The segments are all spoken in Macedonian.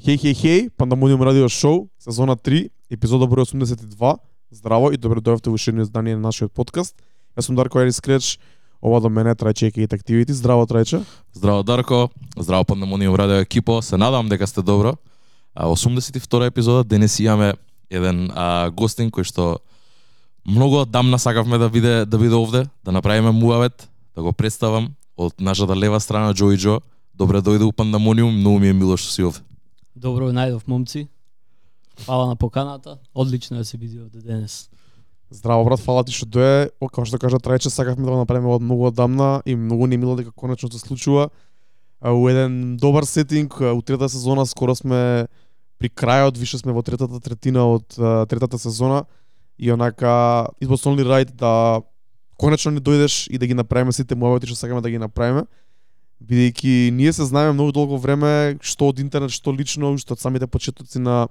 Хеј, хеј, хеј, Пандамониум радио шоу, сезона 3, епизода број 82. Здраво и добро дојавте во уште издание на нашиот подкаст. Јас сум Дарко Ерис Креч, ова до мене Трајче и Активити. Здраво Трајче. Здраво Дарко, здраво Пандамониум радио екипо, се надам дека сте добро. 82 епизода, денес имаме еден а, гостин кој што многу дамна сакавме да биде да биде овде, да направиме муавет, да го представам од нашата лева страна Джо и Джо. Добре дојде у Пандамониум, многу ми е мило што си овде. Добро најдов момци. Фала на поканата. Одлично е се биде овде денес. Здраво брат, фала ти што дое. О, како што кажа Трајче, сакавме да го направиме од многу одамна и многу ни мило дека конечно се случува. У еден добар сетинг, у трета сезона скоро сме при крајот, више сме во третата третина од третата сезона и онака избосолни рајд да конечно ни дојдеш и да ги направиме сите муавети што сакаме да ги направиме бидејќи ние се знаеме многу долго време што од интернет, што лично, што од самите почетоци на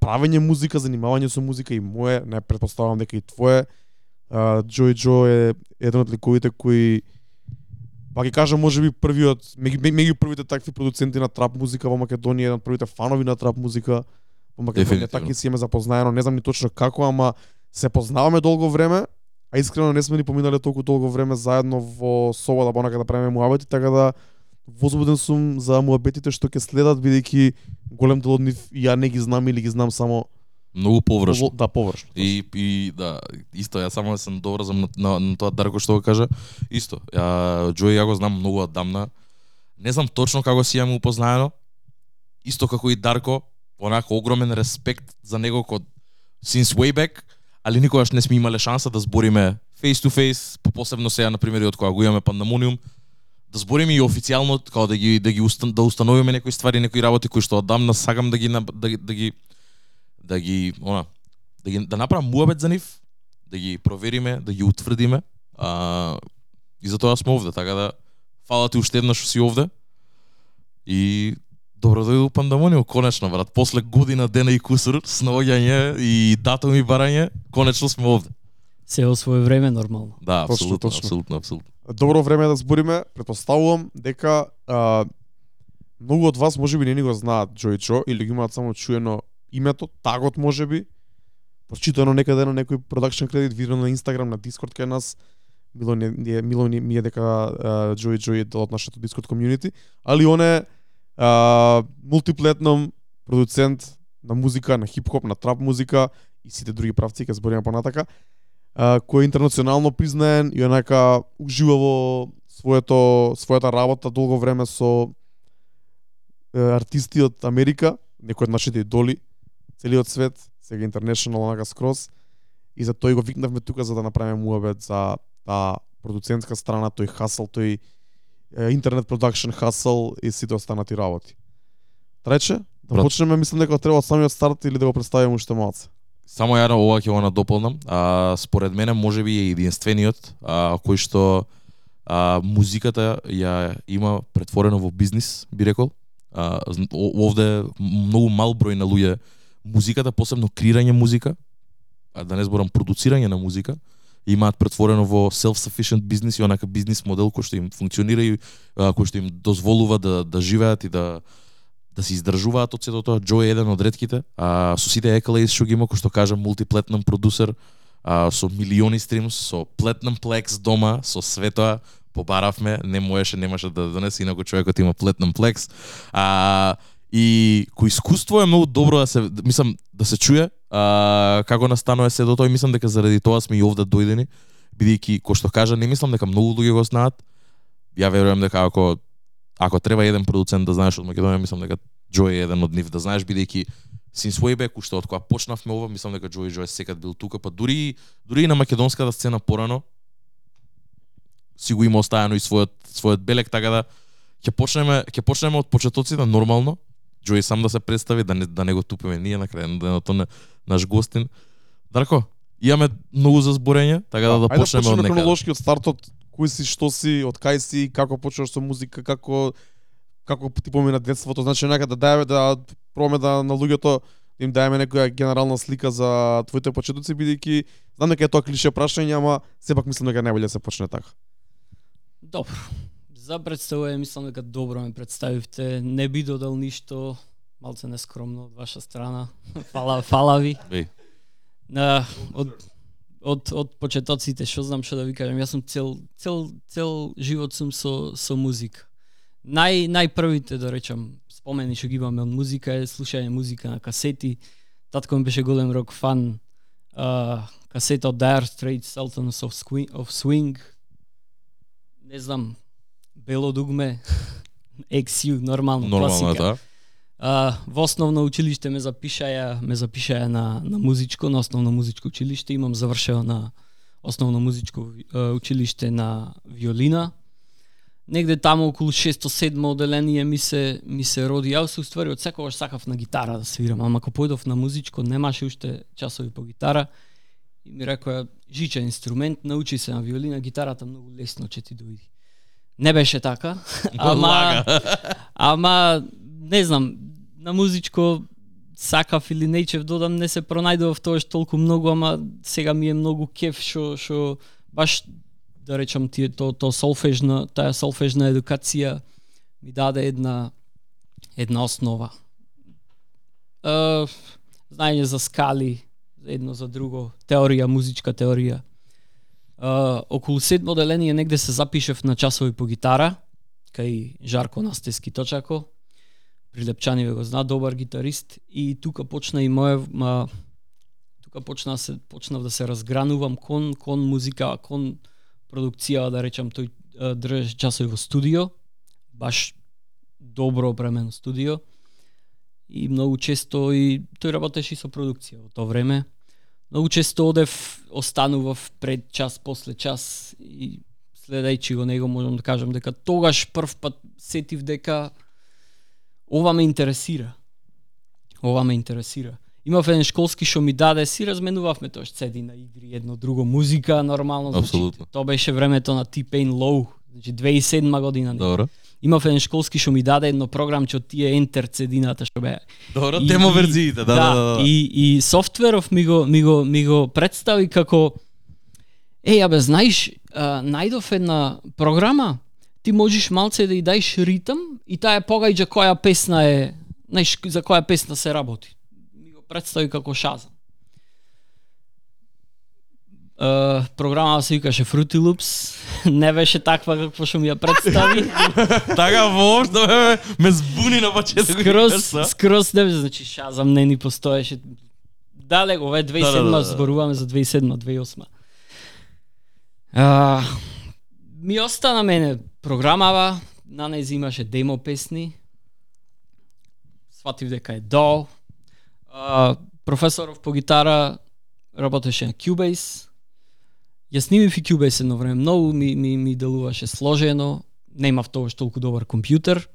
правење музика, занимавање со музика и мое, не предпоставувам дека и твое. А, Джо е еден од ликовите кои па ќе кажам можеби првиот меѓу меѓу првите такви продуценти на трап музика во Македонија, еден од првите фанови на трап музика во Македонија, така и си имаме запознаено, не знам ни точно како, ама се познаваме долго време, а искрено не сме ни поминале толку долго време заедно во Соба да понака да правиме муабети, така да возбуден сум за муабетите што ќе следат бидејќи голем дел од нив ја не ги знам или ги знам само Многу површно. да површно. И, и да, исто, јас само сум доврзам на, на, на тоа Дарко што го кажа. Исто, ја, и ја го знам многу одамна. Не знам точно како си јаме упознаено. Исто како и Дарко, онако огромен респект за него код since way back, али никогаш не сме имале шанса да збориме face to face, по посебно сега на пример од кога го имаме пандамониум, да збориме и официјално како да ги да ги устан, да установиме некои ствари, некои работи кои што одамна сакам да ги да, ги- да ги да ги она да ги да направам муабет за нив, да ги провериме, да ги утврдиме. А, и затоа сме овде, така да фала ти уште еднаш што си овде. И добро дојде у Пандамониум, конечно, брат. После година дена и кусур, снаоѓање и датуми барање, конечно сме овде. Се во свое време нормално. Да, Точно, апсолутно, точно. апсолутно, апсолутно. добро време да збориме. Предпоставувам дека а, многу од вас можеби не ни го знаат Джо и Джо или ги имаат само чуено името, тагот можеби, прочитано некаде на некој продакшн кредит, видено на Инстаграм, на Дискорд кај нас. Било не, мило ни- ми е дека а, Джо и Джо е дел од нашето Дискорд комјунити, али он е а, мултиплетном продуцент на музика, на хип-хоп, на трап музика и сите други правци, ќе збориме понатака а, кој е интернационално признаен и онака ужива во своето својата работа долго време со е, артисти од Америка, некои од нашите идоли, целиот свет, сега интернешнл онака скроз. И за тој го викнавме тука за да направиме муабет за таа продуцентска страна, тој хасл, тој интернет продакшн хасл и сите останати работи. Трече, да Брат. почнеме, мислам дека треба од самиот старт или да го представиме уште малце. Само ја на ова ќе го надополнам. А, според мене можеби е единствениот а, кој што а, музиката ја има претворено во бизнис, би рекол. А, овде многу мал број на луѓе музиката, посебно креирање музика, а да не зборам продуцирање на музика, имаат претворено во self-sufficient бизнес, и онака бизнис модел кој што им функционира и а, кој што им дозволува да да живеат и да да се издржуваат од сето тоа. Джо е еден од ретките, а со сите accolades што ги има, кој што кажа мултиплетнам продусер, а, со милиони стримс, со плетнам плекс дома, со све тоа, побаравме, не можеше, немаше да донесе, инаку човекот има плетнам плекс. А, и кој искуство е многу добро да се, мислам, да се чуе, а, како настанува се до тоа и мислам дека заради тоа сме и овде дојдени, бидејќи, кој што кажа, не мислам дека многу луѓе го знаат, ја верувам дека ако ако треба еден продуцент да знаеш од Македонија, мислам дека Джо е еден од нив да знаеш бидејќи син way уште од кога почнавме ова, мислам дека Джо и Джо е секад бил тука, па дури дури и на македонската сцена порано си го има оставено и својот својот белек, така да ќе почнеме ќе почнеме од почетоците нормално. Джо и сам да се представи, да не да не го тупиме ние на крај на денот на наш гостин. Дарко, имаме многу за зборење, така да да Ајде почнеме од некаде. хронолошки од стартот, кој си, што си, од кај си, како почнаш со музика, како како ти помина детството, значи нека да даеме да пробаме да на луѓето да им даеме некоја генерална слика за твоите почетоци бидејќи знам дека е тоа клише прашање, ама сепак мислам дека најболе да се почне така. Добро. За представување мислам дека добро ме представивте. Не би додал ништо малце нескромно од ваша страна. фала, фала ви. Беј. На, од, од, од почетоците, што знам што да ви кажам, јас сум цел, цел, цел живот сум со, со музика. Нај, најпрвите, да речам, спомени што ги имаме од музика е слушање музика на касети. Татко ми беше голем рок фан. Uh, касета од Dire Straits, Sultans of, Swing, of Swing. Не знам, Бело дугме, XU, нормално, Нормално класика. тоа. А, во основно училиште ме запишаја, ме запишаја на на музичко, на основно музичко училиште, имам завршено на основно музичко училиште на виолина. Негде таму околу 6-7 оделение ми се ми се роди. Јас се уствари од секогаш сакав на гитара да свирам, ама кога појдов на музичко немаше уште часови по гитара. И ми рекоа, жичен инструмент, научи се на виолина, гитарата многу лесно ќе ти дојде. Не беше така, ама. Ама не знам, на музичко сакав или нејчев додам не се пронајдував тоаш толку многу, ама сега ми е многу кеф што што баш да речам тие то то солфежна, таа солфежна едукација ми даде една една основа. Е, знаење за скали, едно за друго, теорија, музичка теорија. Uh, околу седмо деление негде се запишев на часови по гитара, кај Жарко Настески Точако. Прилепчани ве го зна, добар гитарист и тука почна и моја ма, тука почна се почнав да се разгранувам кон кон музика, кон продукција, да речам, тој држеше часови во студио, баш добро опремено студио. И многу често и тој работеше и со продукција во тоа време. Многу често одев, останував пред час, после час и следејќи го него можам да кажам дека тогаш прв пат сетив дека ова ме интересира. Ова ме интересира. Имав еден школски што ми даде, си разменувавме тоа седи на игри, едно друго музика, нормално. значи, Апсолутно. Тоа беше времето на T-Pain Low, значи 2007 година. Добро. Имав еден школски што ми даде едно програмче од тие Enter CD-ната што беа Добро, И- демо и- верзиите, да, да, да. да. И и софтверов ми го ми го ми го представи како Еј, абе, знаеш, најдов една програма, ти можеш малце да ја даеш ритм и таа погаѓа која песна е, знаеш, за која песна се работи. Ми го представи како Шазам. Uh, програма се викаше Fruity Loops, не беше таква како што ми ја представи. Така воопшто ме, ме збуни на почеток. скроз, скроз не беше, значи Шазам не ни постоеше. Дале, ова е 2007, Да, да, да, да. зборуваме за 2007, 2008. А, ми остана мене програмава, на неј имаше демо песни. Сватив дека е до. А, професоров по гитара работеше на Cubase. Ја снимив и Cubase едно време. Многу ми, ми, ми делуваше сложено. Немав тогаш толку добар компјутер.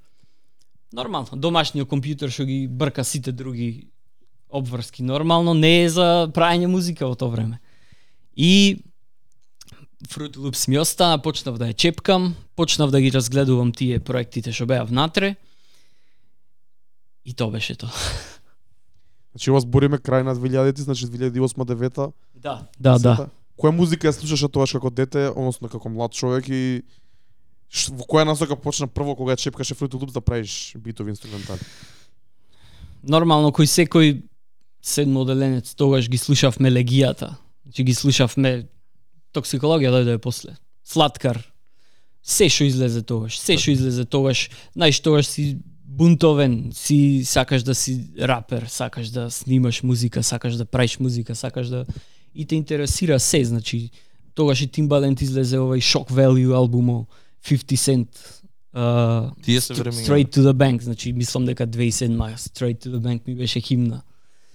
Нормално, домашниот компјутер што ги брка сите други обврски. Нормално не е за правење музика во тоа време. И Fruit Loops ми остана, почнав да ја чепкам, почнав да ги разгледувам тие проектите што беа внатре. И тоа беше тоа. Значи ова збориме крај на 2000-ти, значи 2008-2009 Да, да, да. Која музика ја слушаше тогаш како дете, односно како млад човек и ш- во која насока почна прво кога ја чепкаше Fruity Loops да правиш битови инструментали? Нормално кој секој седмоделенец тогаш ги слушавме легијата. Значи ги слушавме токсикологија дојде после. Сладкар. Се што излезе тогаш, се што излезе тогаш, знаеш тогаш си бунтовен, си сакаш да си рапер, сакаш да снимаш музика, сакаш да правиш музика, сакаш да и те интересира се, значи тогаш и Timbaland излезе овај Shock Value албумо 50 Cent uh, Тие се. Straight to the Bank, значи мислам дека 2007 Straight to the Bank ми беше химна.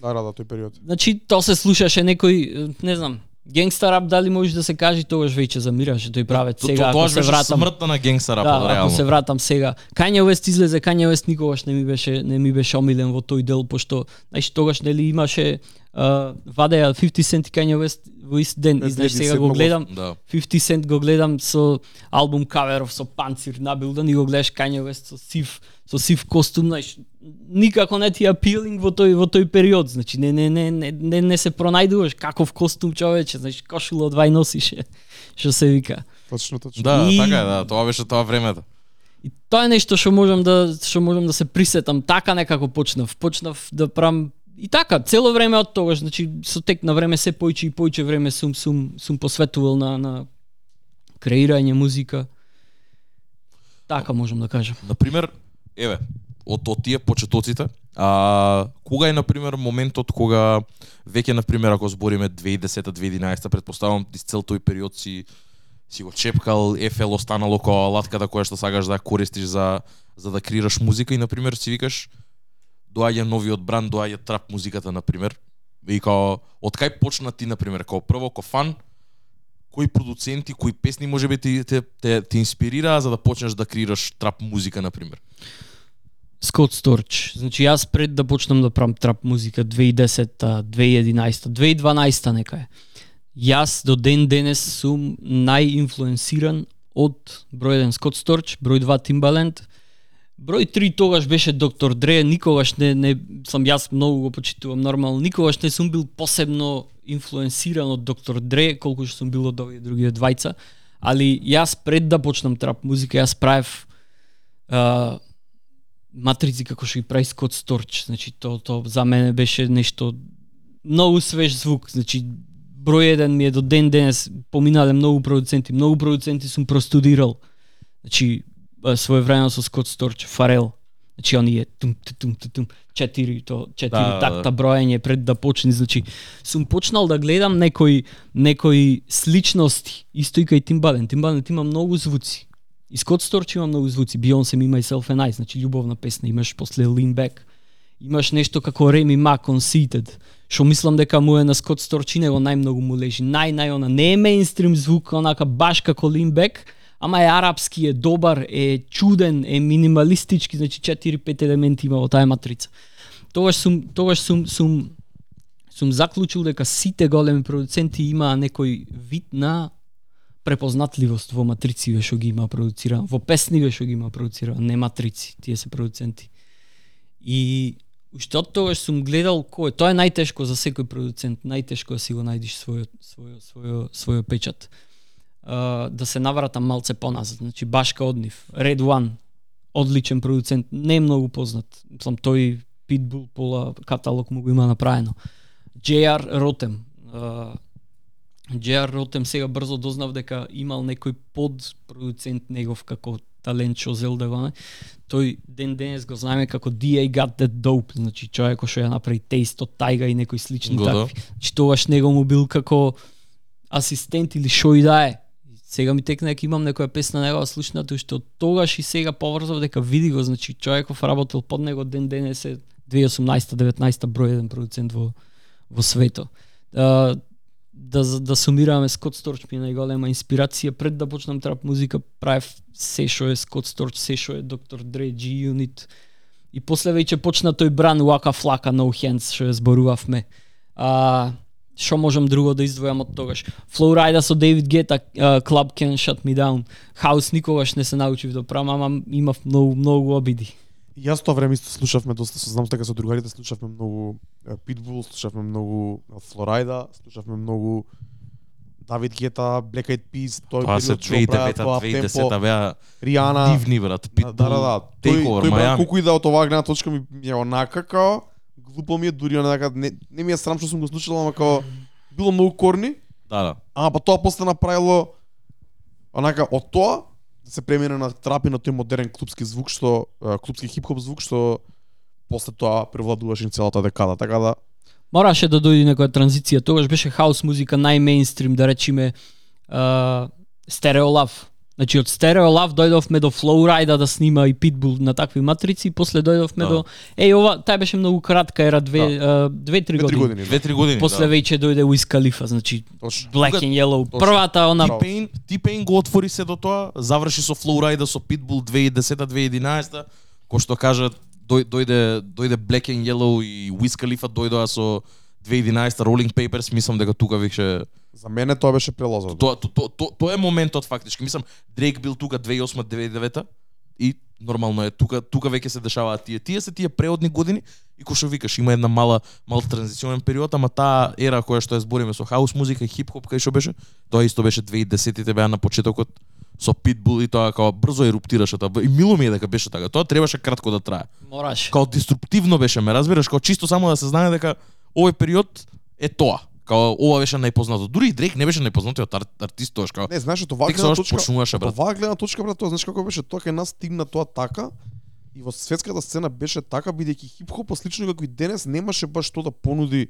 Да, да, да, тој период. Значи тоа се слушаше некој, не знам, генгста рап дали може да се каже тогаш веќе замираше тој правец сега ако Тоа се вратам. смртта на генгста Да, рапот, ако се вратам сега. Kanye West излезе, Kanye West никогаш не ми беше не ми беше омилен во тој дел пошто знаеш тогаш нели имаше вадеа 50 Cent и Kanye West во ист ден и знаеш сега го 2007 гледам Да. 50 Cent го гледам со албум каверов со панцир набилдан и го гледаш Kanye West со сив со сив костум, знаеш, никако не ти е апилинг во тој во тој период, значи не не не не не, не се пронајдуваш каков костум човече, знаеш, кошула од вај носише, што се вика. Точно, точно. Да, И- така е, да, тоа беше тоа времето. И тоа е нешто што можам да што можам да се присетам, така некако почнав. Почнав да правам и така цело време од тогаш, значи со тек на време се појче и појче време сум сум сум посветувал на на креирање музика. Така можам да кажам. На пример, еве, од, од тие почетоците, а, кога е, на пример, моментот кога веќе, на пример, ако збориме 2010-2011, предпоставам, из цел тој период си си го чепкал, ефел останало која латката да која што да сакаш да користиш за за да креираш музика и на пример си викаш доаѓа новиот бранд, доаѓа трап музиката на пример. И као од кај почна ти на пример, као прво ко фан, кои продуценти, кои песни можеби ти те, те, те инспирираа за да почнеш да креираш трап музика на пример? Скот Сторч. Значи јас пред да почнам да правам трап музика 2010, 2011, 2012 нека е. Јас до ден денес сум најинфлуенсиран од број 1 Скот Сторч, број 2 Timbaland, број 3 тогаш беше Доктор Дре, никогаш не не сам јас многу го почитувам нормално, никогаш не сум бил посебно инфлуенсиран од Доктор Дре, колку што сум бил од овие други двајца, али јас пред да почнам трап музика, јас правев а, матрици како што ги прави Скот Сторч, значи то то за мене беше нешто многу свеж звук, значи број еден ми е до ден денес поминале многу продуценти, многу продуценти сум простудирал. Значи своевремено со Скот Сторч, Фарел. Значи оние тум тум тум тум четири то четири Да, да, такта броење пред да почне, значи сум почнал да гледам некои некои сличности, исто и кај Тимбален. Тимбален има многу звуци. И Скот Сторч има многу звуци. Beyoncé има и Self and I, значи љубовна песна, имаш после Lean Back. Имаш нешто како Реми Ма Conceited, што мислам дека му е на Скот Сторч и него најмногу му лежи. Нај нај она не е меинстрим звук, онака баш како Lean Back, ама е арапски, е добар, е чуден, е минималистички, значи 4-5 елементи има во таа матрица. Тогаш сум тогаш сум сум сум заклучил дека сите големи продуценти имаа некој вид на препознатливост во матрициве што ги има продуциран, во песниве што ги има продуциран, не матрици, тие се продуценти. И уште од тогаш сум гледал кој, тоа е најтешко за секој продуцент, најтешко да си го најдиш својот својо својо својо печат. Uh, да се навратам малце поназад, значи Башка од нив, Red One, одличен продуцент, не е многу познат. Мислам тој Pitbull пола каталог му го има направено. JR Ротем. Uh, JR Ротем сега брзо дознав дека имал некој подпродуцент негов како талент што зел да го не. Тој ден денес го знаеме како DA Got That Dope, значи човек што ја направи Taste од Тайга и некои слични да. такви. Значи тогаш него му бил како асистент или што и да е. Сега ми текна дека имам некоја песна негова слушната уште од тогаш и сега поврзав дека види го, значи човеков работел под него ден денес е 2018-19 број еден продуцент во во свето. Да, да да сумираме Скот Сторч ми е најголема инспирација пред да почнам трап музика правев се што е Скот Сторч, се што е Доктор Dre, G Unit и после веќе почна тој бран Waka Flaka No Hands што ја зборувавме. А што можам друго да издвојам од тогаш? Flowrida со David Guetta, uh, Club Can Shut Me Down. House никогаш не се научив да правам, ама имав многу многу обиди. Јас тоа време исто слушавме доста, со знам дека со другарите слушавме многу Pitbull, слушавме многу Флорайда, слушавме многу Давид Гета, Black Eyed Peas, тој Тоа се период што прават тоа 2009-2010 темпо, беа Риана. дивни брат. Да, да, да, да. Тој, Takeover, тој брат, Miami. колку и да од оваа гледна точка ми ми е онака као глупо ми е дури онака не, не ми е срам што сум го слушал, ама као било многу корни, Да, да. ама па тоа после направило онака од тоа да се премине на трап и на тој модерен клубски звук што клубски хип-хоп звук што после тоа превладуваше целата декада. Така да Мораше да дојде некоја транзиција. Тогаш беше хаус музика најмейнстрим, да речеме uh, Stereo Love. Значи од Stereo Love дојдовме до Flowrida да снима и Pitbull на такви матрици, и после дојдовме Да. до Еј ова тај беше многу кратка ера две Да. uh, две три две-три години. години. Две-три години. После да. веќе дојде Wiz Khalifa, значи Точно. Black Тука- and Yellow. точно. Првата она. T-Pain, T-Pain го отвори се до тоа, заврши со Flowrida, со Pitbull 2010-2011, кој што кажа дој, дојде дојде Black and Yellow и Wiz Khalifa дојдоа со 2011 Rolling Papers, мислам дека тука више За мене тоа беше прелазот. тоа тоа тоа тоа тоа е моментот фактички. Мислам Дрейк бил тука 2008-2009 и нормално е тука тука веќе се дешаваат тие тие се тие преодни години и кој што викаш има една мала мал транзиционен период, ама таа ера која што ја збориме со хаус музика и хип хоп кај што беше, тоа исто беше 2010-тите беа на почетокот со Pitbull и тоа како брзо еруптираше тоа. И мило ми е дека беше така. Тоа требаше кратко да трае. Мораш. Као деструктивно беше, ме разбираш, као чисто само да се знае дека овој период е тоа. Као ова беше најпознато. Дури и Дрейк не беше најпознатиот ар, артист тоаш као. Не, знаеш, гледна сега точка, почнуваше брат. оваа гледна точка брат, тоа знаеш како беше тоа кај нас стигна тоа така и во светската сцена беше така бидејќи хип-хоп слично како и денес немаше баш што да понуди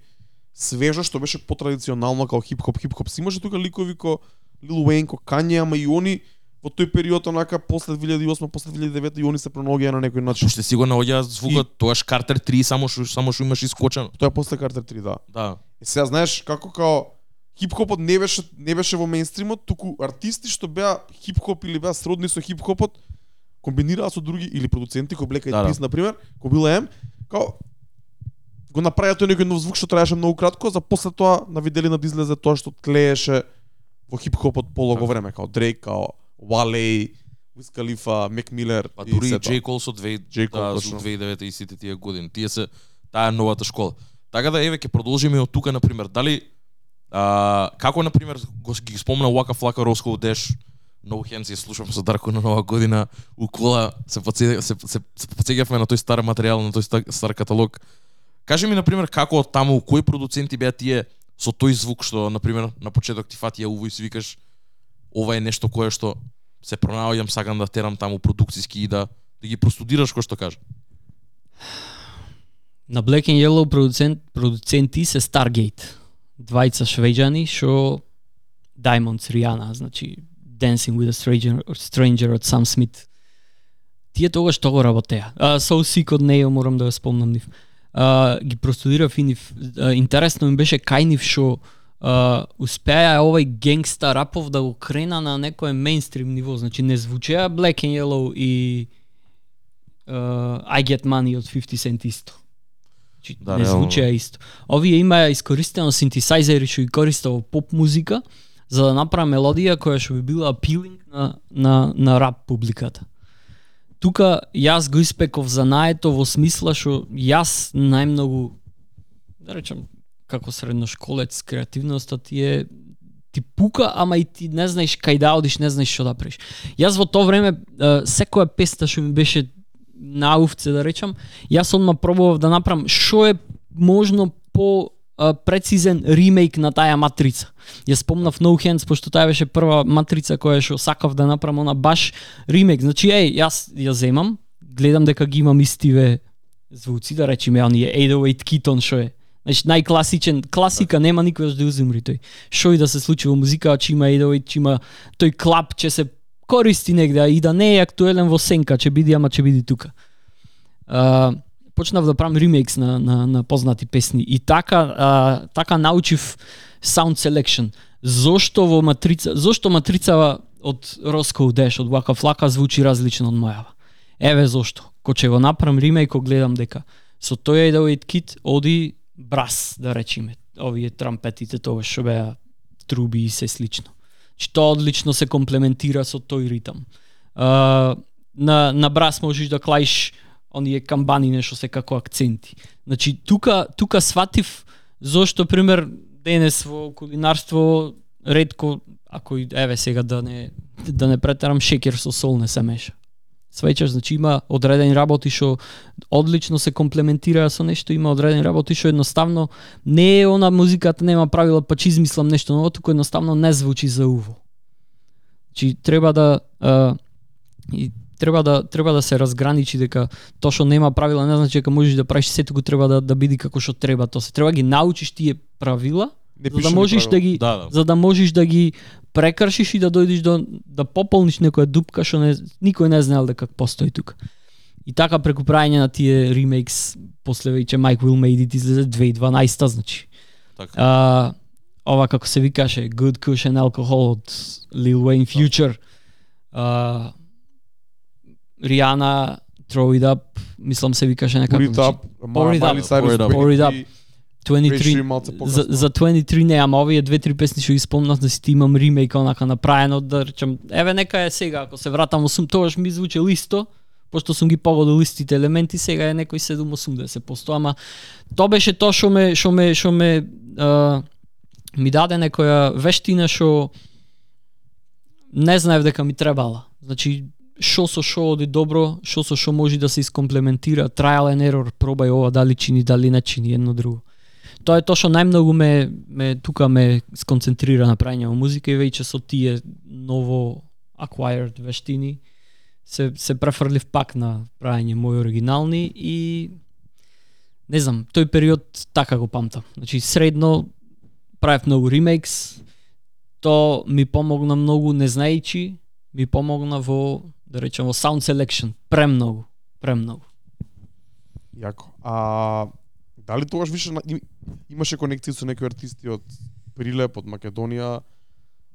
свежо што беше потрадиционално како хип-хоп, хип-хоп. Си имаше тука ликови ко Lil Wayne, ко Kanye, ама и они во тој период онака после 2008, после 2009 и они се пронаоѓаа на некој начин. Уште си го наоѓа звукот, тоаш Картер 3 само што само што имаш искочено. Тоа е после Carter 3, да. Да. И сега знаеш како као хип-хопот не беше не беше во мејнстримот, туку артисти што беа хип-хоп или беа сродни со хип-хопот комбинираа со други или продуценти кој Black Eyed Да, да. Peas на пример, кој бил М, као го направија тој некој нов звук што траеше многу кратко, за после тоа на виделина да излезе тоа што тлееше во хип-хопот полого Така. време, као Дрейк, као Wale, Wiz Khalifa, Мек Милер Па и дури и. J. Cole со 2 J. Cole, да, точно. со 2009 и сите тие години. Тие се таа новата школа. Така да еве ќе продолжиме од тука на пример. Дали а, како на пример го ги спомна Waka Flocka Roscoe Dash No Hands ја слушам со Дарко на нова година у кола се подсеќа се се, се подсеќавме на тој стар материјал на тој стар, стар каталог. Кажи ми на пример како од таму кои продуценти беа тие со тој звук што на пример на почеток ти фати ја уво и си викаш ова е нешто кое што се пронаоѓам сакам да терам таму продукциски и да да ги простудираш кој што кажа. На Black and Yellow продуцент, продуценти се Stargate. Двајца швеѓани што Diamonds Rihanna, значи Dancing with a Stranger, Stranger од Sam Smith. Тие тогаш што го работеа. Uh, so Sick од неја морам да ја спомнам нив. Uh, ги простудирав и нив. Uh, интересно ми беше кај нив што uh, успеа овој генгста рапов да го крена на некое мейнстрим ниво. Значи не звучеа Black and Yellow и uh, I Get Money од 50 Cent исто. Значи, Да, не звучеа исто. Овие имаја искористено синтесајзери што ги користаа во поп музика за да направи мелодија која што би била апилинг на, на, на рап публиката. Тука јас го испеков за наето во смисла што јас најмногу да речем како средношколец креативноста ти е ти пука, ама и ти не знаеш кај да одиш, не знаеш што да правиш. Јас во тоа време секоја песта што ми беше на уфце да речам, јас одма пробував да направам што е можно по прецизен ремейк на таа матрица. Ја спомнав No Hands пошто таа беше прва матрица која што сакав да направам она баш ремейк. Значи еј, јас ја земам, гледам дека ги имам истиве звуци, да речеме оние 808 Keaton што е Значи најкласичен, класика нема никогаш да узимри тој. Што и да се случи во музика, че има 808, че има тој клап, че се користи негде и да не е актуелен во сенка, че биди ама че биди тука. А, почнав да правам ремейкс на, на, на познати песни и така а, така научив sound selection. Зошто во матрица, зошто матрицава од Roscoe Dash од Waka Flocka звучи различно од мојава. Еве зошто. Ко ќе го направам ремейк, го гледам дека со тој 808 кит оди брас, да речеме. Овие трампетите тоа што беа труби и се слично. Че тоа одлично се комплементира со тој ритам. А, на, на брас можеш да клаиш оние камбани нешто се како акценти. Значи тука тука сватив зошто пример денес во кулинарство ретко ако и еве сега да не да не претерам шеќер со сол не се меша. Свеќаш, значи има одредени работи што одлично се комплементира со нешто, има одредени работи што едноставно не е она музиката нема правила па че измислам нешто ново, туку едноставно не звучи за уво. Значи треба да а, и треба да треба да се разграничи дека тоа што нема правила не значи дека можеш да правиш сето го треба да да биде како што треба тоа се треба да ги научиш тие правила Не за да можеш да ги Да, да. за да можеш да ги прекршиш и да дојдеш до да пополниш некоја дупка што не никој не знаел дека постои тука. И така преку правење на тие ремейкс после веќе Mike Will Made It излезе 2012 значи. Така. А, ова како се викаше Good Cushion Alcohol од Lil Wayne Future. А, Rihanna Throw It Up, мислам се викаше некако. Up, Pour it up, Miley Cyrus, pour it up. Pour It up. 23 Беше и малце за, за 23 не, ама овие две-три песни што ги спомнав да си ти имам ремейк онака направено, да речем, еве нека е сега, ако се вратам во сум, тогаш ми звучи листо, пошто сум ги погодил листите елементи, сега е некој 7-80%, ама тоа беше тоа што ме што ме што ме а, ми даде некоја вештина што не знаев дека ми требала. Значи, шо со шо оди добро, шо со шо може да се искомплементира, trial and error, пробај ова дали чини, дали не чини едно друго. Тоа е тоа што најмногу ме, ме тука ме сконцентрира на прајање на музика и веќе со тие ново acquired вештини се се префрлив пак на прајање мои оригинални и не знам, тој период така го памтам. Значи средно правев многу ремейкс, то ми помогна многу не знаејќи, ми помогна во да речем во sound selection премногу, премногу. Јако. А дали тогаш више имаше конекција со некои артисти од Прилеп, од Македонија,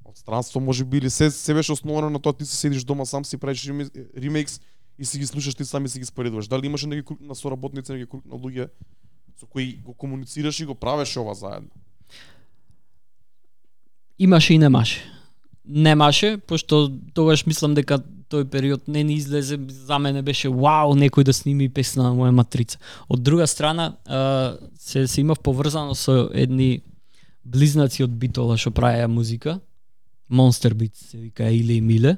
од странство може би или се се беше основано на тоа ти се седиш дома сам си правиш ремикс ремейкс и си ги слушаш ти сам и си ги споредуваш. Дали имаше некои круг на соработници, некои круг на луѓе со кои го комуницираш и го правеше ова заедно? Имаше и немаше. Немаше, пошто тогаш мислам дека тој период не ни излезе, за мене беше вау, некој да сними песна на моја матрица. Од друга страна, се, се имав поврзано со едни близнаци од Битола што правеа музика, Monster Beats се вика Иле и Миле.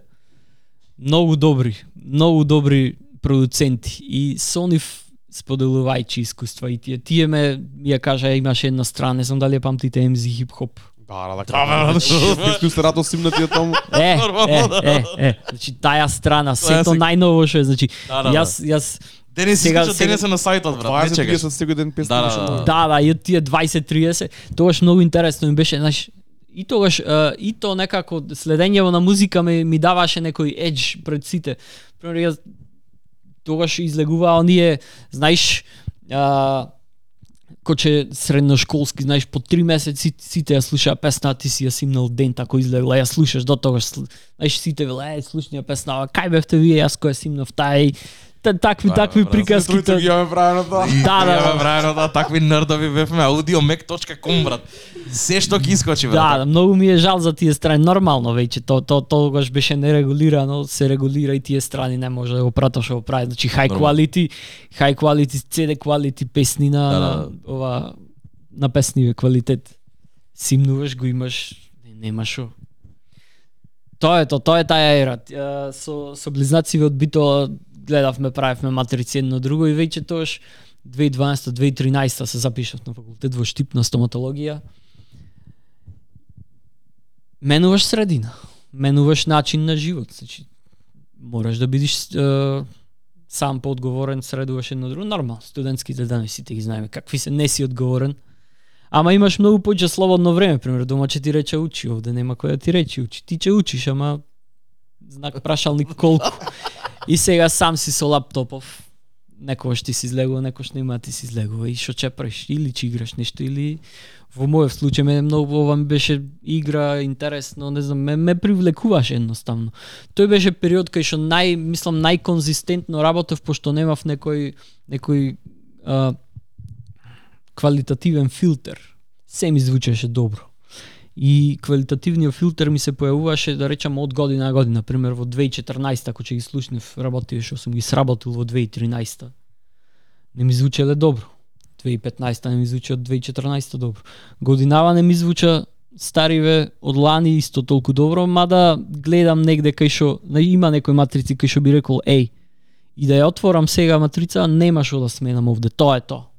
Многу добри, многу добри продуценти и со нив споделувајќи искуства и тие тие ме ја кажа имаше една страна, не знам дали ја памтите MZ Hip Hop. Да, да, да. Да, да, да. Ти се рато симнатија таму. Е, е, е, е, значи таја страна, сето се- најново што е, значи Да, да, јас јас Денес Сега- сега, денес е на сајтот, брат, не 20 чекаш. 30 секој ден песни Да, да, да. да, да, и тие 20-30, тогаш многу интересно ми беше, знаеш, и тогаш и то некако следењево на музика ми ми даваше некој едж пред сите. Пример јас тогаш излегуваа оние, знаеш, а, коче средношколски, знаеш, по три месеци сите ја слушаа песна, ти си ја симнал ден тако излегла, ја слушаш до тогаш, знаеш, сите веле, е, слушни ја песна, ама кај бевте вие, јас која симнав тај, такви, Да, такви брат, приказки. Тројца ги имаме правено тоа. Да, да, Ја, да. брајно, да, такви нердови бевме, audiomec.com, брат. Се што ќе искочи, брат. Да, да, многу ми е жал за тие страни. Нормално веќе то то тогаш беше нерегулирано, се регулира и тие страни не може да го праташ во прави. Значи high quality, high quality CD quality песни на Да, да. ова на песниве квалитет. Симнуваш го имаш, не, нема шо. Тоа е то, тоа е таја ера. Ја, Со со близнациве од Бито гледавме, правевме матрици едно друго и веќе тош 2012-2013 се запишав на факултет во Штип на стоматологија. Менуваш средина, менуваш начин на живот, значи мораш да бидеш е, сам поодговорен, средуваш едно друго, нормално, студентските дани сите ги знаеме какви се, не си одговорен. Ама имаш многу поќе слободно време, пример, дома ќе ти рече учи, овде нема кој да ти рече учи. Ти ќе учиш, ама знак прашалник колку. И сега сам си со лаптопов, некогаш ти си излегува, некогаш нема ти си излегува и што чепраш, или ќе играш нешто или во мојот случај мене многу ова ми беше игра интересно, не знам, ме, ме привлекуваше едноставно. Тој беше период кај што нај мислам најконзистентно работев пошто немав некој некој а, квалитативен филтер. Се ми звучеше добро. И квалитативниот филтер ми се појавуваше, да речам, од година на година. Пример, во 2014, ако ќе ги слушнев работи што сум ги сработил во 2013 не ми звучеле добро. 2015 не ми звучи од 2014 добро. Годинава не ми звуча стариве од лани исто толку добро, мада гледам негде кај што има некои матрици кај што би рекол еј, и да ја отворам сега матрица, нема што да сменам овде, тоа е тоа.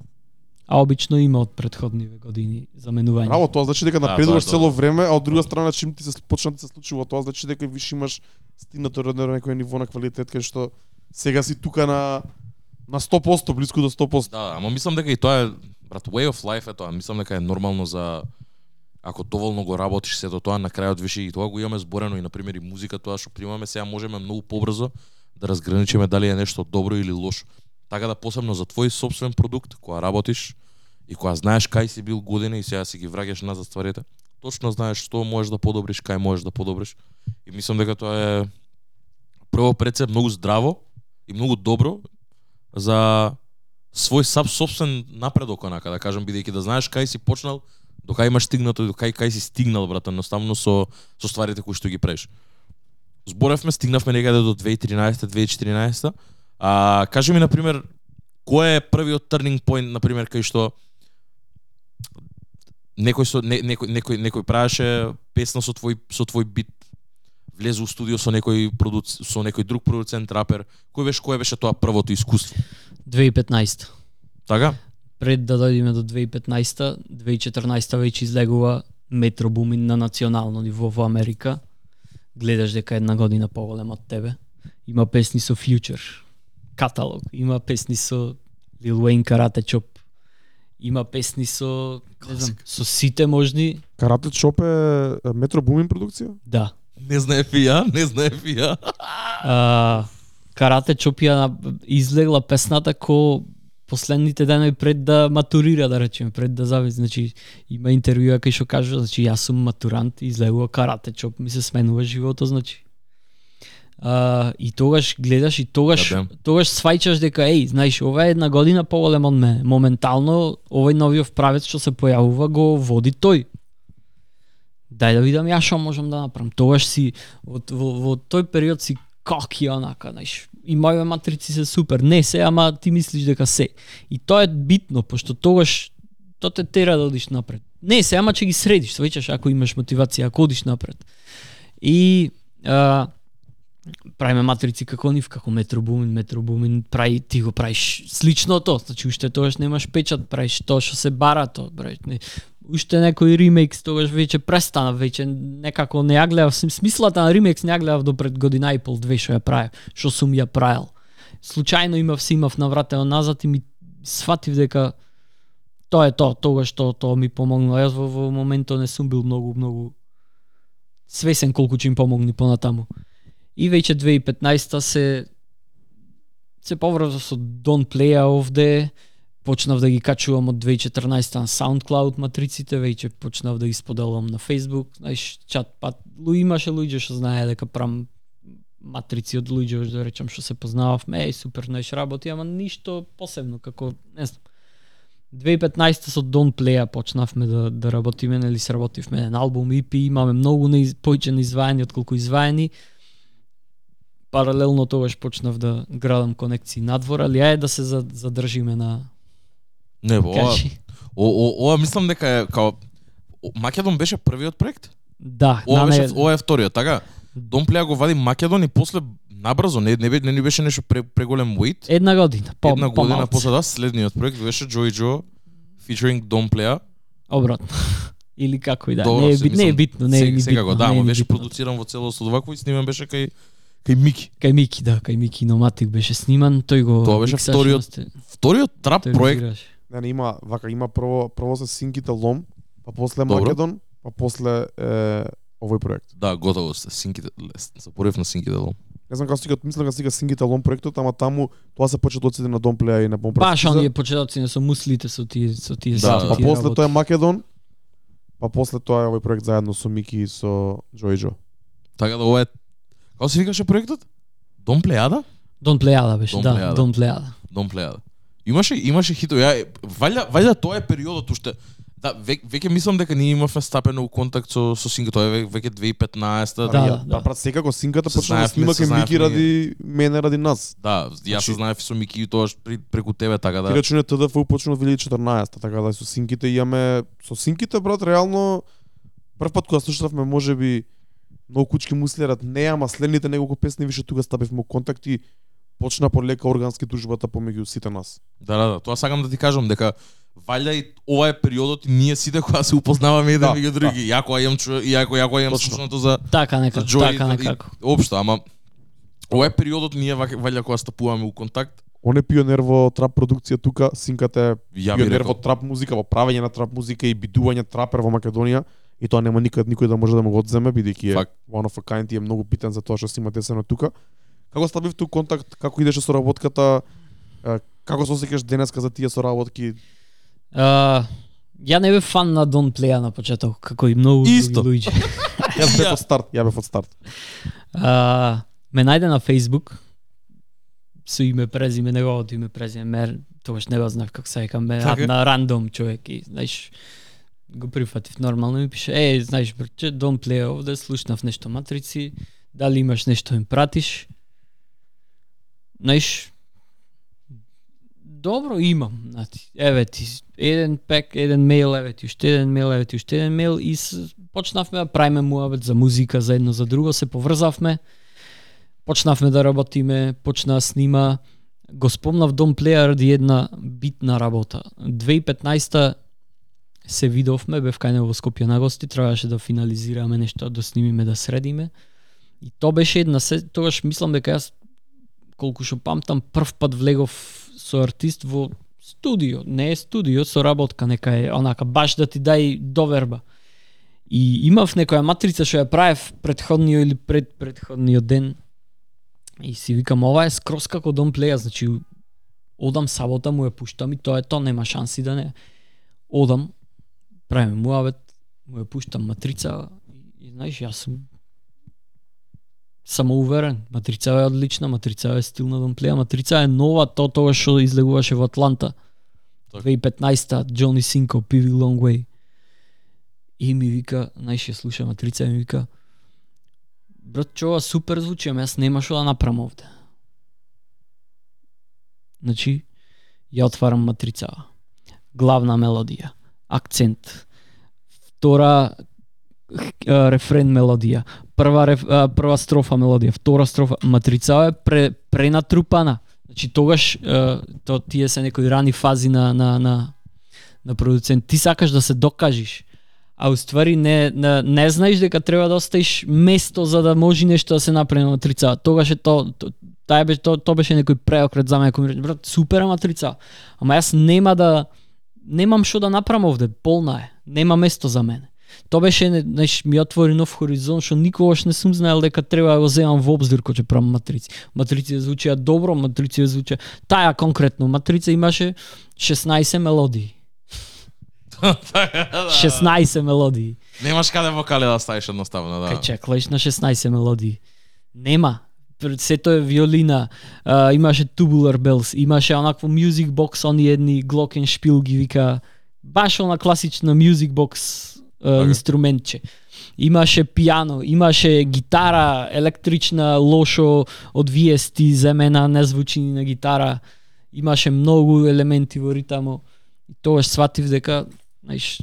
А обично има од претходниве години заменување. Браво, тоа значи дека Да, напредуваш е цело време, а од друга страна чим ти се почна да се случува тоа, значи дека више имаш стигнато до некој ниво на квалитет кај што сега си тука на на 100%, близко до 100%. Да, ама мислам дека и тоа е брат way of life е тоа. Мислам дека е нормално за ако доволно го работиш сето тоа на крајот више и тоа го имаме зборено и на пример и музика тоа што примаме сега можеме многу побрзо да разграничиме дали е нешто добро или лошо. Така да посебно за твој собствен продукт кога работиш и кога знаеш кај си бил година и сега си ги враќаш назад стварите, точно знаеш што можеш да подобриш, кај можеш да подобриш. И мислам дека тоа е прво пред се многу здраво и многу добро за свој саб собствен напредок онака да кажам бидејќи да знаеш кај си почнал, до кај имаш стигнато и до кај кај си стигнал брат, едноставно со со стварите кои што ги правиш. Зборевме, стигнавме некаде до 2013-2014. А кажи ми на пример кој е првиот turning point на пример кај што некој со не, некој некој некој правеше песна со твој со твој бит влезе у студио со некој продуц... со некој друг продуцент рапер. Кој беше кој беше тоа првото искуство? 2015 Така? пред да дојдеме до 2015 2014 веќе излегува Метро Бумин на национално ниво во Америка. Гледаш дека една година поголем од тебе. Има песни со Future, каталог, има песни со Lil Wayne Karate Chop, има песни со не знам, со сите можни, Карате Чоп е Метро Бумин продукција? да. Не знаев и ја, не знаев и ја. А, Карате Чоп ја на- излегла песната ко последните денови пред да матурира, да речеме, пред да зависи. Значи, има интервјуа кај што кажува, значи, јас сум матурант, излегува карате чоп, ми се сменува животот, значи. А, и тогаш гледаш и тогаш Да, тогаш сваќаш дека еј, знаеш, ова е една година поголем од мене. Моментално овој новиот правец што се појавува го води тој. Дај да видам ја што можам да направам. Тогаш си во, во, во тој период си каки онака, знаеш. И моје матрици се супер. Не се, ама ти мислиш дека се. И тоа е битно, пошто тогаш тоа те тера да одиш напред. Не се, ама ќе ги средиш, свеќаш ако имаш мотивација, ако одиш напред. И а, правиме матрици како нив, како Метробумин, Метробумин прави ти го правиш сличното, значи уште тогаш немаш печат, правиш тоа што се бара тоа, правиш не, уште некој ремейкс тогаш веќе престана, веќе некако не ја гледав, смислата на ремейкс не ја гледав до пред година и пол, две што ја правев, што сум ја правил. Случајно имав се имав навратено назад и ми сватив дека тоа е тоа, тоа што тоа ми помогна. Јас во, во моментот не сум бил многу многу свесен колку ќе им помогни понатаму. И веќе 2015 се се поврзав со Don't Play овде, почнав да ги качувам од 2014 на SoundCloud матриците, веќе почнав да ги споделувам на Facebook, знаеш, чат пат, лу имаше луѓе што знае дека прам матрици од луѓе, да речам што се познававме, еј супер, знаеш, работи, ама ништо посебно, како, не знам. 2015 со Don't Play почнавме да, да работиме, нели сработивме еден албум EP, имаме многу неиз, поиќе на изваени отколку изваени. Паралелно тогаш почнав да градам конекции надвор, али ајде да се за- задржиме на Не, ова, о, о, ова мислам дека е као Македон беше првиот проект? Да, Ова на беше не, ова е вториот, така? Домплеја го вади Македон и после набрзо, не не, не ни беше нешто пре, преголем wait. една година, по, Една година после тоа следниот проект беше Joy Joe featuring Домплеја. Обратно. Или како и да, Добро, не е, бит, не е битно, не е ни Сега битно. го да, не е беше битно. продуциран во целост од вакво и снимен беше кај кај Мики. Кај Мики, да, кај Мики Номатик беше сниман, тој го Тоа беше вториот сте- Вториот трап проект. Не, не има, вака има прво прво се Синките Лом, па после Добро. Македон, па после е, овој проект. Да, готово сте. Синките, запорев на Синките Лом. Не знам како стига, мислам дека стига Синките Лом проектот, ама таму тоа се почетоците на Домплеја и на Помпрес. Баш оние почетоци не со муслите со тие со тие Да, со па тие после работи. тоа е Македон, па после тоа е овој проект заедно со Мики и со Джои Джо. Така да ова е Како се викаше проектот? Дом Плејада? Дон Плејада беше, Дон да, Плејада. Дон Плејада. Дом Плејада. Имаше имаше хитови. Ја валја валја тоа е периодот уште Да, ве, веќе мислам дека ние имавме стапено у контакт со со Синга, тоа е ве- веќе 2015 Да, да, ја, да. брат, секако Синката Се почна да снима кај Мики ради мене, ради нас. Да, јас се Значи- знаев со Мики и тоа при, преку тебе така Да. Ти речуне ТДФ почна од 2014, така да со Синките имаме со Синките брат реално прв пат кога слушавме можеби многу кучки муслерат не, ама следните неколку песни више тука стапивме у контакт и почна полека органски дружбата помеѓу сите нас. Да, да, да, тоа сакам да ти кажам дека валја и ова е периодот и ние сите кога се упознаваме еден Да, меѓу други. Јако ја имам чу, јако јако ја имам Точно. слушнато за Така за некако, Joy така и- некако. и Општо, ама ова е периодот ние валја кога стапуваме у контакт. Он е пионер во трап продукција тука, Синката е пионер во трап музика, во правење на трап музика и бидување трапер во Македонија и тоа нема никад никој да може да му го одземе бидејќи е one of a kind и е многу битен за тоа што си има десено тука. Како ставив ту контакт, како идеше со работката, како се осеќаш денеска за тие соработки? А, ја не бев фан на Дон Плеја на почеток, како и многу Исто. други луѓе. Јас бев Ја. од старт, ја бев од старт. А, ме најде на Facebook со име презиме неговото име презиме мер тогаш не го знав како се вика ме Така. на рандом човек и знаеш го прифатив нормално ми пише е знаеш брче Дон Плеја овде слушнав нешто матрици дали имаш нешто им пратиш знаеш добро имам, знати. Еве ти еден пек, еден мејл, еве ти уште еден мејл, еве ти уште еден мејл и с, почнавме да правиме муабет за музика за едно за друго, се поврзавме. Почнавме да работиме, почна да снима. Го спомнав Дом Плеер ради една битна работа. 2015 се видовме, бев кај него во Скопје на гости, требаше да финализираме нешто, да снимиме, да средиме. И то беше една се, тогаш мислам дека јас колку што памтам прв пат влегов со артист во студио, не е студио, со работка нека е онака баш да ти дај доверба. И имав некоја матрица што ја правев предходниот или пред предходниот ден. И си викам ова е скроз како Дом Плеја, значи одам сабота му ја пуштам и тоа е тоа нема шанси да не. Одам, правиме муавет, му ја пуштам матрица и, и знаеш јас сум самоуверен. Матрица е одлична, матрица е стил на Дом Плеја, матрица е нова, тоа тоа што излегуваше во Атланта. Така. 2015-та, Джони Синко, Long Way. И ми вика, знаеш, ја слуша матрица и ми вика, брат, чова супер звучи, ама јас нема што да направам овде. Значи, ја отварам матрица. Главна мелодија, акцент. Втора а, рефрен мелодија, прва реф, а, прва строфа мелодија, втора строфа матрица е пре, пренатрупана. Значи тогаш а, то тие се некои рани фази на на на на продуцент. Ти сакаш да се докажиш. А уствари не, не, не знаеш дека треба да оставиш место за да може нешто да се направи на матрица. Тогаш е то, то тај беше то, то беше некој преокрет за мене кој ми брат супер матрица. Ама јас нема да немам што да направам овде, полна е. Нема место за мене. Тоа беше, знаеш, ми отвори нов хоризонт што никогаш не сум знаел дека треба да го земам во обзир кога ќе правам матрици. Матрици звучеа добро, матрици звучеа. Таа конкретно матрица имаше 16 мелодии. 16 мелодии. Немаш каде вокали да ставиш едноставно, да. Кај чекаш на 16 мелодии. Нема. Пред сето е виолина, а, имаше tubular bells, имаше онакво music box, они едни glockenspiel ги вика, баш она класична music box а, Така. инструментче. Имаше пиано, имаше гитара електрична, лошо од VST земена, не звучи ни на гитара. Имаше многу елементи во ритамо. И тогаш сватив дека, знаеш,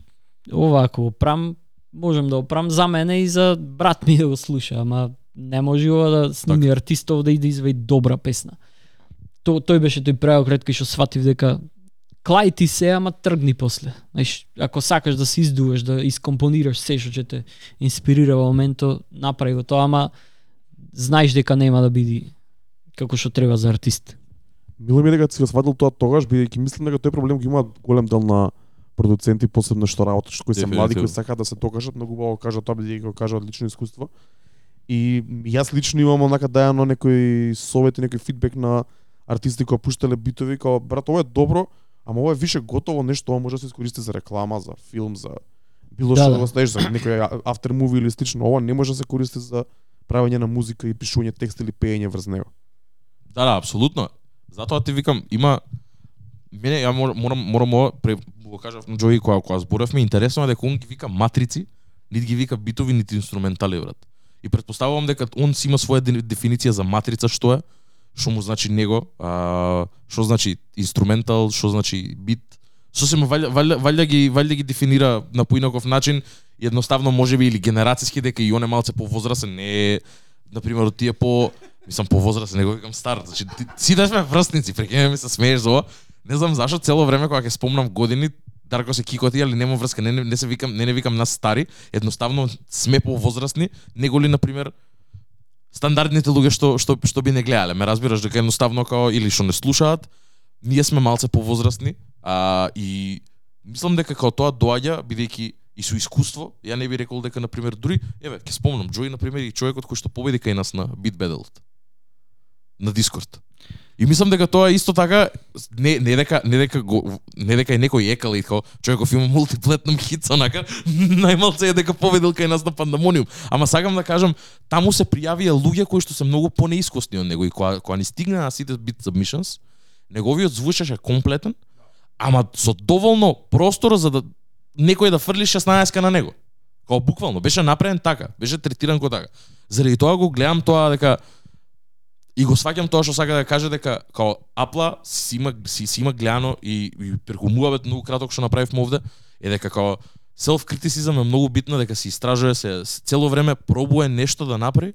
ова ако прам, можем да го прам за мене и за брат ми да го слуша, ама не може ова да сними Така. артистов да иде извади добра песна. То, тој беше тој преокрет кој што сватив дека клај ти се, ама тргни после. Знаеш, ако сакаш да се издуваш, да искомпонираш се што ќе те инспирира во моментот, направи го тоа, ама знаеш дека нема да биде како што треба за артист. Мило ми е дека си го сватил тоа тогаш, бидејќи мислам дека тој проблем го има голем дел на продуценти, посебно што работат, што кои се млади, кои сакаат да се докажат, многу убаво кажат тоа бидејќи го кажа од лично искуство. И јас лично имам онака дајано некои совети, некој фидбек на артисти кои пуштале битови, као брат, ова е добро, ама ова е више готово нешто, ова може да се искористи за реклама, за филм, за било Да, што да. да го ставиш за некој after movie или слично. Ова не може да се користи за правење на музика и пишување текст или пеење врз него. Да, да, апсолутно. Затоа ти викам, има мене ја мор- морам морам ова пре го кажав на Джои кога кога зборавме, интересно е дека он ги вика матрици, нити ги вика битови, нити инструментали брат. И претпоставувам дека он си има своја дефиниција за матрица што е, што му значи него, а, што значи инструментал, што значи бит. Сосема валја, валја, валја ги валја ги дефинира на поинаков начин, едноставно можеби или генерацијски дека и он е малце повозрасен, не е на пример од тие по мислам повозрасен, него викам стар, значи ти, сите да сме врстници, прекиме ми се смееш за ова. Не знам зашо цело време кога ќе спомнам години Дарко се кикоти, али нема врска, не, не, не се викам, не не викам нас стари, едноставно сме повозрасни, него ли на пример стандардните луѓе што што што би не гледале. Ме разбираш дека едноставно као или што не слушаат, ние сме малце повозрасни, а и мислам дека као тоа доаѓа бидејќи и со искуство, ја не би рекол дека на пример дури, еве, ќе спомнам Джои на пример и човекот кој што победи кај нас на Beat Battle на Дискорд. И мислам дека тоа е исто така не не дека не дека го не дека е некој екал и како човеков има мултиплетнам хит онака најмалце е дека победил кај нас на Пандамониум. Ама сакам да кажам таму се пријавија луѓе кои што се многу понеискусни од него и кога кога ни на сите бит submissions, неговиот звучеше комплетен, ама со доволно простор за да некој да фрли 16 на него. Као буквално беше направен така, беше третиран како така. Заради тоа го гледам тоа дека И го сваќам тоа што сака да каже дека као Апла си има си, си има гледано и, и преку муавет многу краток што направивме овде е дека као селф критицизам е многу битно дека се истражува се цело време пробува нешто да направи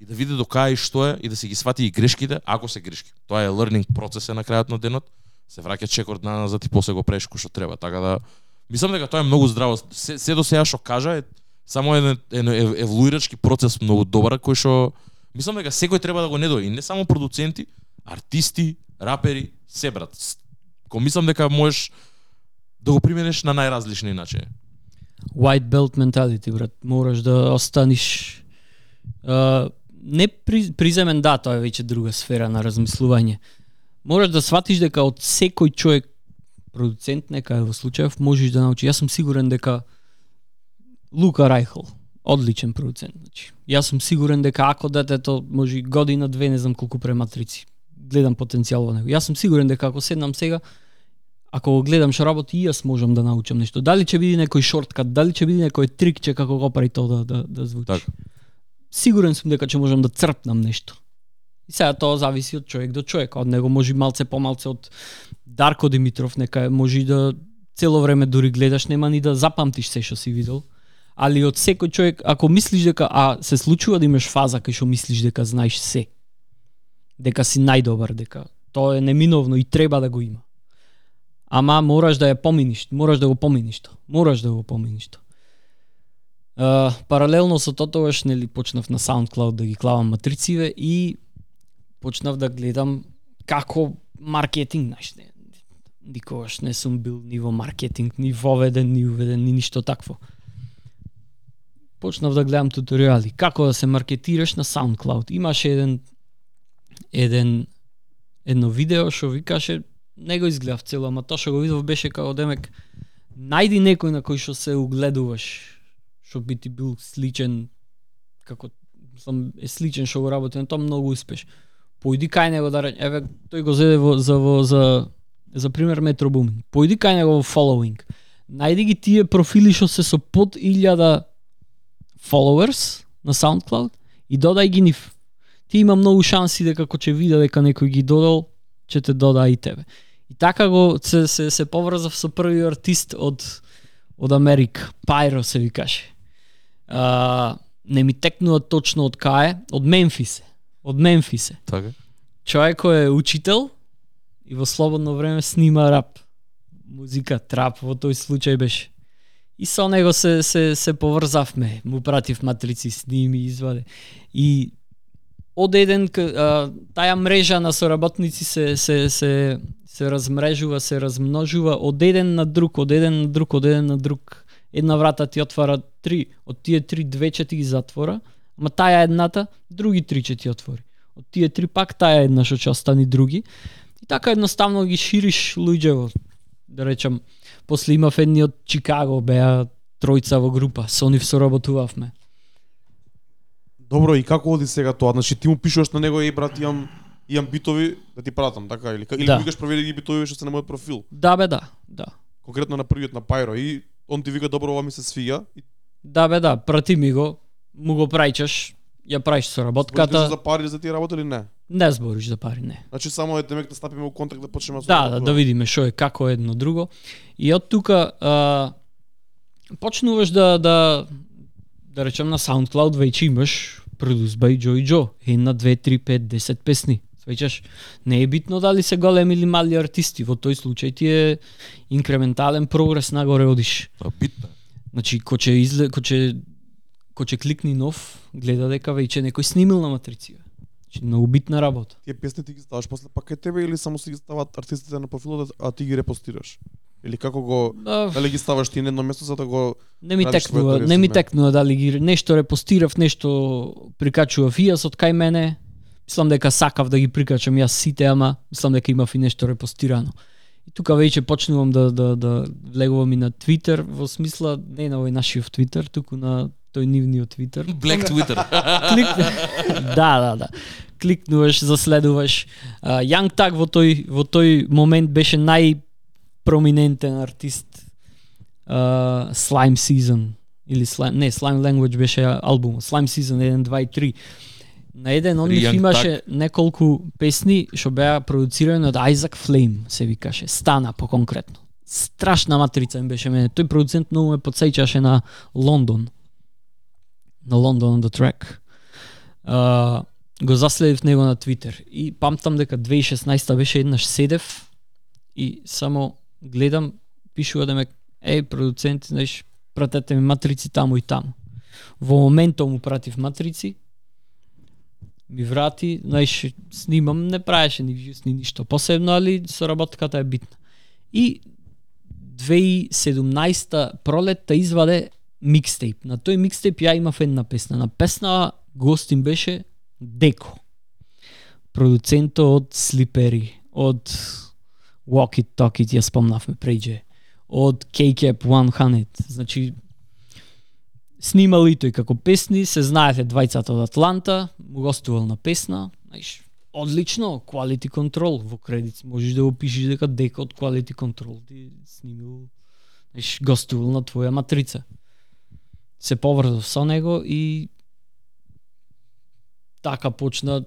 и да види до кај и што е и да се ги свати и грешките, ако се грешки. Тоа е learning процес е на крајот на денот. Се враќа чекор на назад и после го правиш што треба. Така да мислам дека тоа е многу здраво. Се, се до сега што кажа е само еден, еден ев- еволуирачки процес многу добар кој што мислам дека секој треба да го недои, не само продуценти, артисти, рапери, се брат. Ко мислам дека можеш да го применеш на најразлични начини. White belt mentality, брат. Мораш да останиш а, не при, приземен, да, тоа е веќе друга сфера на размислување. Мораш да сватиш дека од секој човек продуцент нека е во случајов можеш да научи. Јас сум сигурен дека Лука Райхол одличен продуцент, значи. Јас сум сигурен дека ако детето може година две, не знам колку прематрици, гледам потенцијал во него. Јас сум сигурен дека ако седнам сега ако го гледам што работи, и јас можам да научам нешто. Дали ќе биде некој шорткат, дали ќе биде некој трикче како го прави тоа да, да, да звучи. Така. Сигурен сум дека ќе можам да црпнам нешто. И сега тоа зависи од човек до човек. Од него може малце помалце од Дарко Димитров, нека може да цело време дури гледаш, нема ни да запамтиш се што си видел. Али од секој човек, ако мислиш дека, а се случува да имаш фаза кај што мислиш дека знаеш се, дека си најдобар, дека тоа е неминовно и треба да го има. Ама мораш да ја поминиш, мораш да го поминиш тоа. Мораш да го поминиш тоа. Uh, паралелно со тоа тогаш нели почнав на SoundCloud да ги клавам матрициве и почнав да гледам како маркетинг, знаеш, не, никогаш не сум бил ни во маркетинг, ни воведен, ни уведен, ни ништо такво. Почнав да гледам туторијали како да се маркетираш на SoundCloud. Имаше еден еден едно видео што викаше не го изгледав цело, ама тоа што го видов беше како демек најди некој на кој што се угледуваш што би ти бил сличен како сам е сличен што го работи на тоа многу успеш. Појди кај него да еве тој го зеде во за во за за пример Метро Бумин. Појди кај него во following. Најди ги тие профили што се со под илјада followers на SoundCloud и додај ги нив. Ти има многу шанси дека ако ќе види дека некој ги додал, ќе те дода и тебе. И така го се се се поврзав со први артист од од Америка, Пайро се викаше. А, не ми текнува точно од кај, од Мемфис. Од Мемфис. Така. Човек кој е учител и во слободно време снима рап. Музика, трап во тој случај беше. И со него се се се поврзавме, му пратив матрици, сними, изваде. И од еден к- а, таја мрежа на соработници се се се се размрежува, се размножува од еден на друг, од еден на друг, од еден на друг. Една врата ти отвара три, од тие три две ќе ти ги затвора, ама таја едната, други три ќе ти отвори. Од тие три пак таја една што ќе остани други. И така едноставно ги шириш луѓево, Да речам, после имав едни од Чикаго, беа тројца во група, со нив соработувавме. Добро, и како оди сега тоа? Значи ти му пишуваш на него, еј брат, имам имам битови да ти пратам, така или или Да. викаш провери ги битови што се на мојот профил. Да бе, да, да. Конкретно на првиот на Пайро и он ти вика добро, ова ми се свиѓа и Да бе, да, прати ми го, му го праќаш, ја правиш збориш соработката, за пари за тие работи или не? не збориш за пари, не. Значи само е демек да стапиме у контакт да почнеме Да, да, да видиме што е, како е едно друго. И од тука а, почнуваш да да да речем на SoundCloud веќе имаш Produce by Joy Joe, една, две, три, пет, десет песни. Свеќаш, не е битно дали се големи или мали артисти, во тој случај ти е инкрементален прогрес нагоре одиш. Тоа битно. е. Значи, ко ќе изле, ко ќе ко ќе кликни нов, гледа дека веќе некој снимил на матриција. Значи, многу битна работа. Тие песни ти ги ставаш после пак кај тебе или само си ги стават артистите на профилот, а ти ги репостираш? Или како го Да, дали ги ставаш ти на едно место за да го Не ми текнува, не ми текнува дали ги нешто репостирав, нешто прикачував и јас од кај мене. Мислам дека сакав да ги прикачам јас сите, ама мислам дека имав и нешто репостирано. И тука веќе почнувам да да да влегувам и на Твитер, во смисла не на овој нашиот Твитер, туку на тој нивниот Твитер. Black Twitter. Клик... да, да, да. Кликнуваш, заследуваш. Uh, Young Tag во тој во тој момент беше најпроминентен артист. Uh, Slime Season или Slime, не, Slime Language беше албумот. Slime Season 1, 2 и 3. На еден онлиф Young имаше неколку песни што беа продуцирани од Айзак Флейм, се викаше, Стана по конкретно. Страшна матрица им беше мене. Тој продуцент многу ме подсеќаше на Лондон. На Лондон on the track. А, го заследив него на Твитер и памтам дека 2016 беше еднаш седев и само гледам пишува да ме еј продуцент, знаеш, пратете ми матрици таму и таму. Во моментот му пратив матрици, ми врати, знаеш, снимам, не правеше ни вјус ни ништо посебно, али соработката е битна. И 2017 пролетта изваде микстейп. На тој микстейп ја имав една песна. На песна гостин беше Деко. Продуценто од Слипери, од Walk It Talk It, ја спомнавме преđe. Од K-Cap 100. Значи, снимал и тој како песни, се знаете двајцата од Атланта, му гостувал на песна, знаеш, одлично, quality control во кредит, можеш да го пишеш дека дека од quality control ти снимил, знаеш, гостувал на твоја матрица. Се поврзав со него и така почна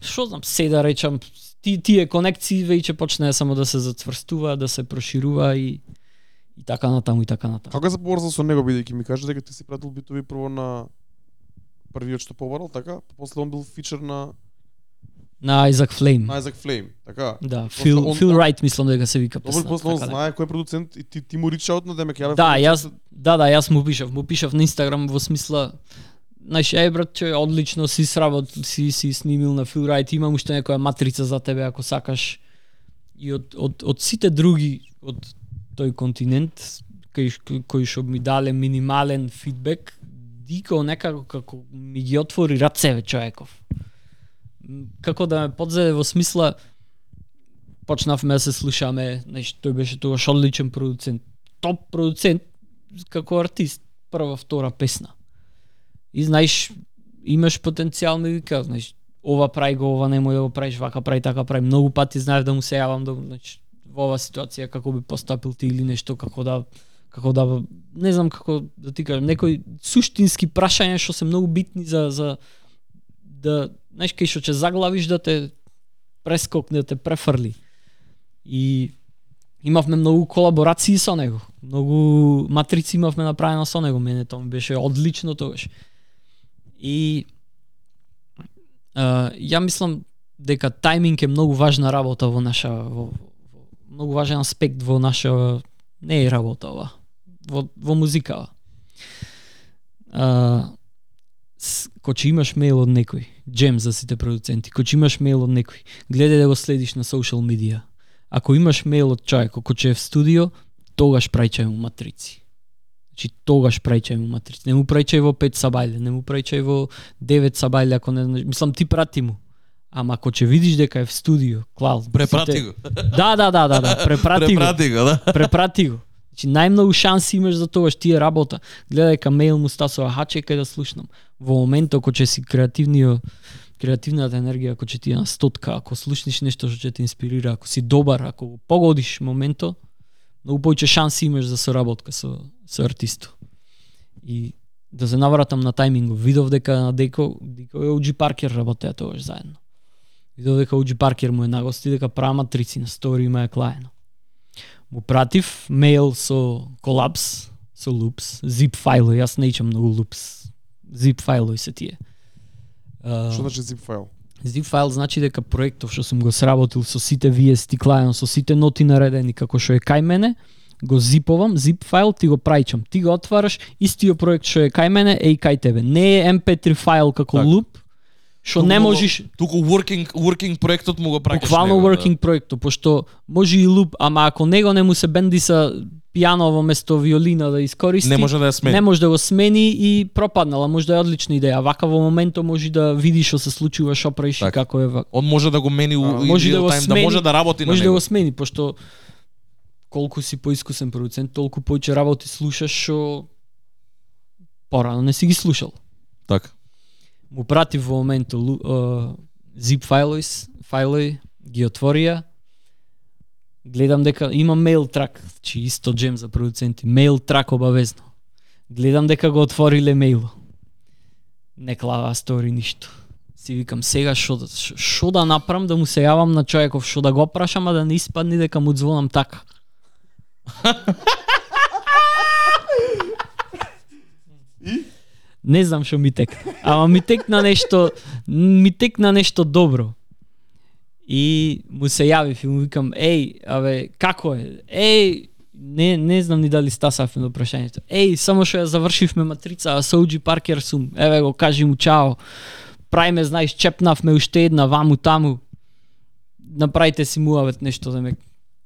што знам, се да речам, ти тие конекции веќе почнаа само да се затврстува, да се проширува и и така натаму и така натаму. Како се поврзал со него бидејќи ми кажа дека ти си пратил битови прво на првиот што побарал, така? После он бил фичер на На Айзак Флейм. на Isaac Flame, така? Да, Фил он- Фил Райт мислам дека се вика Добро, песната. после он така да. знае кој е продуцент и ти, ти му рича од на демек јаве. Да, јас да, да, јас му пишав, му пишав на Инстаграм во смисла Знаеш, еј брат, че одлично си сработ, си си снимил на Фил Райт, имам уште некоја матрица за тебе ако сакаш. И од од од сите други од тој континент кои ш- кои што ми дале минимален фидбек, Дико некако како ми ги отвори рацеве човеков. Како да ме подзеде во смисла почнавме да се слушаме, знаеш, тој беше тоа одличен продуцент. Топ продуцент како артист, прва, втора песна. И знаеш, имаш потенцијал ми вика, знаеш, ова прај го, ова немој да го правиш, вака прај, така прај. Многу пати знаев да му се јавам да значи во оваа ситуација како би постапил ти или нешто како да како да не знам како да ти кажам, некои суштински прашања што се многу битни за за да знаеш кај што ќе заглавиш да те прескокне, да те префрли. И имавме многу колаборации со него. Многу матрици имавме направено со него. Мене тоа ми беше одлично тогаш. И а, ја мислам дека тајминг е многу важна работа во наша во, во многу важен аспект во наша не е работа ова во во музикава. А, кога имаш мејл од некој, джем за сите продуценти, кога имаш мејл од некој, гледај да го следиш на социјал медија. Ако имаш мејл од човек кој е в студио, тогаш прајчај му матрици. Значи тогаш прајчај му матрици. Не му прајчај во 5 сабајле, не му прајчај во 9 сабајле, ако не знаеш. Мислам ти прати му. Ама ако ќе видиш дека е в студио, клал. Препрати сите- го. Да, да, да, да, да, препрати го. Препрати го, да. Препрати го. Значи најмногу шанси имаш за тоа што ти е работа. Гледај ка мејл му стасува, ха чекај да слушнам. Во моментот кога ќе си креативниот креативната енергија ако ќе ти е на стотка, ако слушнеш нешто што ќе те инспирира, ако си добар, ако го погодиш моментот, многу повеќе шанси имаш за соработка со со артистот. И да се навратам на тајмингов, видов дека на Деко, Деко и Оджи Паркер работеа тогаш заедно. Видов дека Оджи Паркер му е нагости дека прама матрици на стори има е клаено. Му пратив мејл со колапс, со лупс, zip фајлови, јас не ичам многу лупс. Zip фајлови се тие. Што значи zip файл? Zip файл значи дека проектов што сум го сработил со сите VST клајон, со сите ноти наредени како што е кај мене, го зиповам, zip файл ти го прајчам. Ти го отвараш, истиот проект што е кај мене е и кај тебе. Не е MP3 файл како Така. луп, што не можеш Туку working working проектот му го праќаш. буквално него, да. working проекто, пошто може и луп, ама ако него не му се бенди са пијано во место виолина да искористи, Не може да ја смени. не може да го смени и пропаднала, може да е одлична идеја. Вака во моментот може да видиш што се случува, што правиш и Така. како е ва- Он може да го мени у А, in може да го time, смени, да може да работи на може да него. го смени, пошто колку си поискусен продуцент, толку повеќе работи слушаш што порано не си ги слушал. Така. Му прати во моментот uh, zip файлови, файлови ги отворија, гледам дека има мейл трак, чи исто джем за продуценти, мейл трак обавезно. Гледам дека го отвориле мейло. Не клава стори ништо. Си викам сега што да шо- да направам да му се јавам на човеков, што да го прашам, а да не испадне дека му звонам така. Не знам што ми текна. Ама ми текна нешто, ми текна нешто добро. И му се јавив и му викам, еј, абе, како е? Еј, не, не знам ни дали стасавме до прашањето. Еј, само што ја завршивме матрица, а со Оуджи Паркер сум. Еве го, кажи му чао. Прајме, знаеш, чепнавме уште една ваму таму. Направите си муабет нешто да ме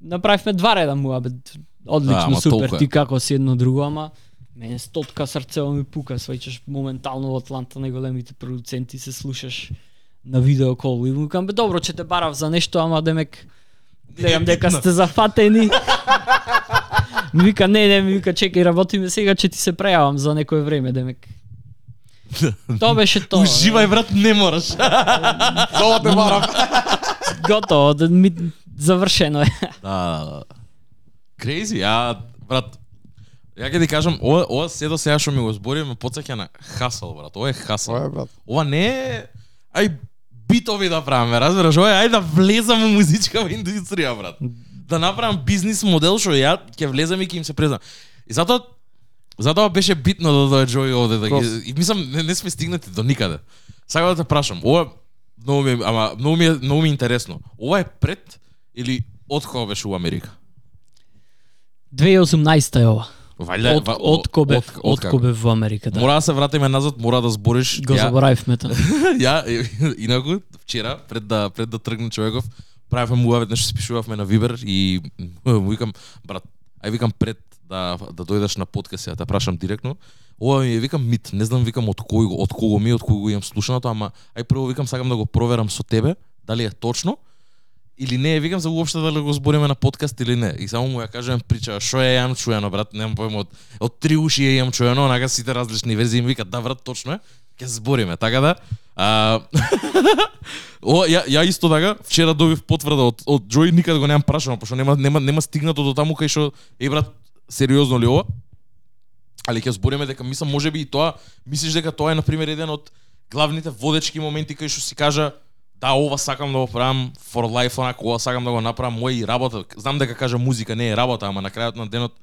Направивме два реда муабет. Одлично, Да, ама супер. толку е. Ти како си едно друго, ама мене стотка срцево ми пука, сваќаш моментално во Атланта најголемите продуценти се слушаш на видео кол и му викам бе добро че те барав за нешто, ама демек гледам дека сте зафатени. ми вика не, не, ми вика чекај работиме сега че ти се прејавам за некое време демек. Тоа беше тоа. Уживај брат, не мораш. Зова те барам. Готово, завршено е. Да, да, да. Crazy, а брат. Ја ќе ти кажам, ова ова се до сега што ми го збори ме потсеќа на хасал, брат. Ова е хасал. Тоа е брат. Ова не е ај битови да правиме, разбираш? Ова е ај да влезам во музичка индустрија, брат. Да направам бизнис модел што ја ќе влезам и ќе им се признам. И затоа затоа беше битно да дое Джои овде да ги и мислам не, не сме стигнати до никаде. Сакам да те прашам, ова многу ми ама многу ми многу ми е интересно. Ова е пред или од кога беше у Америка? 2018 е ова. Вајде, Од, од кобе, од кобе во Америка, да. Мора да се вратиме назад, мора да збориш. Го Ја- заборавивме тоа. ја инаку вчера пред да пред да тргне човеков правевме му се спишувавме на Вибер и му викам брат ај викам пред да да дојдеш на подкаст ја те прашам директно ова ми е викам мит не знам викам од кој го од кого ми од кој го имам слушаното ама ај прво викам сакам да го проверам со тебе дали е точно или не, викам за уопште дали го збориме на подкаст или не. И само му ја кажувам прича, што е јам чуено, брат, немам појма од, од три уши е јам чуено, онака сите различни верзии им викат, да брат, точно е, ќе збориме, така да. А, о, ја, ја исто така, вчера добив потврда од, од Джој, никаде го немам прашано, пошто нема, нема, нема стигнато до таму кај што, е брат, сериозно ли ова? Али ќе збориме дека мислам можеби и тоа, мислиш дека тоа е на пример еден од главните водечки моменти кај што си кажа да, ова сакам да го правам for life, онака, ова сакам да го направам мој работа. Знам дека кажа музика не е работа, ама на крајот на денот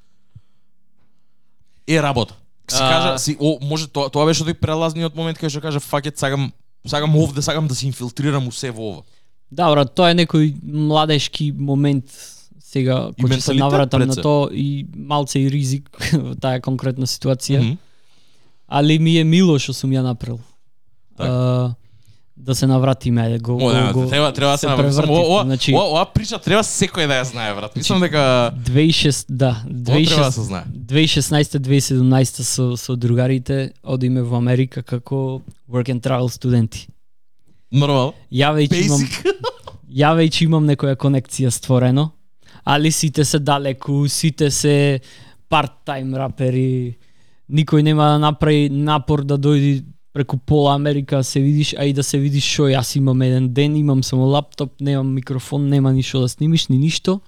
е работа. Си А- кажа, си, о, може тоа, тоа беше тој прелазниот момент кај што кажа факет сакам сакам овде, сакам да се инфилтрирам у се во ова. Да, брат, тоа е некој младешки момент сега кој се навратам на тоа и малце и ризик во таа конкретна ситуација, Мгм. али ми е мило што сум ја направил. Така. А, да се навратиме, ајде го, О, го, го треба треба да се наврати. превртив. Ова, ова, Значи, ова, ова прича треба секој да ја знае, брат. Мислам дека 2006, да, тоа треба да се 2006, знае. 2016-2017 со, со другарите одиме во Америка како work and travel студенти. Нормално. Ја веќе имам ја веќе имам некоја конекција створено, али сите се далеку, сите се парт-тајм рапери, никој нема да направи напор да дојди преку пола Америка се видиш, а и да се видиш што јас имам еден ден, имам само лаптоп, немам микрофон, нема ништо да снимиш, ни ништо.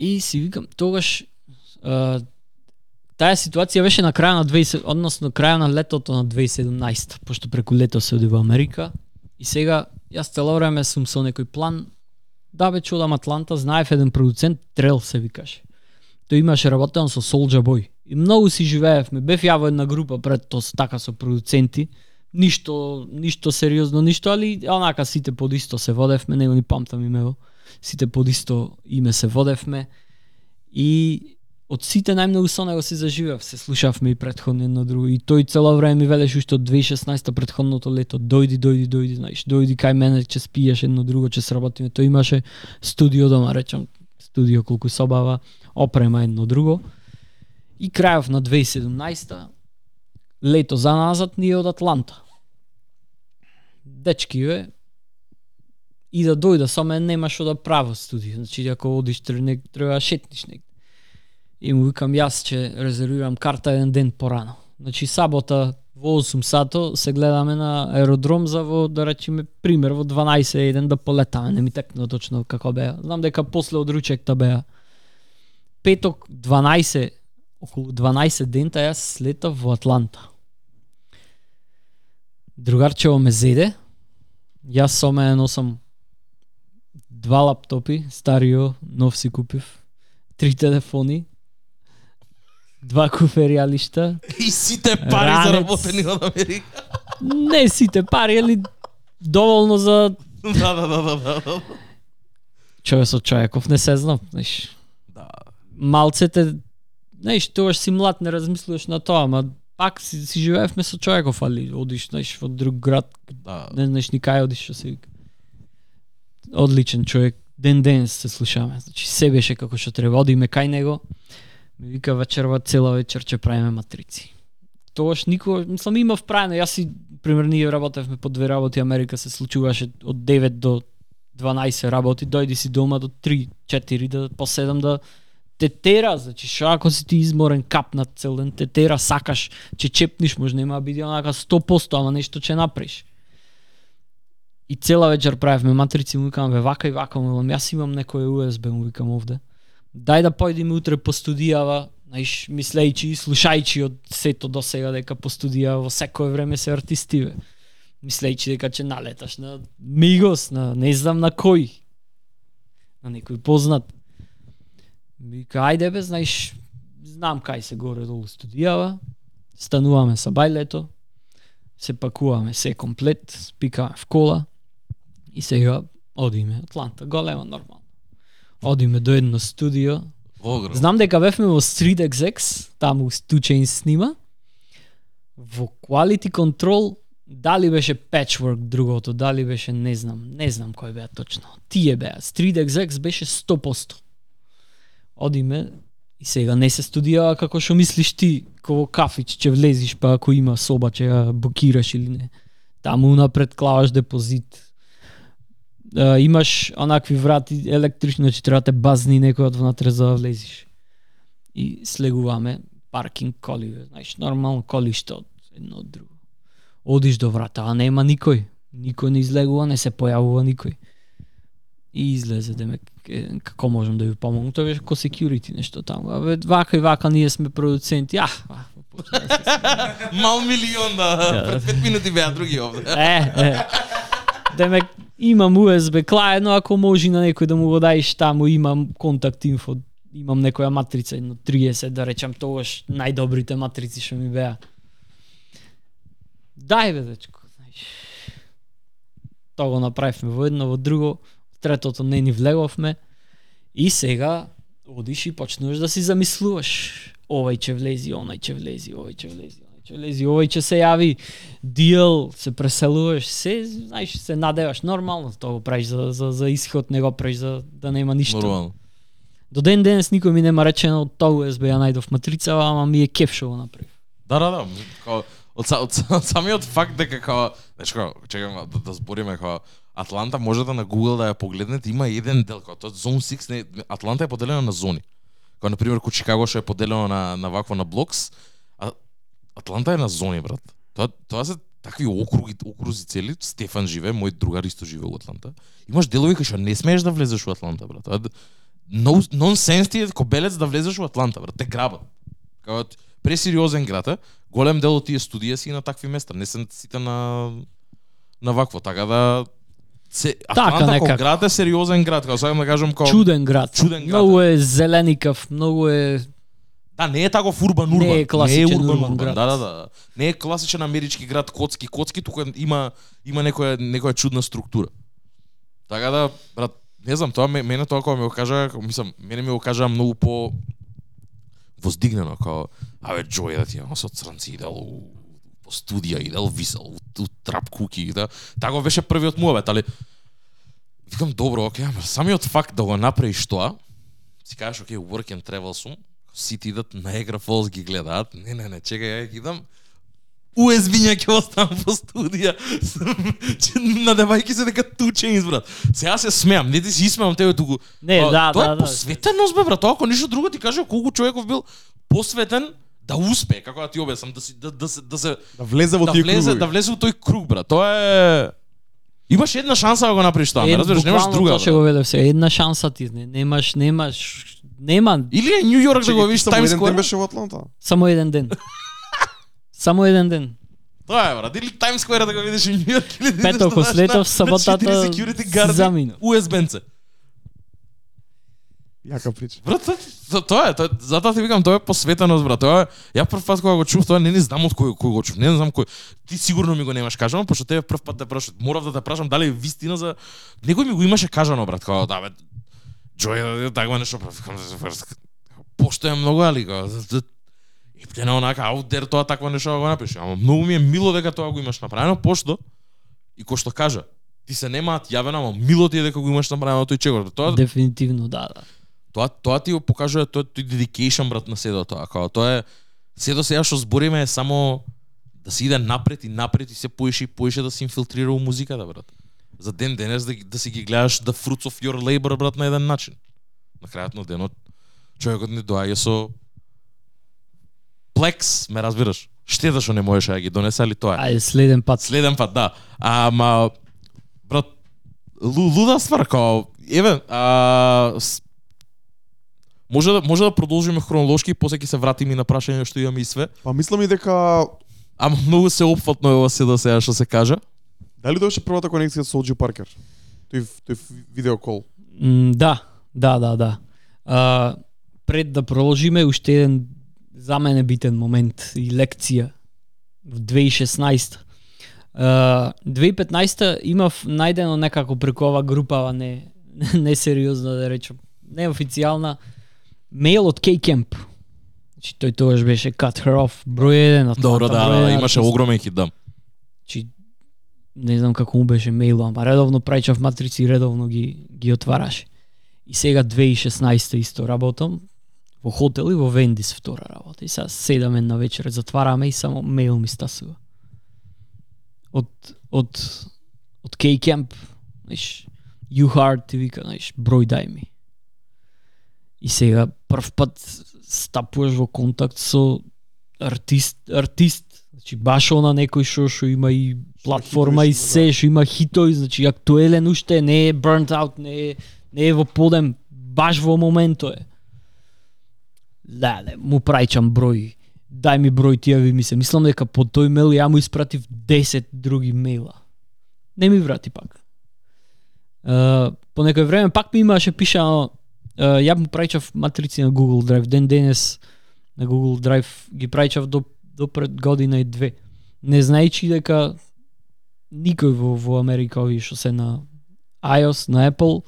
И си викам, тогаш а, таа ситуација беше на крај на 20, односно крај на летото на 2017, пошто преку лето се оди во Америка. И сега јас цело време сум со некој план да бе чудам Атланта, знаев еден продуцент, Трел се викаше. Тој имаше работен со Soulja Boy. И многу си живеевме. Бев ја во една група пред тоа со- така со продуценти. Ништо, ништо сериозно, ништо, али онака сите под исто се водевме, него ни памтам имево. Сите под исто име се водевме. И од сите најмногу со него се заживев, се слушавме и предходно едно друго. И тој цело време ми велеше уште од 2016 предходното лето, дојди, дојди, дојди, знаеш, дојди кај мене, че спиеш едно друго, че сработиме. Тој имаше студио дома, речам, студио колку собава, опрема едно друго. И крајов на 2017 лето за назад ние од Атланта. Дечки бе, и да дојда, само нема што да право студи. Значи ако одиш тренек треба да шетниш негде. И му викам јас че резервирам карта еден ден порано. Значи сабота во 8 сато се гледаме на аеродром за во да речеме пример во 12 еден да полетаме, не ми текна точно како беа. Знам дека после од ручекта беа. Петок 12 околу 12 дента јас слетав во Атланта. Другарчево ме зеде. Јас со мене носам два лаптопи, старио, нов си купив, три телефони, два куферијалишта, И сите пари Ранец. заработени од Америка. не сите пари, али доволно за да, да, да, да, да, да. човек со човеков, не се знам, знаеш. Да. Малцете, знаеш, тогаш си млад, не размислуваш на тоа, ама пак си, си живеевме со човеков, али одиш, знаеш, во друг град, Да. не знаеш ни кај одиш, што се вика. Одличен човек, ден ден се слушаме. Значи се беше како што треба, одиме кај него. Ми вика вечерва цела вечер ќе правиме матрици. Тогаш никога, мислам имав правено, јас си пример ние работевме по две работи, Америка се случуваше од 9 до 12 работи, дојди си дома до 3, 4 да по 7 да те тера, значи што ако си ти изморен капнат цел ден, те тера, сакаш, че чепниш, може нема да биде онака 100%, ама нешто ќе направиш. И цела вечер правевме матрици, му викам, бе, вака и вака, му викам, јас имам некој USB, му викам овде. Дај да појдеме утре по студијава, знаеш, мислејќи и слушајќи од сето до сега дека по студијава во секое време се артистиве. Мислејќи дека ќе налеташ на Мигос, на не знам на кој. На некој познат. Вика, ајде бе, знаеш, знам кај се горе долу студијава, стануваме са бајлето, се пакуваме се комплет, спикаме в кола и сега одиме Атланта, голема нормално. Одиме до едно студио. Во град. Знам дека бевме во Street XX, таму Стучен снима. Во Quality Control дали беше Patchwork другото, дали беше не знам, не знам кој беа точно. Тие беа. Street XX беше 100%. Одиме и сега не се студија како што мислиш ти, кого кафич ќе влезиш па ако има соба ќе ја букираш или не. Таму напред клаваш депозит. А, имаш онакви врати електрични, значи треба да те базни некој од внатре за да влезиш. И слегуваме паркинг коли, знаеш, нормално колиште од едно од друго. Одиш до врата, а нема никој. Никој не излегува, не се појавува никој. И излезе демек е, како можам да ви помогнам. Тоа беше ко security нешто таму. Абе вака и вака ние сме продуценти. А, а, почна да Мал милион да. Да. Пред 5 минути беа други овде. Е, е. Демек имам USB клаено, ако може на некој да му го даиш таму, имам контакт инфо, имам некоја матрица, едно 30, да речам, тогаш најдобрите матрици што ми беа. Дај бе, дечко, знаеш. Тоа го направивме во едно, во друго, третото не ни влеговме. И сега одиш и почнуваш да си замислуваш. Овај ќе влези, онај ќе влези, овај ќе влези, онај ќе влези, овај ќе се јави дел, се преселуваш, се, знаеш, се надеваш нормално, тоа го правиш за, за, за исход, не го правиш за да нема ништо. Нормално. До ден денес никој ми нема речено од тоа USB ја најдов матрица, ама ми е кеф што го направи. Да, да, да. Од, од, са- од самиот факт дека као, знаеш као, чекам да, да збориме као Атланта може да на Google да ја погледнете, има еден дел кој тоа Zone 6, не, Атланта е поделена на зони. кога на пример кој Чикаго што е поделено на на вакво на блокс, а Атланта е на зони, брат. Тоа тоа се такви округи, окрузи цели. Стефан живе, мој другар исто живе во Атланта. Имаш делови кои што не смееш да влезеш во Атланта, брат. Тоа е- нонсенс ти е кобелец да влезеш во Атланта, брат. Те грабат. кога пресериозен град е. Голем дел од тие студија си на такви места, не се сите на на вакво, така да се Така, Атланта како некако. град е сериозен град, како сакам да кажам како Чуден град. Чуден град Многу е зеленикав, многу е Да, не е таков урбан урбан. Не е класичен урбан, урбан град. Да, да, да. Не е класичен амерички град коцки коцки, тука има има некоја некоја чудна структура. Така да, брат, не знам, тоа ме- мене тоа кога ми го кажа, мислам, мене ми го кажа многу по воздигнено, као, абе, Джој, да ти ја со црнци идел у, по студија, идел висел, у, у трап куки, да. Така беше првиот муавет, али викам, добро, окей, ама самиот факт да го направиш тоа, си кажеш, окей, work and travel сум, сите идат на Егра Фолс ги гледаат, не, не, не, чекај, ја ги идам, USB-ња ќе оставам по студија. Надевајќи се дека тучен избрат. Сега се смеам, не ти си исмеам тебе туку. Не, А, да, тоа да, е да. посветеност бе брат, ако ништо друго ти кажа колку човеков бил посветен да успее, како да ти објаснам, да си да да се да се Да влезе во да тие влезе кругови. да влезе во тој круг брат. Тоа е Имаш една шанса да го направиш тоа, Ед- разбираш, немаш буквално друга. Тоа ќе го веде се. Една шанса ти, не, немаш, немаш, нема Или е Нью Йорк да го видиш ти само Times еден ден Square. беше во Атланта. само еден ден. само еден ден. Тоа е, брат. Или Times Square да го видиш во Нью Йорк или да Пето, идеш, ако знаеш, слетов на- на саботата замина. USB-нце. Јака прича. Брат, тоа- тоа тоа е, тоа, е- затоа ти викам, тоа е посветеност, брат. Тоа е, ја прв пат кога го чув, тоа не не знам од кој кој го чув, не знам кој. Ти сигурно ми го немаш кажано, пошто тебе прв пат те прашав, морав да те прашам дали е вистина за некој ми го имаше кажано, брат, кога да бе Джој таква нешто, брат, викам, пошто е многу али кога Ептена онака аутдер тоа таква нешто да го напише. Ама многу ми е мило дека тоа го имаш направено, пошто и кој што кажа, ти се немаат јавено, ама мило ти е дека го имаш направено тој чекор. Тоа Дефинитивно, да, да. Тоа тоа ти го покажува тоа тој dedication брат на седо тоа. Као тоа е се до сега што збориме е само да се иде напред и напред и се поише и поише да се инфилтрира у музиката брат. За ден денес да, да си ги гледаш the fruits of your labor брат на еден начин. На крајот на денот човекот не доаѓа со плекс, ме разбираш. Штета што не можеше да ги донесе, али тоа е. Ајде следен пат. Следен пат, да. Ама брат, лу, луда ствар као еве, а, може да може да продолжиме хронолошки, после ќе се вратиме и на прашање што имаме и све. Па мислам и дека Ама многу се опфатно е ова се до сега што се кажа. дали дојше првата конекција со Оджи Паркер? Тој тој видеокол. М, да, да, да, да. А, пред да продолжиме, уште еден за мене битен момент и лекција в 2016. А, 2015 имав најдено некако преку ова групава не не сериозно да речем, неофицијална мејл од K-Camp. Значи тој тогаш беше Cut Her Off, број еден од Добро, да, да, имаше огромен хит, да. Значи, не знам како му беше мејло, ама редовно праќав матрици и редовно ги, ги отвараше. И сега 2016 исто работам во хотел и во Вендис втора работа. И сега седаме на вечер, затвараме и само мејл ми стасува. Од од од K-Camp, знаеш, You Hard ти вика, знаеш, број дај ми. И сега прв пат стапуваш во контакт со артист, артист, значи баш она некој што што има и платформа и се, што има хитови, значи актуелен уште не е burnt out, не е не е во подем, баш во моментот е. Леле, му прајчам број. Дај ми број ти ви ми се. Мислам дека по тој мејл ја му испратив 10 други мејла. Не ми врати пак. Uh, по некој време пак ми имаше пишано ја му праќав матрици на Google Drive. Ден денес на Google Drive ги праќав до до пред година и две. Не знаејќи дека никој во, во Америка овие што се на iOS, на Apple,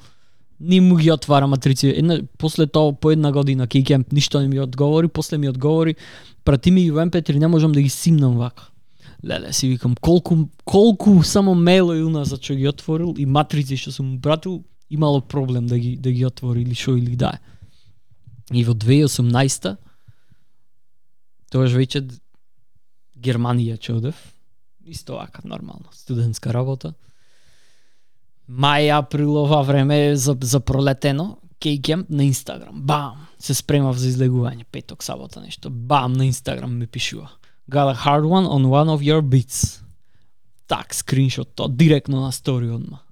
ни му ги отвара матрици. Една, после тоа по една година Кейкемп, ништо не ми одговори, после ми одговори, прати ми ги во MP3, не можам да ги симнам вака. Леле, си викам, колку, колку само мейлови уназад што ги отворил и матрици што сум му пратил, имало проблем да ги, да ги отвори или шо или да е. И во 2018 тогаш веќе Германија ќе одев. Исто вака нормално, студентска работа. Мај, април ова време за, за пролетено, Кейкемп на Инстаграм. Бам! Се спремав за излегување, петок, сабота нешто. Бам, на Инстаграм ми пишува. Got a hard one on one of your beats. Так, скриншот, тоа директно на стори одма.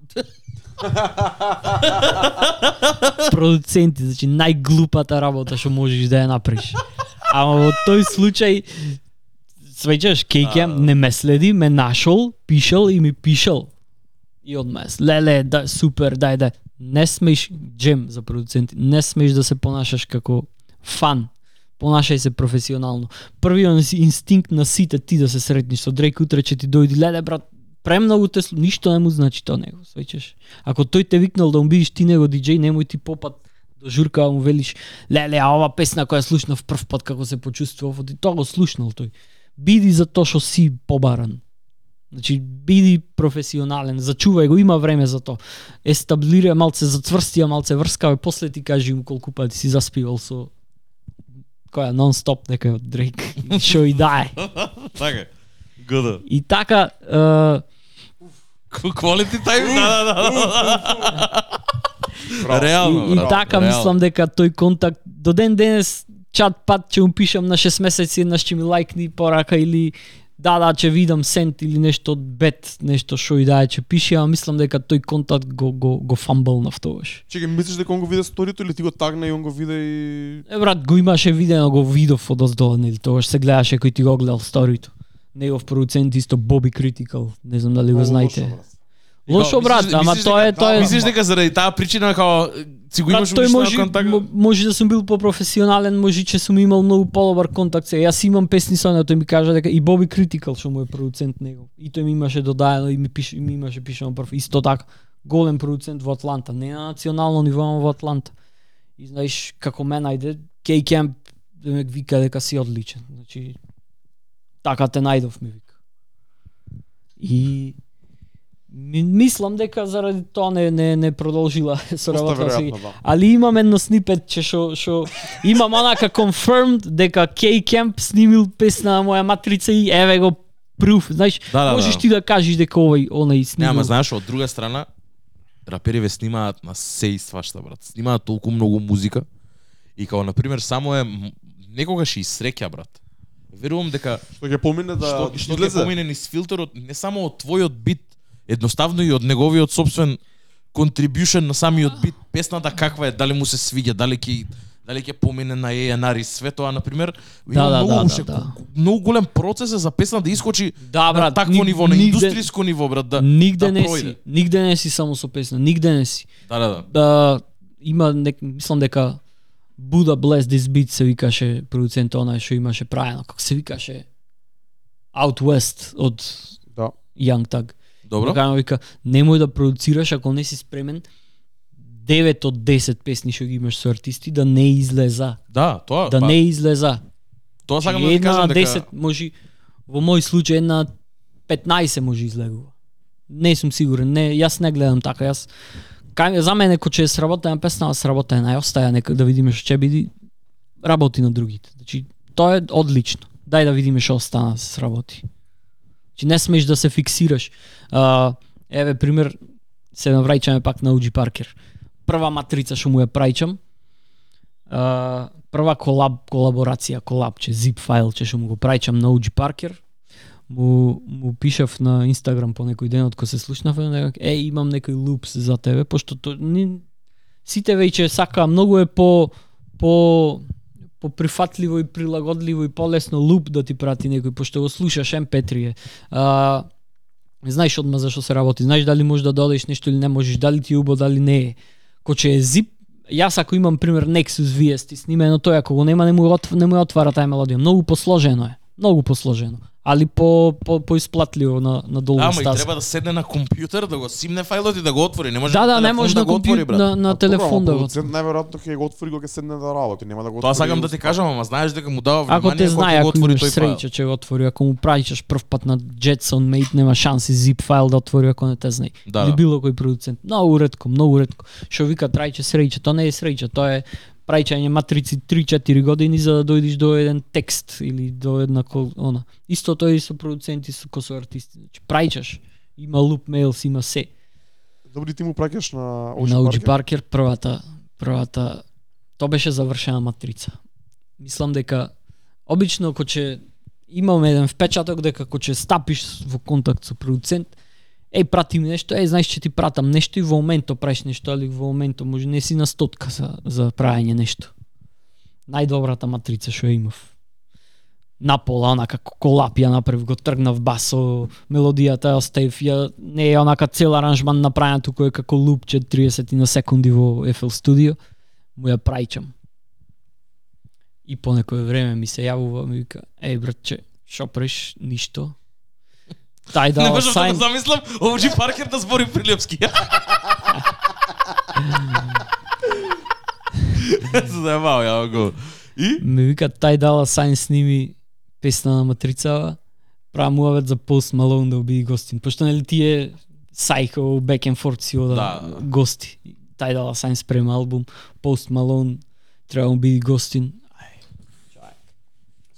Продуценти, значи најглупата работа што можеш да ја направиш. Ама во тој случај свеќаш Кейкем не ме следи, ме нашол, пишал и ми пишал. И одмес, леле, да, супер, дај, дај. Не смеш, джем за продуценти, не смеш да се понашаш како фан. Понашај се професионално. Првиот инстинкт на сите ти да се сретниш со Дрейк утре ќе ти дојди, леле брат, премногу те ништо не му значи тоа него, свеќаш. Ако тој те викнал да му бидиш ти него диџеј, немој ти попат до журка му велиш, леле, а ова песна која слушнав прв пат како се почувствував, и тоа го слушнал тој. Биди за тоа што си побаран. Значи, биди професионален, зачувај го, има време за тоа. Естаблира малце, зацврстија малце врска, и после ти кажи му колку пати си заспивал со која нон-стоп некој од Дрейк, шо и да е. Така. Гд. И така, Quality time? Да, да, да. Браво. Реално, и, и браво, така реално. мислам дека тој контакт до ден денес чат пат ќе му пишам на 6 месеци еднаш ќе ми лайкни порака или да да ќе видам сент или нешто од бет, нешто што и да е ќе пише, ама мислам дека тој контакт го го го фамбълнав тогаш. Чекај, мислиш дека он го виде сторито или ти го тагна и он го виде и Е брат, го имаше видено, го видов од оздоле, нели тогаш се гледаше кој ти го гледал сторито. Негов продуцент исто Боби Critical, не знам дали го знаете. лошо, брат. Ама тоа е тоа е Мислиш дека заради таа причина као си го имаш тој може, контакт? мо- може да сум бил по-професионален, може че сум имал многу подобар контакт се. Јас имам песни со него, тој ми кажа дека и Боби Critical што му е продуцент него. И тој ми имаше додаено и ми пише ми имаше пишано прв исто така голем продуцент во Атланта, не на национално ниво, ама во Атланта. И знаеш како ме најде K-Camp да ме вика дека си одличен. Значи така те најдов ми вика. И ми, мислам дека заради тоа не не не продолжила со Доста работа си. да. Ali imam едно снипет што што имам онака confirmed дека K-Camp снимил песна на моја матрица и еве го proof. Знаеш, Да, да, можеш да. ти да кажеш дека овој онај снимил. ама знаеш, од друга страна, рапериве снимаат на се и свашта, брат. Снимаат толку многу музика. И као, например, само е некогаш и среќа, брат. Верувам дека Што ќе помине да што, што ќе помине низ филтерот, не само од твојот бит, едноставно и од неговиот собствен контрибушен на самиот бит, песната каква е, дали му се свиѓа, дали ќе дали ќе помине на A&R и све тоа, например, Да, има да, многу, да, уште да, да. многу голем процес е за песна да искочи Да, на брат, такво ни- ниво, на нигде- индустријско ниво, брат, да, нигде да не пројде. си, нигде не си само со песна, нигде не си. Да, да, да. Да има нек, мислам дека Buddha Bless This Beat се викаше продуцент онај што имаше правено, како се викаше Out West од Да. Young Thug. Добро. Кога му вика, немој да продуцираш ако не си спремен 9 од 10 песни што ги имаш со артисти да не излеза. Да, тоа, Да па, не излеза. тоа сакам да кажам на дека 10 може во мој случај една 15 може излегува. Не сум сигурен, не, јас не гледам така, јас кај за мене кој че е сработена песна, сработена е, остаја нека да видиме што ќе биде работи на другите. Значи тоа е одлично. Дај да видиме што остана да се сработи. Значи не смеш да се фиксираш. А, еве пример се навраќаме пак на Уджи Паркер. Прва матрица што му ја прајчам, а, прва колаб колаборација, колабче, zip фајлче што му го прајчам на Уджи Паркер. Му, му пишав на Инстаграм по некој ден од кој се слушнавме, дека, е, имам некој лупс за тебе, пошто то, ни, сите веќе сака, многу е по, по по прифатливо и прилагодливо и полесно луп да ти прати некој, пошто го слушаш MP3 е. А, знаеш одма зашо се работи, знаеш дали можеш да додадеш нешто или не можеш, дали ти е убаво, дали не е. Коче е zip, јас ако имам пример Nexus VST снимено тој ако го нема не му отв- не му отвара таа мелодија. Многу посложено е. Многу посложено. Али по по поисплатливо на на долга Ама и стаза. треба да седне на компјутер, да го симне фајлот и да го отвори. Не може Да, на да, не може да на го отвори, компјутер брат. на, на А, телефон да го. продуцент најверојатно ќе го отвори кога ќе седне да работи, нема да го Тоа отвори. сакам да ти кажам, ама знаеш дека му дава Ако внимание те знае, го ако отвори тој фајл. среќа ќе го отвори, ако му праќаш прв пат на Jetson Mate, нема шанси zip файл да отвори ако не те знае. Да, Или да. било кој продуцент. Многу ретко, многу ретко. Што вика трајче среќа, тоа не е среќа, тоа е праќање матрици 3-4 години за да дојдеш до еден текст или до една она. Исто тоа и со продуценти со ко со артисти. Значи праќаш. Има луп мейлс, има се. Добри ти му праќаш на на Оджи Паркер? Паркер првата првата тоа беше завршена матрица. Мислам дека обично кога ќе имам еден впечаток дека кога ќе стапиш во контакт со продуцент, еј прати ми нешто, еј знаеш че ти пратам нешто и во моменто правиш нешто, али во моменто може не си на стотка за за правење нешто. Најдобрата матрица што имав. На пола, онака колап ја направив, го тргнав басо, мелодијата ја оставив, ја не е онака цел аранжман направен, туку е како лупче 30 на секунди во FL Studio, му ја прајчам. И по некое време ми се јавува, ми вика, еј братче, шо преш, Ништо. Тај Не дава можам да го замислам, Паркер да збори прилепски. Заебао, ја го. И? ми вика, тај дала сајн сними песна на матрицава, правам муавет за Post Malone да оби гостин, пошто нели тие Psycho, Back and Forth си ода Да, да. гости. Тај дала сајн спрема албум, Post Malone треба да биде гостин.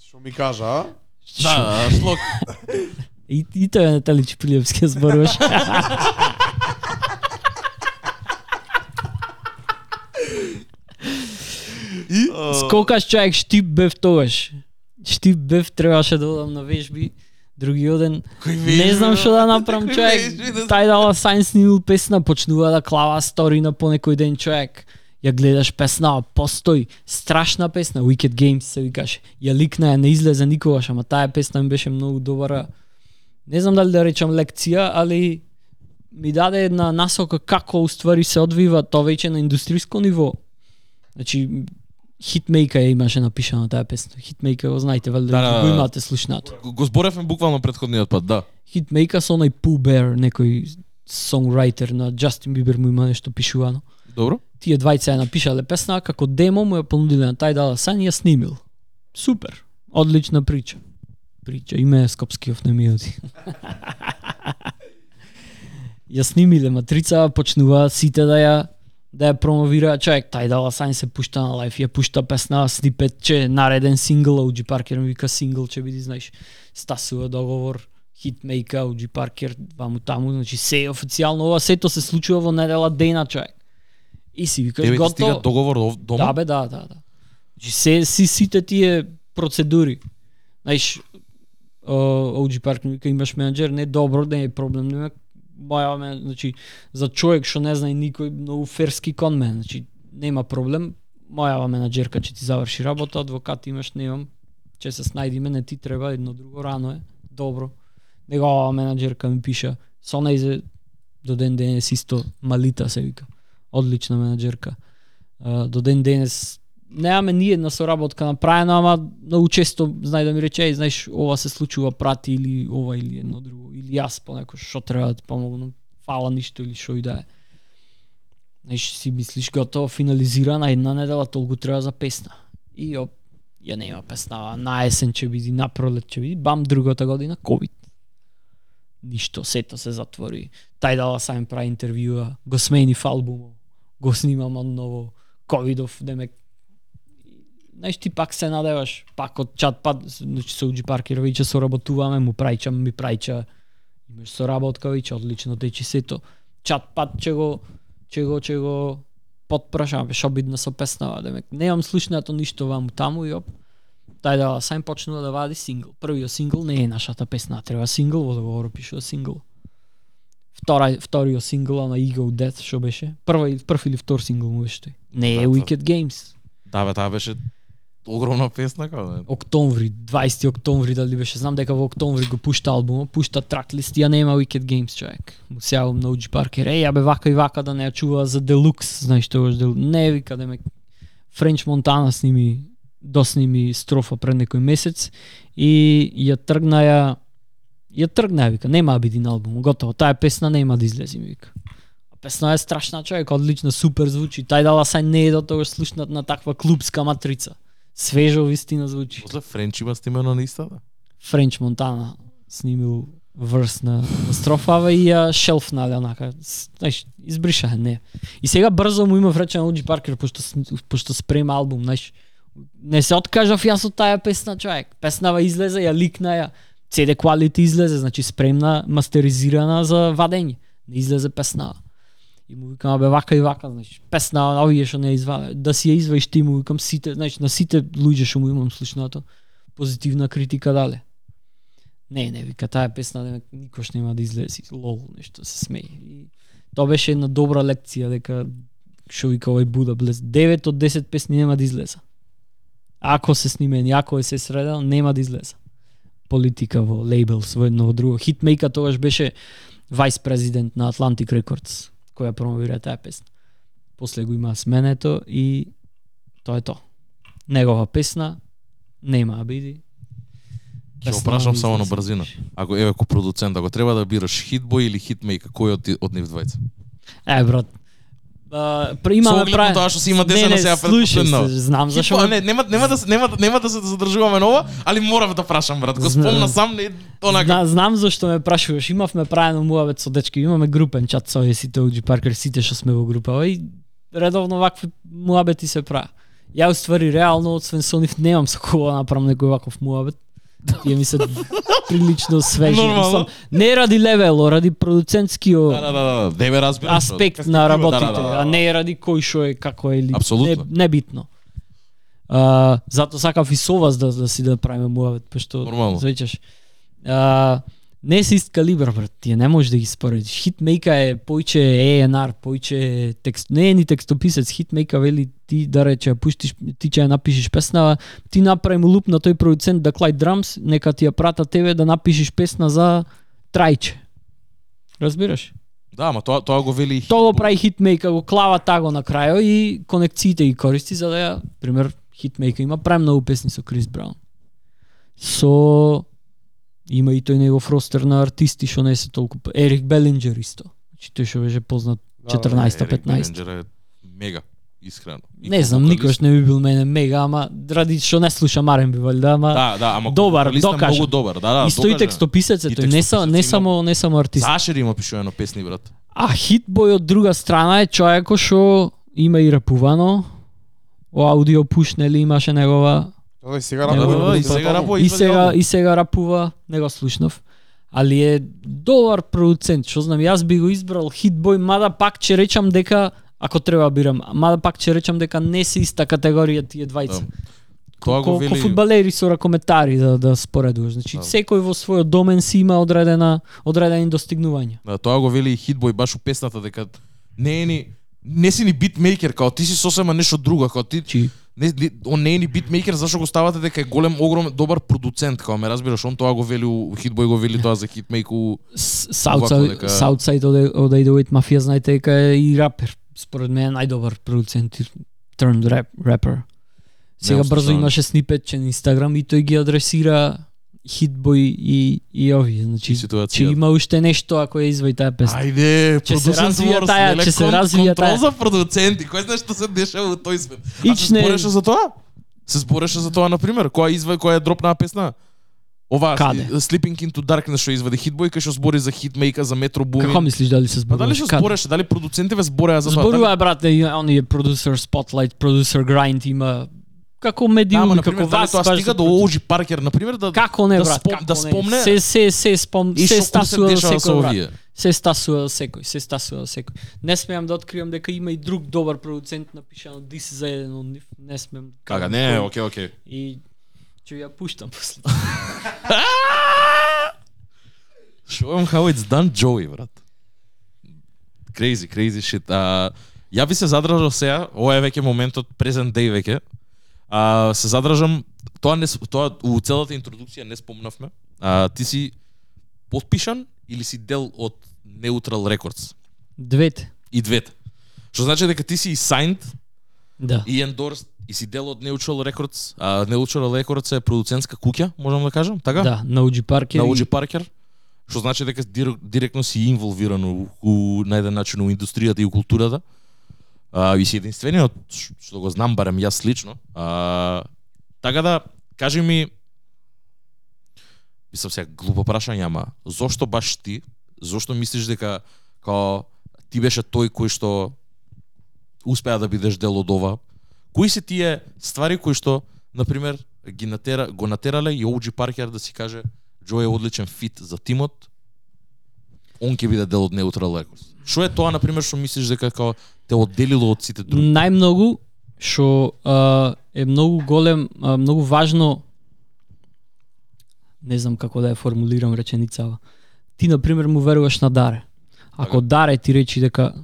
Што ми кажа, а? Да, шлок. И, и тој е Натали Чипилевски зборуваш. И Скокаш човек, штип бев тогаш. Штип бев, требаше да одам на вежби. Другиот ден, не знам што да направам човек. да- Тај дала сајн снимил песна, почнува да клава стори на по некој ден човек. ја гледаш песна, постои, страшна песна, Wicked Games се викаше. Ја ликна, ја не излезе никогаш, ама таа песна ми беше многу добра. Не знам дали да речам лекција, али ми даде една насока како уствари се одвива тоа веќе на индустријско ниво. Значи, Hitmaker ја имаше напишана таа песна. Hitmaker го знаете, вали Да, да, го да. имате слушнато. Го- зборевме буквално претходниот пат, да. Hitmaker со оној Pooh Bear, некој songwriter на Justin Bieber му има нешто пишувано. Добро? Тие двајца ја напишале песна, како демо му ја понудиле на тај дала сан и ја снимил. Супер. Одлична прича. Прича, име е Скопскиов не ми оди. ја снимиле матрица, почнува сите да ја да ја промовира човек, тај дала сан се пушта на лайф, ја пушта песна, снипет, че нареден сингл, OG Паркер ми вика сингл, че биди, знаеш, стасува договор, хитмейка, OG Паркер, ваму таму, значи се е официјално, ова сето се случува во недела дена, човек. И си викаш Тебе готово. договор ов- дома? Да, бе, да, да, да. Значи се си сите тие процедури. Знаеш, OG Парк ми имаш менеджер, не добро, не е проблем, не моја ме, значи за човек што не знае никој многу ферски кон мен, значи нема проблем. Моја менеджерка ќе ти заврши работа, адвокат имаш, немам, ќе се снајдиме, не ти треба едно друго рано е, добро. Негова менеджерка ми пиша, со нејзе до ден денес исто Малита се вика. Одлична менеджерка. До ден денес немаме ни една соработка направена, ама многу често знај да ми рече, «Еј, знаеш, ова се случува, прати или ова или едно друго, или јас понекој што треба да ти помогнам, фала ништо или што и да е. Знаеш, си мислиш готово финализирана една недела, толку треба за песна. И оп, ја нема песна, на есен ќе биде, на пролет ќе биде, бам, другата година, COVID. Ништо, сето се затвори. Тај дала сам прави интервјуа, го смени албумот, го снимам ново, ковидов, демек знаеш ти пак се надеваш, пак од чат пат, значи со Уджи Паркер веќе соработуваме, му прајча, ми прајча, имаш соработка одлично течи сето. Чат пат ќе го, ќе го, ќе го потпрашам, што бидна со песнава, демек немам слушнато ништо ваму таму и оп, тај да сам почнува да вади сингл. Првиот сингл не е нашата песна, треба сингл, во договорот пишува сингл. Втора, вториот сингл на Ego Death, што беше? Прва, прв или втор сингл му беше тој. Не е Да, Wicked Games. Да, бе, таа беше огромна песна, како да. октомври, 20 октомври дали беше, знам дека во октомври го пушта албумот, пушта траклист, ја нема Wicked Games човек. Му сеавам на OG Паркер, еј, абе бе вака и вака да не ја чува за Deluxe, знаеш тоа што Не вика да ме Френч Монтана сними, досними строфа пред некој месец и ја тргна ја ја тргна ја вика, нема да на албум, готово, таа песна нема да излезе ми вика. Песна е страшна човек, одлично, супер звучи. Тај дала сај не е до тоа слушнат на таква клубска матрица. Свежо вистина звучи. После Френч има снимено на истата. Френч Монтана снимил врс на, на строфава и ја шелфнале онака. Знаеш, избриша не. И сега брзо му има вречен Оджи Паркер пошто пошто спрема албум, знаеш. Не се откажав јас од таа песна, човек. Песнава излезе, ја ликна ја. CD quality излезе, значи спремна, мастеризирана за вадење. Не излезе песнава. И му викам, абе вака и вака, знаеш, песна, на овие што не изва, да си ја изваиш ти му викам сите, знаеш, на сите луѓе што му имам слушнато, позитивна критика дале. Не, не, вика, таа песна не, никош нема да излезе, лол, нешто се смее. И тоа беше една добра лекција, дека што вика овој Буда Блес, 9 од 10 песни нема да излеза. Ако се снимен, ако е се средал, нема да излеза. Политика во лейбл, своедно во друго. Хитмейка тогаш беше вајс президент на Atlantic Records, која промовира таа песна. После го има сменето и тоа е тоа. Негова песна нема да биде. Ќе го прашам само на брзина. Ако еве ко продуцент, ако треба да бираш хитбой или хитмейка, кој од од нив двајца? Е, брат. А, пр- Со имаме на тоа што си има Не, десена не, сега предпоследно. знам зашо. Не, нема нема да нема да- нема да се задржуваме на ова, али морам да прашам брат. Го спомна сам не онака. Зна, знам зашто ме прашуваш. Имавме правено муавет со дечки. Имаме групен чат со сите OG Паркер, сите што сме во група. И редовно вакви муабети се прават. Ја уствари реално освен со нив немам со кого да направам некој ваков муабет. Тие ми се прилично свежи. Мислам, не ради левело, ради продуцентскиот Да, да, да, да, што- аспект на работите, Да, да, да, да. а не ради кој што е, како е или не, небитно. А, зато сакав и со вас да, да си да правиме муавет, пошто Нормално. А, Не се ист калибар, брат. Тие не можеш да ги споредиш. Хитмейка е појче A&R, појче текст. Не е ни текстописец. Хитмейка вели ти да рече, пуштиш, ти ќе напишеш песна, ти направи му луп на тој продуцент да клај драмс, нека ти ја прата тебе да напишеш песна за трајче. Разбираш? Да, ама тоа тоа го вели Тоа го прави хитмейка, го клава таго на крајот и конекциите ги користи за да ја, пример, хитмейка има премногу песни со Крис Браун. Со има и тој негов ростер на артисти што не се толку Ерик Белинджер исто. Значи тој што беше познат Да, да, 14 Ерик 15 Белинджер е мега, искрено. И Не знам, никош не би бил мене мега, ама ради што не слушам R&B валјда, ама Да, да, ама Добар, докажа. многу добар. Да, да, исто и докажа. текстописец е И тој, не са, не само не само артист. Зашер има пишувано песни, брат. А Хитбој од друга страна е човеко што има и рапувано. О аудио пуш нели имаше негова Да, и сега рапува. и сега рапува, и сега и сега рапува, не го слушнав. Али е добар продуцент, што знам, јас би го избрал Хитбој, мада пак ќе речам дека ако треба да бирам, мада пак ќе речам дека не се иста категорија тие двајца. Да. Тоа го Колку вели фудбалери со ракометари да да споредуваш. Значи Да. секој во својот домен си има одредена одредени достигнувања. Да, тоа го вели и Хитбој баш у песната дека не е ни не си ни битмейкер, као ти си сосема нешто друго, као ти Чи не, он не е ни битмейкер, зашто го ставате дека е голем, огромен, добар продуцент, као ме разбираш, он тоа го вели, у Хитбој го вели тоа за Хитмейк у Овако Southside од 808 Mafia знаете дека е и рапер. Според мен најдобар продуцент turned rap, rapper. Сега брзо имаше снипетче на Инстаграм и тој ги адресира Хитбој и и овие, значи че има уште нешто ако ја извади таа песна. Ајде, Ќе се развија таа, ќе се развија контрол таа. за продуценти, кој знае што се дешава во тој свет. А се не- збореше за тоа? Се збореше за тоа, на пример, која извади, која е дропнаа песна? Ова Каде? Sleeping into Darkness што извади Хитбој, кај што збори за хитмейка, за Метро Бумин. Како мислиш дали се зборуваш? дали што Каде? збореше, дали продуцентиве збореа за тоа? Зборува брате, и оние продусер spotlight, продусер grind има како Да, медиуми, ама, како вас тоа стига до. Оужи Паркер, на пример, да Како не, да брат, спом- како да не? спомне- Се се се спом се стасува секој брат. Се стасува секој, се стасува секој. Не смеам да откривам дека има и друг добар продуцент напишано Дис за еден од нив. Не смеам. да Кага, кажам не, оке, оке. И ќе ја пуштам после. Show him how it's done, Joey, брат. Crazy, crazy shit. А, ја би се задржал сега, ова е веќе моментот, present day веќе. А, се задржам, тоа не тоа у целата интродукција не спомнавме. А, ти си подпишан или си дел од Neutral Records? Двете. И двете. Што значи дека ти си и signed Да. и endorsed и си дел од Neutral Records. А Neutral Records е продуцентска куќа, можам да кажам, така? Да, на Уджи Паркер. на и- Оджи Паркер, што значи дека дир- директно си инволвиран у, у на еден начин у индустријата и у културата. А, и си единствениот што го знам барем јас лично. А, така да кажи ми Мислам сега глупо прашање, ама зошто баш ти? Зошто мислиш дека као ти беше тој кој што успеа да бидеш дел од ова? Кои се тие ствари кои што на пример ги натера го натерале и Оуджи Паркер да си каже Джо е одличен фит за тимот. Он ќе биде дел од Neutral Records. Што е тоа на пример што мислиш дека као те одделило од сите други? Најмногу што е многу голем, а, многу важно не знам како да ја формулирам реченицава. Ти на пример му веруваш на Даре. Ако Така. Даре ти речи дека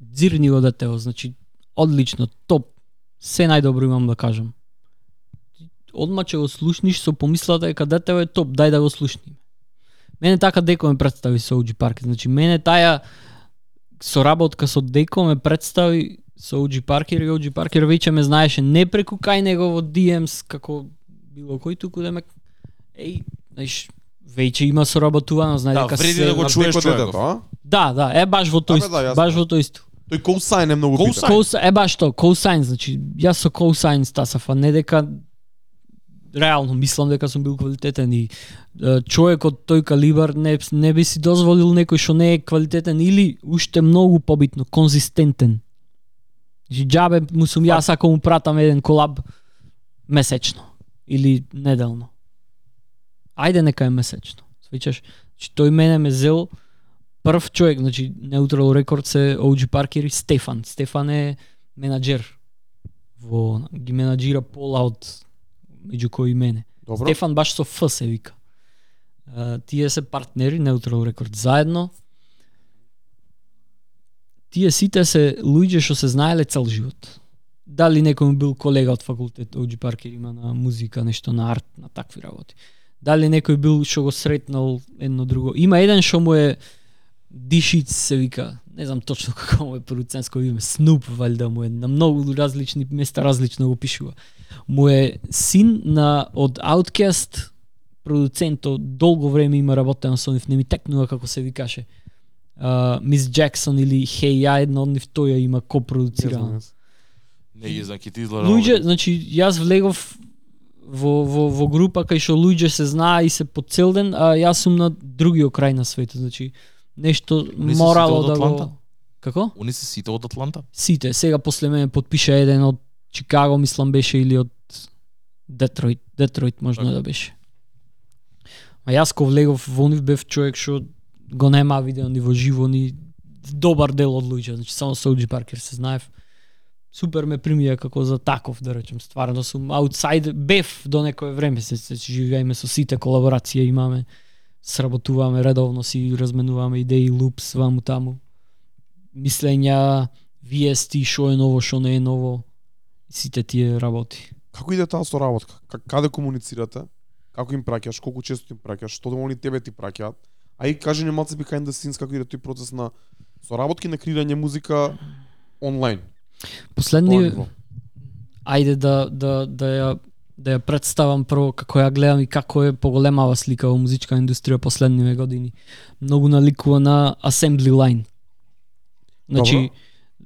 дзирни го детево, значи одлично, топ, се најдобро имам да кажам. Одма ќе го слушниш со помислата дека детево е топ, дај да го слушнеме. Мене така Деко ме представи со Оуджи Парк. Значи мене таа соработка со Деко ме представи со Оуджи Паркер и Оуджи Паркер веќе ме знаеше не преку кај него во DMs како било кој туку да ме еј, знаеш, веќе има соработувано, знае Да, дека вреди се да го чуеш човеков. а? Да, да, е баш во тој да, баш во тој исто. Тој коусайн е многу битен. Е баш тоа, cosign, значи јас со cosign стасав, а не дека реално мислам дека сум бил квалитетен и е, човекот тој калибар не не би си дозволил некој што не е квалитетен или уште многу побитно конзистентен. Джабе му сум јас ако му пратам еден колаб месечно или неделно. Ајде нека е месечно. Свичаш? Значи тој мене ме зел прв човек, значи Neutral рекорд се OG Parker и Стефан. Стефан е менаџер во ги менаџира Fallout меѓу кои мене. Добро. Стефан баш со Ф се вика. А, тие се партнери Neutral Records заедно. Тие сите се луѓе што се знаеле цел живот. Дали некој бил колега од факултет, Оджи Паркер има на музика, нешто на арт, на такви работи. Дали некој бил што го сретнал едно друго. Има еден што му е Дишиц се вика, не знам точно како му е продуцентско име, Снуп валјда му е, на многу различни места различно го пишува. Му е син на од Outcast, продуцентот долго време има работено со нив, не ми текнува како се викаше. Мис Джексон или Хей ја едно од нив тој ја има јас. Не ги знам, ќе ти изгледа. Луѓе, значи јас влегов во, во, во група кај што луѓе се знаа и се по цел ден, а јас сум на другиот крај на светот, значи нешто се морало да го Како? Они се сите од Атланта? Сите, сега после мене подпиша еден од Чикаго, мислам беше или од Детройт, Детройт можно Така. да беше. А јас ко влегов во нив бев човек што го нема видео ни во живо ни добар дел од луѓе, значи само Соуджи Паркер се знаев. Супер ме примија како за таков, да речем, стварно сум аутсайдер, бев до некое време се, се живееме со сите колаборација имаме, сработуваме редовно си разменуваме идеи, лупс, ваму таму. Мислења, виести, што е ново, што не е ново, сите тие работи. Како иде таа соработка? Каде комуницирате? Како им праќаш? Колку често им праќаш? Што они тебе ти праќаат? А и кажи ни малце behind the scenes како иде тој процес на соработки на креирање музика онлайн. Последни, ајде да да да ја да ја представам прво како ја гледам и како е поголемава слика во музичка индустрија последниве години. Многу наликува на assembly line. Значи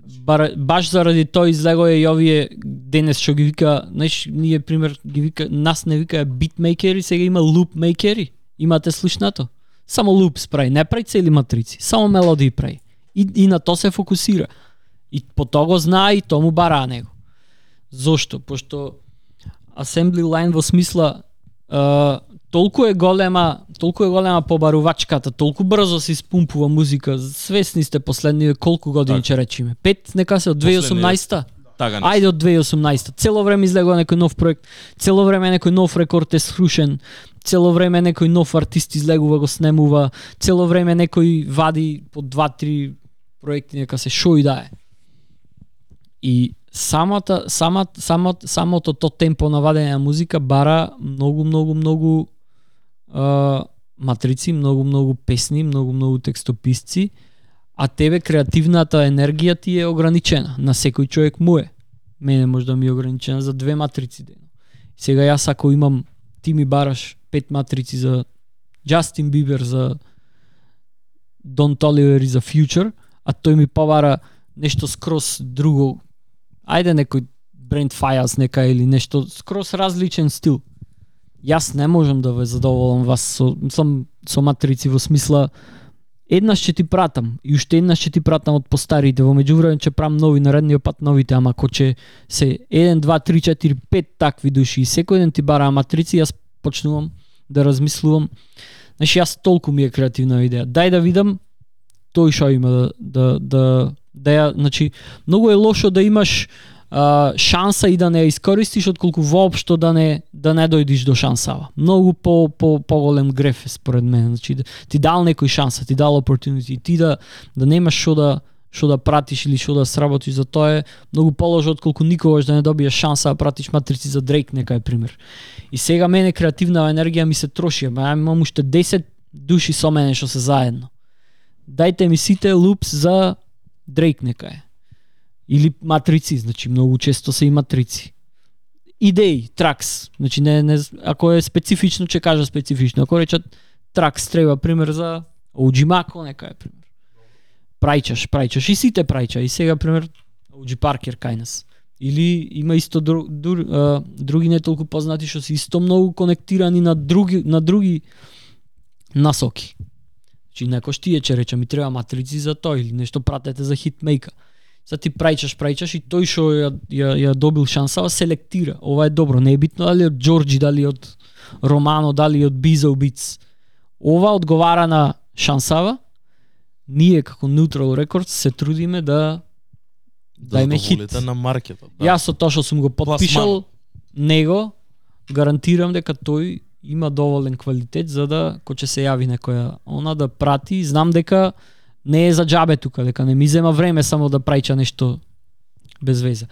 бар, баш заради тој излего е и овие денес што ги вика, знаеш, ние пример ги вика, нас не вика битмейкери, сега има лупмейкери. Имате слушнато? Само луп спрај, не прај цели матрици, само мелодии прај И, и на то се фокусира. И по тоа го знае и тому бара него. Зошто? Пошто assembly line во смисла uh, толку е голема, толку е голема побарувачката, толку брзо се испумпува музика. Свесни сте последниве колку години Така. ќе речеме? Пет, нека се од 2018-та. Така не. Ајде од 2018. Цело време излегува некој нов проект, цело време некој нов рекорд е срушен, цело време некој нов артист излегува го снемува, цело време некој вади по два-три проекти нека се шо и да е. И самата самата самото самото то темпо на вадење на музика бара многу многу многу а, матрици, многу многу песни, многу многу текстописци, а тебе креативната енергија ти е ограничена. На секој човек му е. Мене може да ми е ограничена за две матрици дено. Сега јас ако имам ти ми бараш пет матрици за Джастин Бибер за Дон Толивер и за Future, а тој ми побара нешто скрос друго. Ајде некој Brent Fias нека или нешто скрос различен стил. Јас не можам да ве задоволам вас со, со, со матрици во смисла еднаш ќе ти пратам и уште еднаш ќе ти пратам од постарите, во меѓувреме ќе правам нови наредниот пат новите, ама ако ќе се 1 2 3 4 5 такви души и секој ден ти бара матрици, јас почнувам да размислувам. Значи јас толку ми е креативна идеја. Дај да видам тој што има да да да да ја, значи многу е лошо да имаш а, шанса и да не ја искористиш отколку воопшто да не да не дојдиш до шансава. Многу по по поголем греф е според мене, значи да, ти дал некој шанса, ти дал opportunity, ти да да немаш што да што да пратиш или што да сработиш за тоа е многу полошо отколку никогаш да не добиеш шанса да пратиш матрици за Дрейк нека е пример. И сега мене креативна енергија ми се троши, ама ја имам уште 10 души со мене што се заедно. Дајте ми сите лупс за Дрейк нека е. Или матрици, значи многу често се и матрици. Идеи, тракс, значи не, не ако е специфично ќе кажа специфично, ако речат тракс треба пример за OG нека е пример. Прајчаш, прајчаш и сите прајча и сега пример OG Паркер кај нас. Или има исто дру, дру, а, други не толку познати што се исто многу конектирани на други на други насоки. Значи некош тие ќе рече ми треба матрици за тоа или нешто пратете за хитмейка. Сега ти прајчаш, прајчаш и тој што ја, ја, ја добил шансава селектира. Ова е добро, не е битно дали од Джорджи, дали од Романо, дали од Бизо Биц. Ова одговара на шансава. Ние како Neutral Records се трудиме да дајме хит. на маркетот. Да. Јас со тоа што сум го подпишал него, гарантирам дека тој има доволен квалитет за да кој ќе се јави некоја она да прати, знам дека не е за џабе тука, дека не ми зема време само да прајча нешто без веза.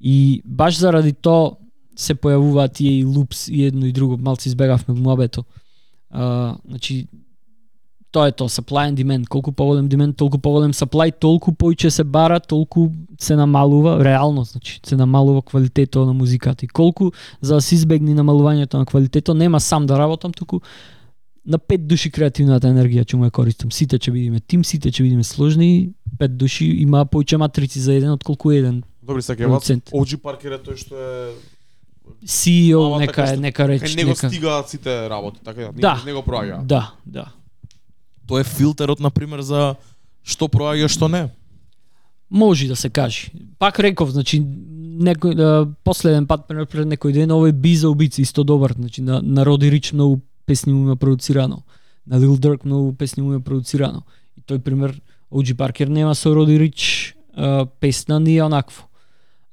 И баш заради тоа се појавуваат тие и лупс и едно и друго, малци избегавме муабето. А, значи тоа е тоа, supply and demand. Колку поголем demand, толку поголем supply, толку поиќе се бара, толку се намалува, реално, значи, се намалува квалитетот на музиката. И колку, за да се избегне намалувањето на квалитетот, нема сам да работам, туку на пет души креативната енергија ќе му ја користам. Сите ќе бидеме тим, сите ќе бидеме сложни, пет души има поиќе матрици за еден отколку еден Добри, сега вас. OG Паркер е тој што е CEO, Ама нека така нека кај речи, него нека. стигаат сите работи, така да, Да. него проаѓа. Да, да. Тоа е филтерот на пример за што проаѓа што не. Може да се каже. Пак реков, значи некој последен пат пред некој ден овој би за убици исто добар, значи на, на Роди Рич многу песни му има продуцирано. На Lil Durk многу песни му има продуцирано. И тој пример OG Паркер нема со Роди Рич а, песна ни онакво.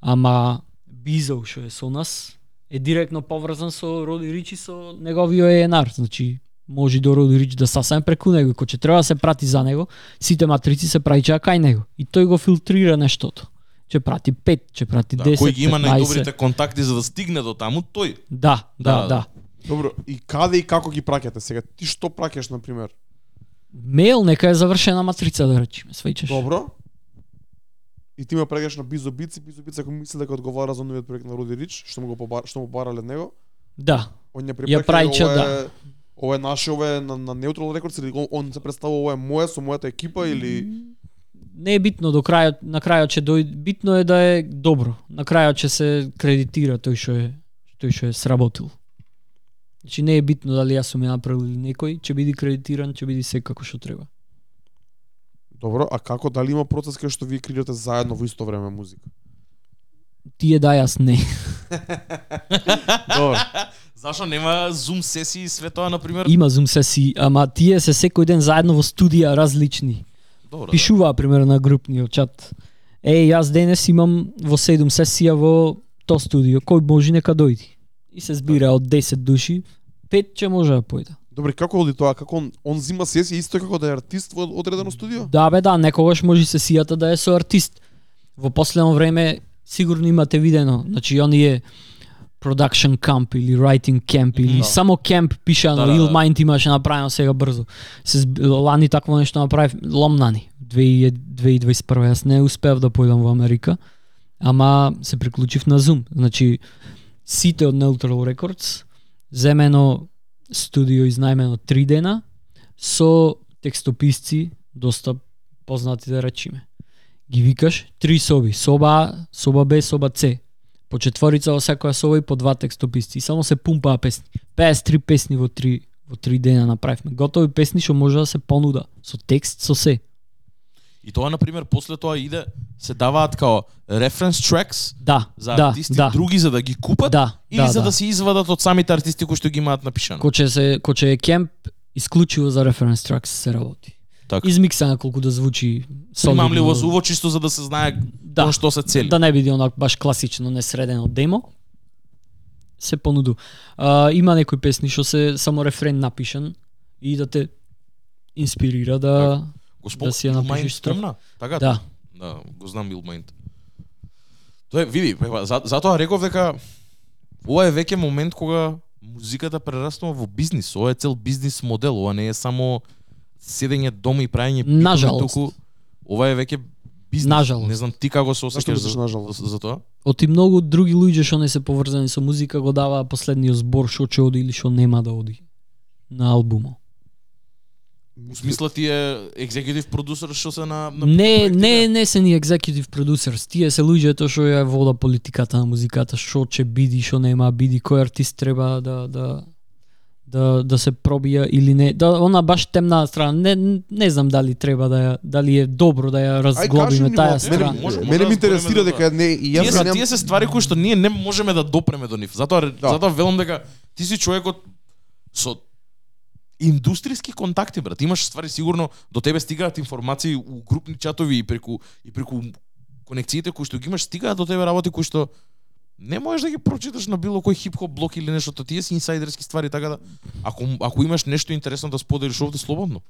Ама Бизо што е со нас е директно поврзан со Роди Рич и со неговиот ENR, значи може до Роди Рич да сасем преку него, кој ќе треба да се прати за него, сите матрици се праќаат кај него и тој го филтрира нештото. Ќе прати 5, ќе прати Да, 10, кој ги има 15. најдобрите контакти за да стигне до таму, тој. Да, да, Да, да. Добро, и каде и како ги праќате сега? Ти што праќаш на пример? Мейл нека е завршена матрица да речеме, сваќаш. Добро. И ти ме прегаш на Бизо Бици, Бизо Бици ако мисли дека одговара за новиот проект на Роди Рич, што му го побар, што му барале него, Да. он ја Ја препраќа праќа, ова е, да. ова е наше, ова е на, на Neutral Records или он, он се представува ова е моја со мојата екипа или Не е битно до крајот, на крајот ќе дојде, битно е да е добро. На крајот ќе се кредитира тој што е тој што е сработил. Значи не е битно дали јас сум ја направил или некој, ќе биде кредитиран, ќе биде се како што треба. Добро, а како дали има процес кај што вие креирате заедно во исто време музика? Тие да јас не. Добро. Зашо нема Zoom сесии и све тоа на пример? Има зум сесии, ама тие се секој ден заедно во студија различни. Добро. Пишуваа пример на групниот чат. Еј, јас денес имам во 7 сесија во то студио, кој може нека дојди. И се збира од 10 души, пет ќе може да појде. Добре, како оди тоа? Како он, он зима сесија исто како да е артист во одредено студио? Да бе, да, некогаш може сесијата да е со артист. Во последно време сигурно имате видено, значи оние production camp или writing camp или Да. само camp пишано Да, да, да. Ill Mind имаше направено сега брзо. Се лани такво нешто направив ломнани 2000 2021 јас не успеав да појдам во Америка, ама се приклучив на Zoom. Значи сите од Neutral Records земено студио изнајмено три дена со текстописци доста познати да речиме. Ги викаш три соби, соба А, соба Б, соба С. По четворица во секоја соба и по два текстописци. И само се пумпаа песни. 53 песни во три во три дена направивме. Готови песни што може да се понуда со текст, со се. И тоа на пример после тоа иде се даваат као reference tracks Да, за да, артисти да. други за да ги купат Да, или да, за да. да се извадат од самите артисти кои што ги имаат напишано. Кој ќе се кој ќе е кемп исклучиво за референс тракс се работи. Така. Измиксана колку да звучи солидно. Примамливо звуко чисто за да се знае Да. кон што се цели. Да не биде онак баш класично несредено демо. Се понуду. А, има некои песни што се само рефрен напишан и да те инспирира да Господ, да си ја напишеш строф. спомна, така? да. Да, го знам Илмаинт. Тоа е, види, ева, за, затоа реков дека ова е веќе момент кога музиката прераснува во бизнис. Ова е цел бизнис модел, ова не е само седење дома и праење Нажалост. туку ова е веќе бизнис. Нажалост. Не знам ти како се осеќаш за, нажалост? за, за тоа? Оти многу други луѓе што не се поврзани со музика го даваа последниот збор што ќе оди или што нема да оди на албумот. Смисла тие екзекутив продусер што се на, на Не, не, не се ни executive producers, тие се луѓето што ја вода политиката на музиката, што ќе биди, што нема биди, кој артист треба да да да да се пробија или не. Да она баш темна страна. Не не знам дали треба да ја дали е добро да ја разглобиме таа страна. Мене- може- Мене да ми интересира збориме за дека не и јас Тие да тие се ствари кои што ние не можеме да допреме до нив. Затоа Да. затоа велам дека ти си човекот со индустријски контакти, брат. Имаш ствари сигурно до тебе стигаат информации у групни чатови и преку и преку конекциите кои што ги имаш стигаат до тебе работи кои што не можеш да ги прочиташ на било кој хип-хоп блог или нешто, тие си инсайдерски ствари, така да ако ако имаш нешто интересно да споделиш овде слободно.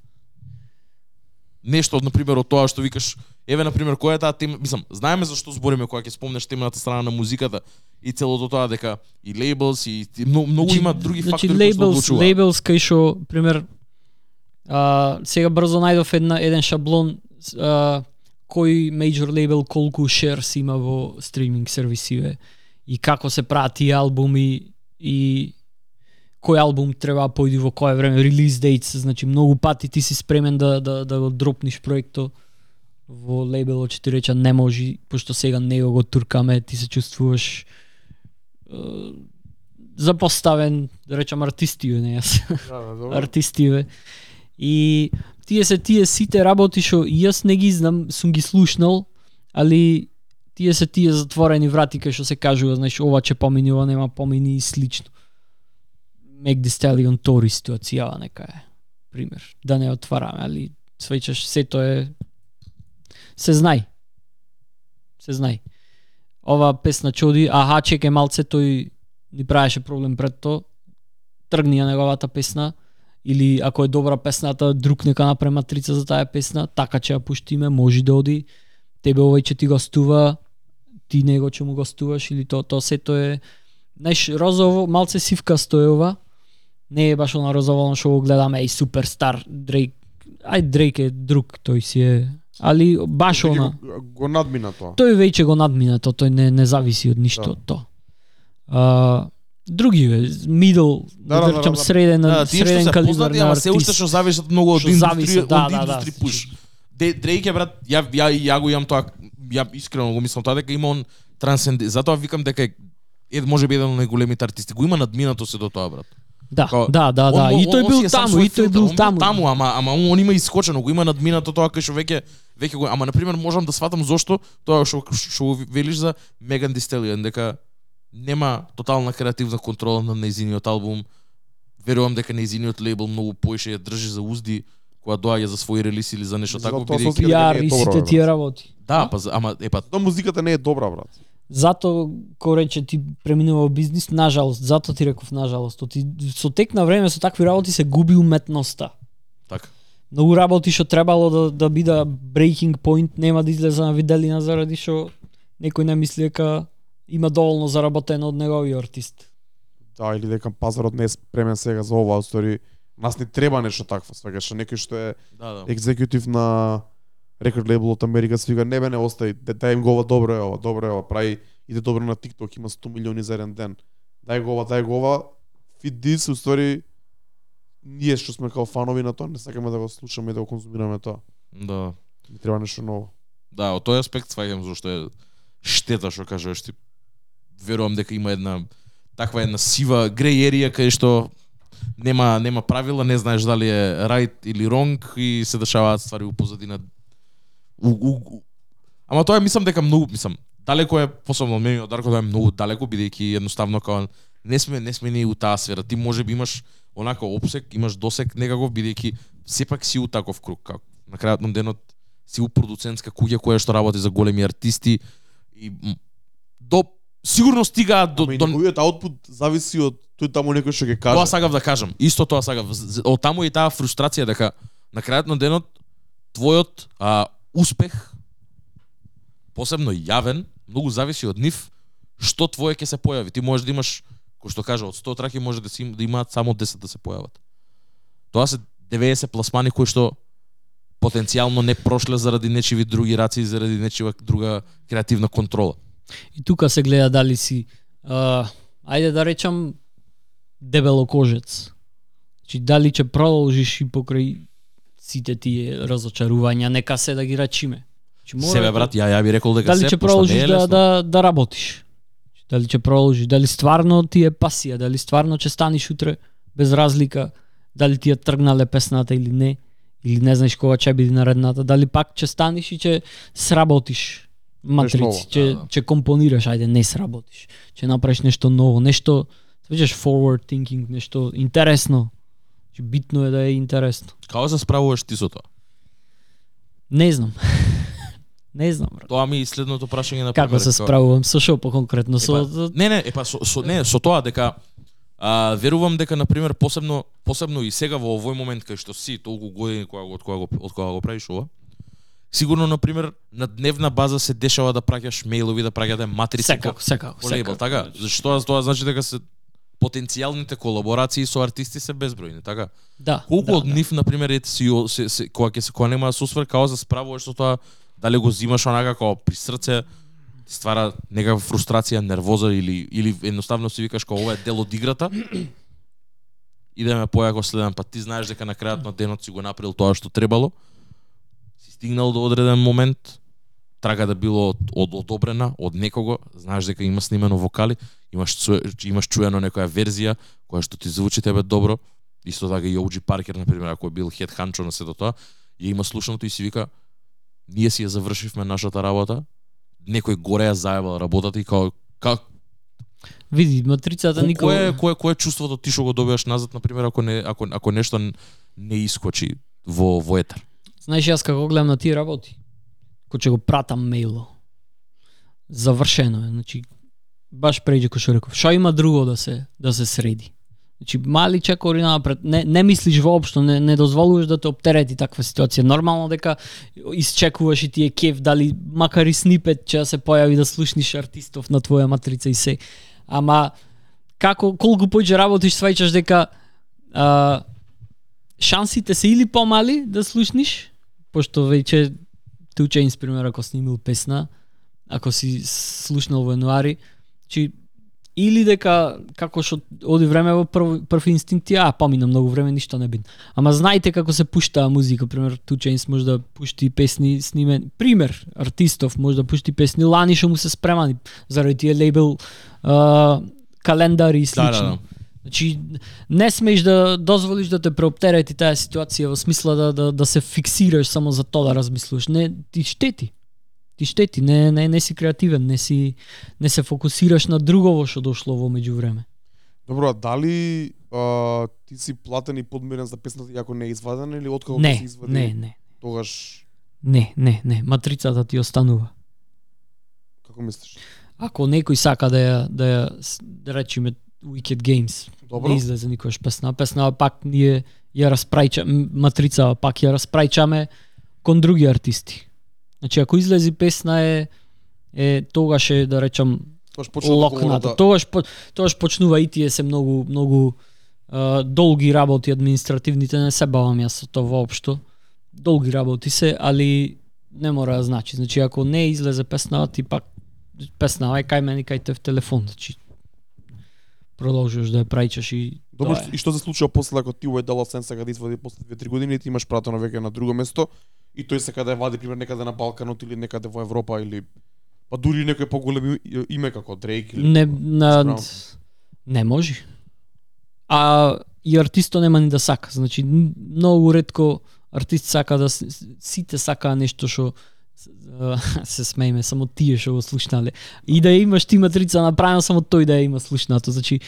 Нешто, на пример, од тоа што викаш, еве на пример, која е таа тема, мислам, знаеме зашто збориме кога ќе спомнеш темната страна на музиката и целото тоа дека и лейблс и, и многу, многу има други значи, фактори кои што одлучуваат. labels кај што пример а, сега брзо најдов една еден шаблон а, кој major label колку shares има во стриминг сервисиве и како се прават тие албуми и кој албум треба појде во кое време релиз dates значи многу пати ти си спремен да да да го дропниш проекто во лейбелот ќе ти реча не може пошто сега него го туркаме ти се чувствуваш е, запоставен да речам артистиве не јас. Да, да, артистиве. И тие се тие сите работи што јас не ги знам сум ги слушнал али тие се тие затворени врати кај што се кажува знаеш ова ќе помини ова нема помини и слично Meg Thee Stallion Тори ситуацијава нека е пример да не отвараме али свечаш се тоа е се знај се знај ова песна чуди аха чекај малце тој ни правеше проблем пред то тргни ја неговата песна или ако е добра песната, да друг нека направи матрица за таа песна, така ќе ја пуштиме, може да оди. Тебе овој ќе ти гостува, ти него ќе му гостуваш или то то сето е знаеш розово малце сивкасто е ова. Не е баш она розово што го гледаме и суперстар Дрейк. Ај Дрейк е друг, тој си е али баш она Го, го надмина тоа. тој веќе го надмина то, тој не не зависи од ништо Да. од тоа. А, други бе, middle, Да, да, да, да, речам да, да. среден, Да, среден се калибар познати, на ама се уште артист. што зависат многу од индустрија, да, од да, да. индустри пуш. Дрейк е брат, ја ја ја го имам тоа, ја искрено го мислам тоа дека има он трансценди, затоа викам дека е ед можеби еден од најголемите артисти. Го има надминато се до тоа брат. Да, Као, да, да, да. Он- И тој бил таму, и тој бил таму. таму, ама ама он, он има искочено, го има надминато тоа кај што веќе веќе го ама на пример можам да сватам зошто тоа што што велиш за Меган Thee Stallion дека нема тотална креативна контрола на нејзиниот албум. Верувам дека нејзиниот лейбл многу поише ја држи за узди кога доаѓа за свој релиз или за нешто такво бидејќи е и сите тие работи. Да, па за- ама е па Тоа музиката не е добра, брат. Зато кој рече ти преминува во бизнис, нажалост, зато ти реков нажалост, ти со тек на време со такви работи се губи уметноста. така. Многу работи што требало да да биде breaking point нема да излезе на виделина заради што некој не мисли дека има доволно заработено од неговиот артист. Да, или дека пазарот не е спремен сега за ова, стори нас не треба нешто такво, свегаш некој што е Да, да. екзекутив на рекорд лейбл од Америка свига не бе не остаи, да дај им го ова добро е ова, добро е ова, прави иде добро на TikTok, има 100 милиони за еден ден. Дај го ова, дај го ова. Fit this, устори ние што сме као фанови на тоа, не сакаме да го слушаме и да го конзумираме тоа. Да. Ни треба нешто ново. Да, од тој аспект сваѓам зашто е штета што кажуваш ти. Верувам дека има една таква една сива греј ерија кај што нема нема правила, не знаеш дали е right или wrong и се дешаваат ствари у позадина. У, у, у. Ама тоа е мислам дека многу, мислам, далеко е посебно од мене од Дарко да е многу далеко бидејќи едноставно као не сме не сме ни у таа сфера. Ти можеби имаш онака опсек, имаш досек некаков бидејќи сепак си у таков круг како на крајот на денот си у продуцентска куќа која што работи за големи артисти и до сигурно стигаат до, до неговиот аутпут зависи од тој таму некој што ќе каже. Тоа сакав да кажам. Исто тоа сакав. Од таму и таа фрустрација дека на крајот на денот твојот а, успех посебно јавен, многу зависи од нив што твое ќе се појави. Ти можеш да имаш кој што кажа од 100 траки може да си да имаат само 10 да се појават. Тоа се 90 пласмани кои што потенцијално не прошле заради нечиви други раци и заради нечива друга креативна контрола. И тука се гледа дали си а, ајде да речам дебелокожец. Значи дали ќе продолжиш и покрај сите тие разочарувања, нека се да ги рачиме. Значи, мора Себе да- брат, ја ја би рекол дека дали се ќе продолжиш е да, да, да работиш? Дали ќе продолжиш, дали стварно ти е пасија, дали стварно ќе станиш утре без разлика, дали ти ја тргнале песната или не, или не знаеш кога ќе биде наредната, дали пак ќе станиш и ќе сработиш матрици, ќе Да, да. ќе компонираш, ајде не сработиш, ќе направиш нешто ново, нешто Веќе forward thinking, нешто интересно. Значи, битно е да е интересно. Како се справуваш ти со тоа? Не знам. Не знам, брат. Тоа ми е следното прашање на Како се справувам со шо по-конкретно? Со... Епа, не, не, епа со, со не, со тоа дека а, верувам дека на пример посебно посебно и сега во овој момент кај што си толку години кога од кога го од кога го правиш ова. Сигурно на пример на дневна база се дешава да праќаш мејлови, да праќате матрици Секако, секако, лейбл, секако. така? Зашто тоа значи дека се потенцијалните колаборации со артисти се безбројни, така? Да. Колку да, од нив на пример ете си се, се кога ќе се кога нема да освр као за справуваш со тоа дали го зимаш онака како при срце ствара некаква фрустрација, нервоза или или едноставно си викаш како ова е дел од играта. Идеме појако следен пат. Ти знаеш дека на крајот на денот си го направил тоа што требало. Си стигнал до одреден момент, трага да било од, од одобрена од некого, знаеш дека има снимено вокали, имаш имаш чуено некоја верзија која што ти звучи тебе добро. Исто така и OG Паркер на пример, ако е бил хед ханчо на сето тоа, ја има слушаното и си вика ние си ја завршивме нашата работа, некој горе ја заебал работата и као как Види, матрицата Ко- никога... Кое кое кое чувството ти што го добиваш назад на пример ако не ако ако нешто не искочи во во етер. Знаеш, јас како гледам на тие работи, кој ќе го пратам мејло, завршено е, значи, баш преđe кој што реков, што има друго да се да се среди. Значи, мали чекори напред, не, не мислиш воопшто, не, не дозволуваш да те оптерети таква ситуација. Нормално дека исчекуваш и ти е кеф, дали макар и снипет ќе да се појави да слушниш артистов на твоја матрица и се. Ама, како, колку поиќе работиш, сваќаш дека а, шансите се или помали да слушниш, пошто веќе Two Chainz, пример, ако снимил песна, ако си слушнал во януари, чи или дека како што оди време во прв, прв инстинкт, а помина многу време, ништо не бин. Ама знаете како се пуштаа музика, пример Two Chainz може да пушти песни снимен, пример артистов може да пушти песни лани што му се спремани заради тие лейбл а, календари и слично. Да, да, да. Значи, не смееш да дозволиш да те преоптерети таа ситуација во смисла да, да, да се фиксираш само за тоа да размислуваш. Не, ти штети. Ти штети, не, не, не си креативен, не си не се фокусираш на другово што дошло во меѓувреме. Добро, а дали а, ти си платен и подмирен за песната иако не е извадена или откако Не, се извади? не, не. Тогаш Не, не, не, матрицата ти останува. како мислиш? Ако некој сака да ја да ја да речеме Wicked Games, Добро. не излезе никош песна, песна пак ние ја распрајча м, матрица пак ја распрајчаме кон други артисти. Значи ако излези песна е е тогаш е да речам локната. да Тогаш тогаш почнува и тие се многу многу а, долги работи административните не се бавам јас со тоа воопшто. Долги работи се, али не мора да значи. Значи ако не излезе песна, ти пак песна ај кај мене кај те в телефон, значи продолжуваш да ја праќаш и Добро, тоа е. и што се случува после ако ти овој дала сен сака да извади после 2-3 години, ти имаш пратено веќе на друго место и тој сака да ја вади пример некаде на Балканот или некаде во Европа или па дури некој поголем и- име како Дрейк или Не на не може. А и артисто нема ни да сака. Значи многу ретко артист сака да сите сакаа нешто што а, се смееме само тие што го слушнале. И да имаш ти матрица направено само тој да ја има слушнато. Значи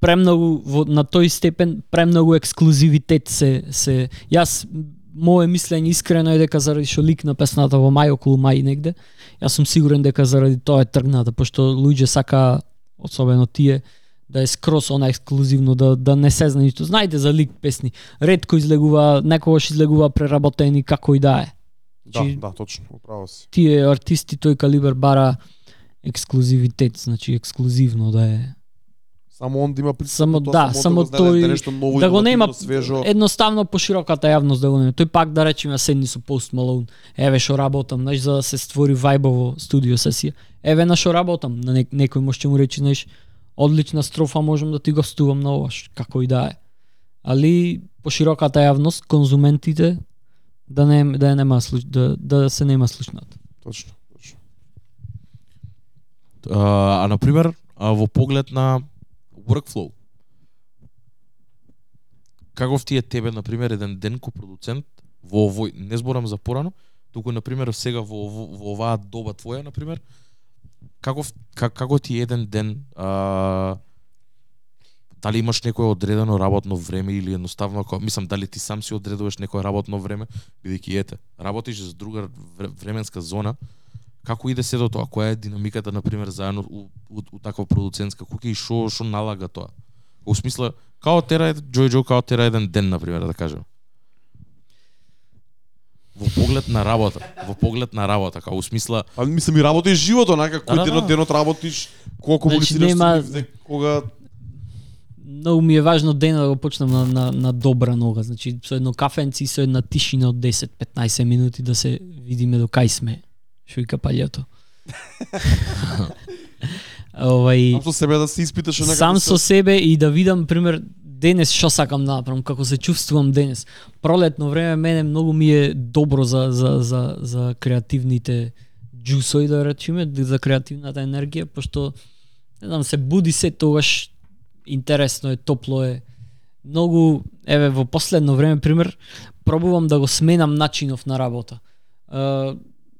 премногу во, на тој степен премногу ексклузивитет се се јас мое мислење искрено е дека заради што лик на песната во мај околу мај негде, јас сум сигурен дека заради тоа е тргната, пошто луѓе сака особено тие да е скрос она ексклузивно да да не се знае ништо. Знаете за лик песни, ретко излегува, некогаш излегува преработени како и да е. Да, Значи, да, точно, управо си. Тие артисти тој калибар бара ексклузивитет, значи ексклузивно да е. Само он да има присуство, Само- тоа, да, само го знае тој- да нешто ново, да го нема свежо. едноставно по широката јавност да го нема. Тој пак да речеме седни со Post Malone. Еве што работам, знаеш за да се створи вајбово студио сесија. Еве на што работам, на нек некој може му рече, знаеш, одлична строфа, можам да ти гостувам на ова, како и да е. Али по широката јавност, конзументите да не да ја нема слуш, да да се нема слушнат. Точно, точно. А, а на пример, во поглед на workflow. Каков ти е тебе на пример еден ден ко продуцент во овој не зборам за порано, туку на пример сега во, во, во оваа доба твоја на пример, каков как, како ти е еден ден а, дали имаш некое одредено работно време или едноставно ако мислам дали ти сам си одредуваш некое работно време бидејќи ете работиш за друга вре- временска зона како иде сето тоа, која е динамиката на пример заедно у, у, у таква продуцентска куќа и што што налага тоа. Во смисла, као тера Джој Джо као тера еден ден на пример да кажем. Во поглед на работа, во поглед на работа, као у смисла А мислам и работа и живот, онака кој Да, да, ден од да. денот работиш, кога комуницираш Значи, нема- со луѓе, кога Многу ми е важно ден да го почнам на, на, на добра нога. Значи, со едно кафенци, со една тишина од 10-15 минути да се видиме до кај сме. Што вика палјето. Овај... сам со себе да се испиташ онака сам со се... себе и да видам пример денес што сакам да направам, како се чувствувам денес. Пролетно време мене многу ми е добро за за за за креативните џусои да речеме, за креативната енергија, пошто не знам, се буди се тогаш интересно е, топло е. Многу еве во последно време пример пробувам да го сменам начинов на работа. Е,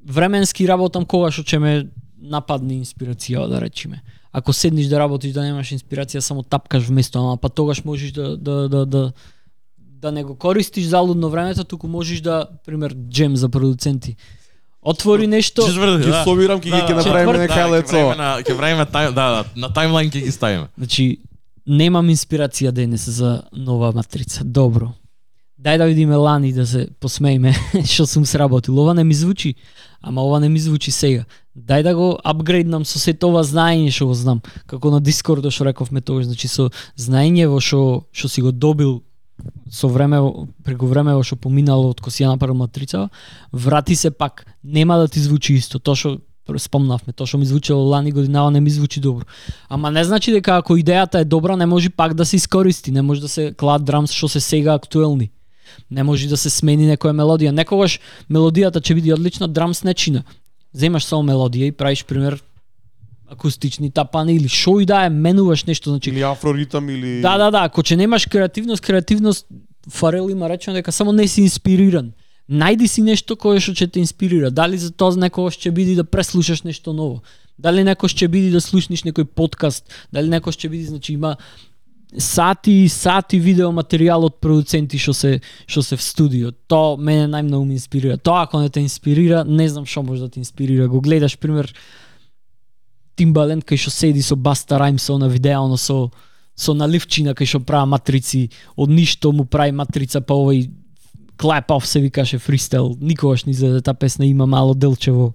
временски работам кога што ќе ме нападне инспирација да речеме. Ако седниш да работиш да немаш инспирација, само тапкаш вместо, ама па тогаш можеш да да да да да не го користиш залудно времето, туку можеш да пример джем за продуценти. Отвори нешто, Ќе собирам, ќе ги ќе да. направиме Четврт- нека ќе лецо. ќе правиме тајм, да, да, на тајмлайн ќе ги ставиме. Значи, немам инспирација да денес за нова матрица. Добро. Дај да видиме лани да се посмееме што сум сработил. Ова не ми звучи, ама ова не ми звучи сега. Дај да го апгрейднам со сето ова знаење што го знам. Како на Дискордо што рековме тоа значи со знаење во што што си го добил со време преку време што поминало од кој си ја направил матрица, врати се пак. Нема да ти звучи исто. Тоа што спомнавме, тоа што ми звучело лани годинава не ми звучи добро. Ама не значи дека ако идејата е добра, не може пак да се искористи, не може да се клад драмс што се сега актуелни. Не може да се смени некоја мелодија. Некогаш мелодијата ќе биде одлична, драмс не чина. Земаш само мелодија и правиш пример акустични тапани или шо и да е, менуваш нешто, значи Или афроритам или Да, да, да, ако ќе немаш креативност, креативност Фарел има речено дека само не си инспириран. Најди си нешто кое што ќе те инспирира. Дали за тоа некој ќе биде да преслушаш нешто ново. Дали некош ќе биде да слушнеш некој подкаст, дали некош ќе биде значи има сати и сати видео материјал од продуценти што се што се в студио. Тоа мене најмногу ме инспирира. Тоа ако не те инспирира, не знам што може да те инспирира. Го гледаш пример Тимбалент кај што седи со Баста Раймс на видеално со со наливчина кај што прави матрици, од ништо му прави матрица па овој Clap Off се викаше фристайл. Никогаш не излезе таа песна има мало делче во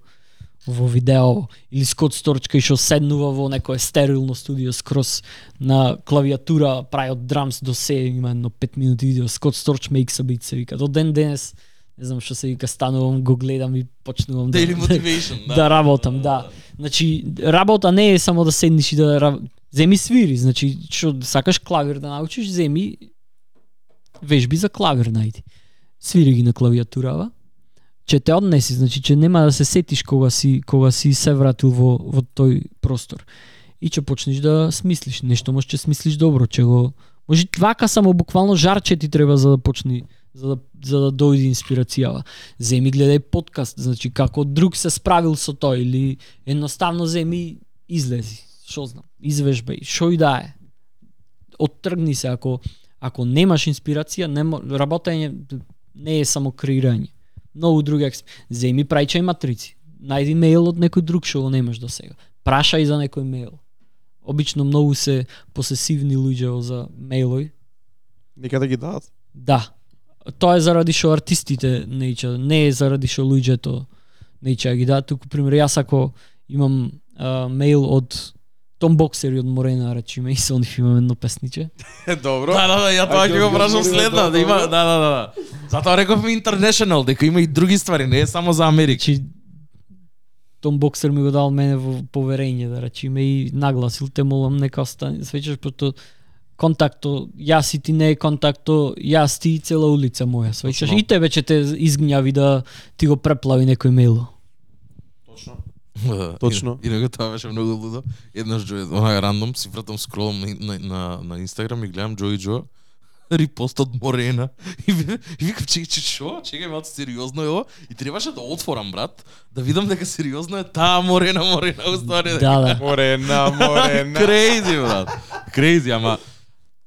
во видео или Скот Сторч кај што седнува во некое стерилно студио скроз на клавиатура прави од драмс до се има едно 5 минути видео Скот Сторч makes a beat се вика. До ден денес не знам што се вика станувам го гледам и почнувам да Daily motivation, да, да работам, да. Значи работа не е само да седнеш и да земи свири, значи што сакаш клавир да научиш, земи вежби за клавир најди. Свири ги на клавиатурава. Че те однеси, значи че нема да се сетиш кога си кога си се вратил во во тој простор. И че почнеш да смислиш, нешто може че смислиш добро, че го може вака само буквално жарче ти треба за да почни за да за да дојде инспирацијава. Земи гледај подкаст, значи како друг се справил со тоа или едноставно земи излези, што знам, извежбај, што и да е. Оттргни се ако ако немаш инспирација, нема работење не е само креирање. Многу други експ... земи прајчај матрици. Најди мејл од некој друг што го немаш до сега. Прашај за некој мејл. Обично многу се посесивни луѓе за мејлови. Нека да ги дадат. Да. Тоа е заради што артистите не ича, не е заради што луѓето не ича ги дадат. Туку пример јас ако имам а, мејл од Том Боксер од Морена, речиме, и со нив имам едно песниче. Добро. Да, да, да, ја тоа ќе го прашам тоа, да има, да, да, да, да. Затоа рековме international, дека има и други ствари, не е само за Америка. Значи, Том Боксер ми го дал мене во поверење, да речиме, и нагласил те молам нека остане, свечеш, пото контакто, јас и ти не е контакто, јас ти и цела улица моја, свечеш, и тебе ќе те изгњави да ти го преплави некој мејло. Точно. Да, Точно. И, инаку тоа беше многу лудо. Еднаш Джо, онaj рандом си вратам скролам на, на, на, на Инстаграм и гледам Джо и Джо репост од Морена и, и викам чекај че шо чекај малку сериозно е ова и требаше да отворам брат да видам дека сериозно е таа Морена Морена уствари Да, да. Морена, морена. Крейзи брат крейзи ама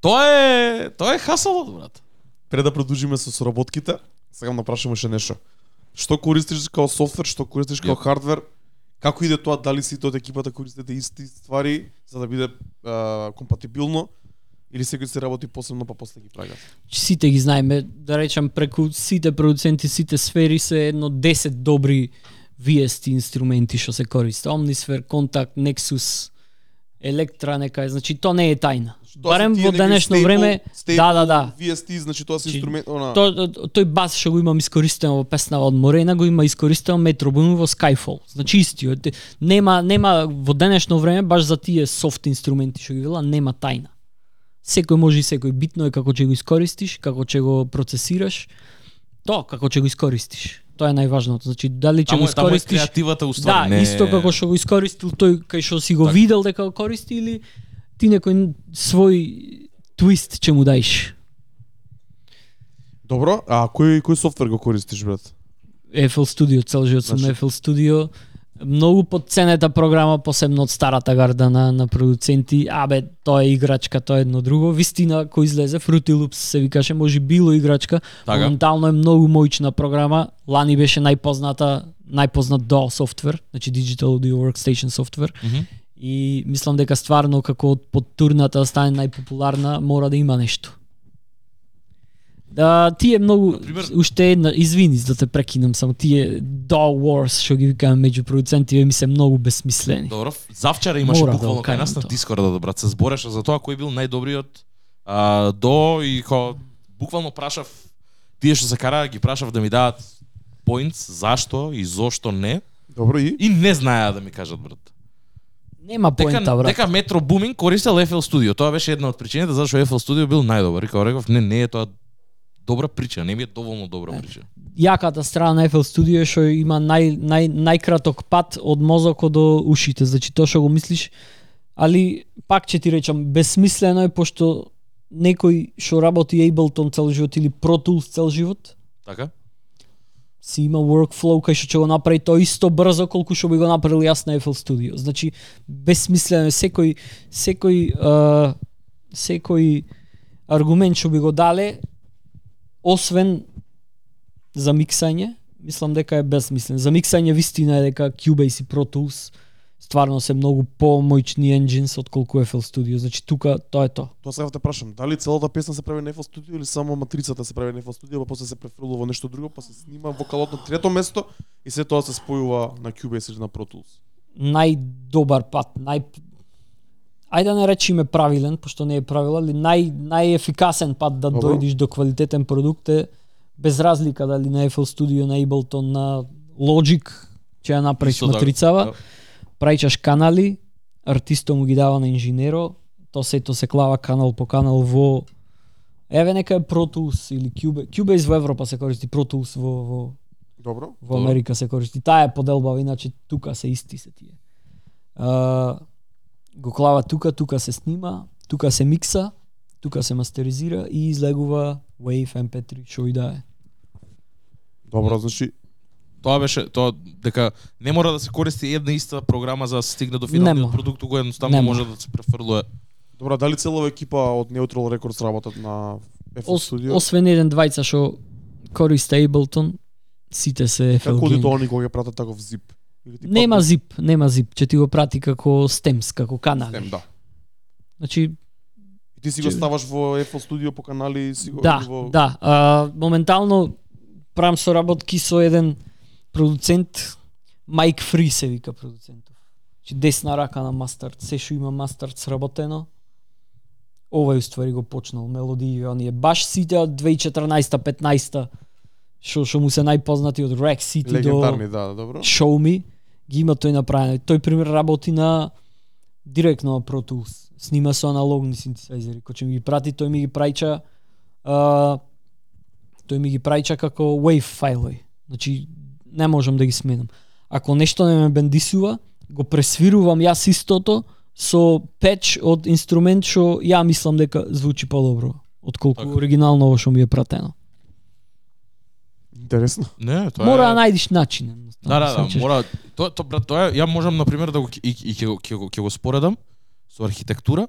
тоа е тоа е хасалот брат Пред да продолжиме со соработките, сакам да прашам уште нешто. Што користиш као софтвер, што користиш као Ја. хардвер Како иде тоа, дали сите од екипата користите исти ствари за да биде а, компатибилно или секој се работи посебно па после ги прага? Сите ги знаеме, да речам преку сите продуценти, сите сфери се едно 10 добри VST инструменти што се користат. Omnisphere, Contact, Nexus, Electra нека е, значи тоа не е тајна. Тоа Барем во денешно време, staple да, да, да. VST, значи тоа се Значи, инструмент, она... То, тој бас што го имам искористено во песна од Морена, го има искористено Metro Boomin во Skyfall. Значи истиот. Нема нема во денешно време баш за тие софт инструменти што ги вела нема тајна. Секој може и секој битно е како ќе го искористиш, како ќе го процесираш. То како ќе го искористиш. Тоа е најважното. Значи дали ќе го е, таму е искористиш креативата Да, уствари. не... исто како што го искористил тој кај што си го Така. видел дека го користи или ти некој свој твист ќе му даиш. Добро, а кој кој софтвер го користиш брат? FL Studio, цел живот сум на Значи- FL Studio. Многу подценета програма, посебно од старата гарда на, на продуценти. Абе, тоа е играчка, тоа е едно друго. Вистина, кој излезе, Fruity Loops се викаше, може било играчка. Така. Моментално е многу моćна програма. Лани беше најпозната, најпознат DAW софтвер, значи Digital Audio Workstation софтвер. Мгм. И мислам дека стварно како под турната да стане најпопуларна, мора да има нешто. Да, тие многу Например- уште една, извини за да те прекинам, само тие DAW Wars што ги викаме меѓу продуцентиве ми се многу безсмислени. Добро, завчера имаше Мора да буквално го кај нас на тоа. Дискорда, брат, се збореше за тоа кој бил најдобриот а, до и ко буквално прашав тие што се караа ги прашав да ми дадат поинтс зашто и зошто не Добро и и не знаеа да ми кажат брат. Нема поента, брат. дека Metro Booming користел FL Studio. Тоа беше една од причините зашто FL Studio бил најдобар. Као реков, не, не е тоа добра причина, не ми е доволно добра причина. Јаката страна на FL Studio е што има нај, нај, најкраток пат од мозокот до ушите, значи тоа што го мислиш, али пак ќе ти речам, безсмислено е пошто некој што работи Ableton цел живот или Pro Tools цел живот, Така? Си има workflow кај што ќе го направи тоа исто брзо колку што би го направил јас на FL Studio. Значи безсмислено е секој секој а, секој аргумент што би го дале освен за миксање, мислам дека е безсмислен. За миксање вистина е дека Cubase и Pro Tools стварно се многу помоćни engines отколку FL Studio. Значи тука тоа е тоа. Тоа сега те прашам, дали целата песна се прави на FL Studio или само матрицата се прави на FL Studio, па после се префрлува во нешто друго, па се снима вокалот на трето место и се тоа се спојува на Cubase или на Pro Tools. најдобар пат, нај Ајде да не речеме правилен, пошто не е правило, али нај најефикасен пат да Добро. дојдеш до квалитетен продукт е без разлика дали на FL Studio, на Ableton, на Logic, ќе ја направиш така, матрицава, да. Праќаш канали, артистот му ги дава на инженеро, то сето се клава канал по канал во Еве нека е Pro Tools или Cubase. Cubase во Европа се користи, Pro Tools во, во Добро? во Америка се користи. Таа е поделбава, иначе тука се исти се тие. А, го клава тука, тука се снима, тука се микса, тука се мастеризира и излегува Wave MP3 што и да е. Добро, значи Тоа беше тоа дека не мора да се користи една иста програма за да се стигне до финалниот продукт кој едноставно може да се префрлува. Добро, дали целова екипа од Neutral Records работат на FL Studio? освен еден двајца што користи Ableton, сите се FL Како оди тоа они кога ќе пратат таков zip? Или ти Нема патнат zip, нема zip, ќе ти го прати како stems, како канали. систем, да. Значи, И ти си го Че- ставаш во FL Studio по канали и си го Да, во да. А, моментално правам соработки со еден продуцент, Майк Фри се вика продуцентов. Значи десна рака на Mustard, се што има Mustard сработено. Овој уствари го почнал мелодии, оние баш сите од 2014-15 што што му се најпознати од Rack City до да, добро. Show Me, ги има тој направено. Тој пример работи на директно на Pro Tools. Снима со аналогни синтезайзери. Кој ми ги прати, тој ми ги праќа а, тој ми ги праќа како wave фајлови. Значи не можам да ги сменам. Ако нешто не ме бендисува, го пресвирувам јас истото со печ од инструмент што ја мислам дека звучи подобро отколку Така. оригинално ово што ми е пратено. Интересно. Не, тоа Мора е... да најдеш начин. едноставно. Да, да, да, мора тоа тоа брат, тоа ја можам на пример да го и, и ќе го ќе го ќе го споредам со архитектура.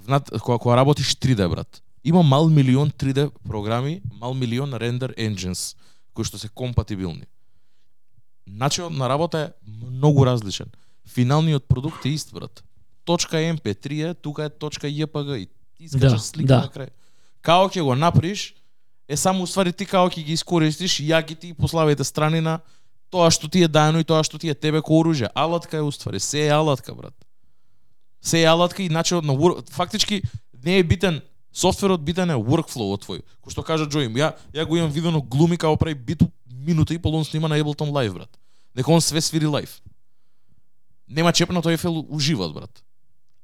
Внат кога кога работиш 3D брат. Има мал милион 3D програми, мал милион рендер engines кои што се компатибилни. начинот на работа е многу различен. Финалниот продукт е ист, брат. Точка MP3 е, тука е точка JPG и ти искачаш Да, слика да. на крај. Као ќе го направиш, е само уствари ти као ќе ги искористиш јаките и послабите страни на тоа што ти е даено и тоа што ти е тебе ко оружје. Алатка е уствари, се е алатка, брат. Се е алатка и начинот на фактички не е битен софтверот битен е workflow твој. Кој што кажа Джоим, ја ја го имам видено глуми како прави бит минута и половина снима на Ableton Live, брат. Дека он све свири лайв. Нема чепнато ефел уживот, брат.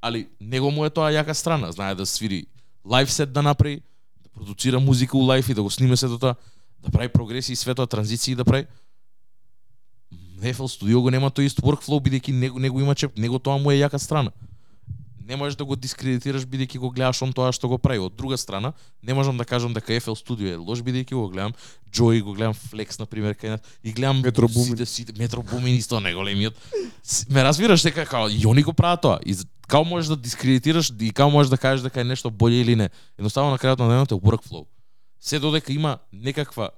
Али него му е тоа јака страна, знае да свири лайв сет да направи, да продуцира музика у лайв и да го сниме се тоа, да прави прогреси и све тоа транзиции да прави. Ефел студио го нема тој ист workflow бидејќи него него има чеп, него тоа му е јака страна. Не можеш да го дискредитираш бидејќи го гледаш он тоа што го прави. Од друга страна, не можам да кажам дека FL Studio е лош бидејќи го гледам Joy, го гледам Flex на пример кај нас и гледам Metro Boomin. сите сите Метро Бумин исто неголемиот. С- Ме разбираш дека као и они го прават тоа. И као можеш да дискредитираш и као можеш да кажеш дека е нешто боле или не. Едноставно на крајот на денот е workflow. Се додека има некаква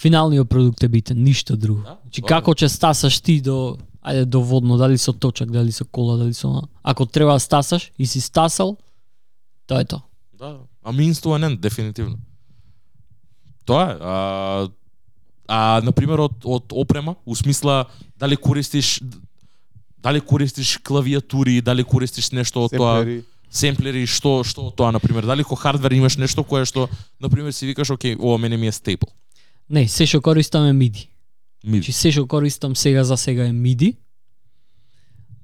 Финалниот продукт е битен, ништо друго. Да, Значи како ќе стасаш ти до ајде до водно, дали со точак, дали со кола, дали со. Ако треба да стасаш и си стасал, тоа е тоа. Да, а means to an end, дефинитивно. Тоа е. А, а на пример од од опрема, у смисла дали користиш дали користиш клавиатури, дали користиш нешто од тоа Семплери. што што од тоа на пример, дали ко хардвер имаш нешто кое што на пример си викаш, окей, ова мене ми е стейпл. Не, се што користам е MIDI. Ми, Значи се што користам сега за сега е MIDI.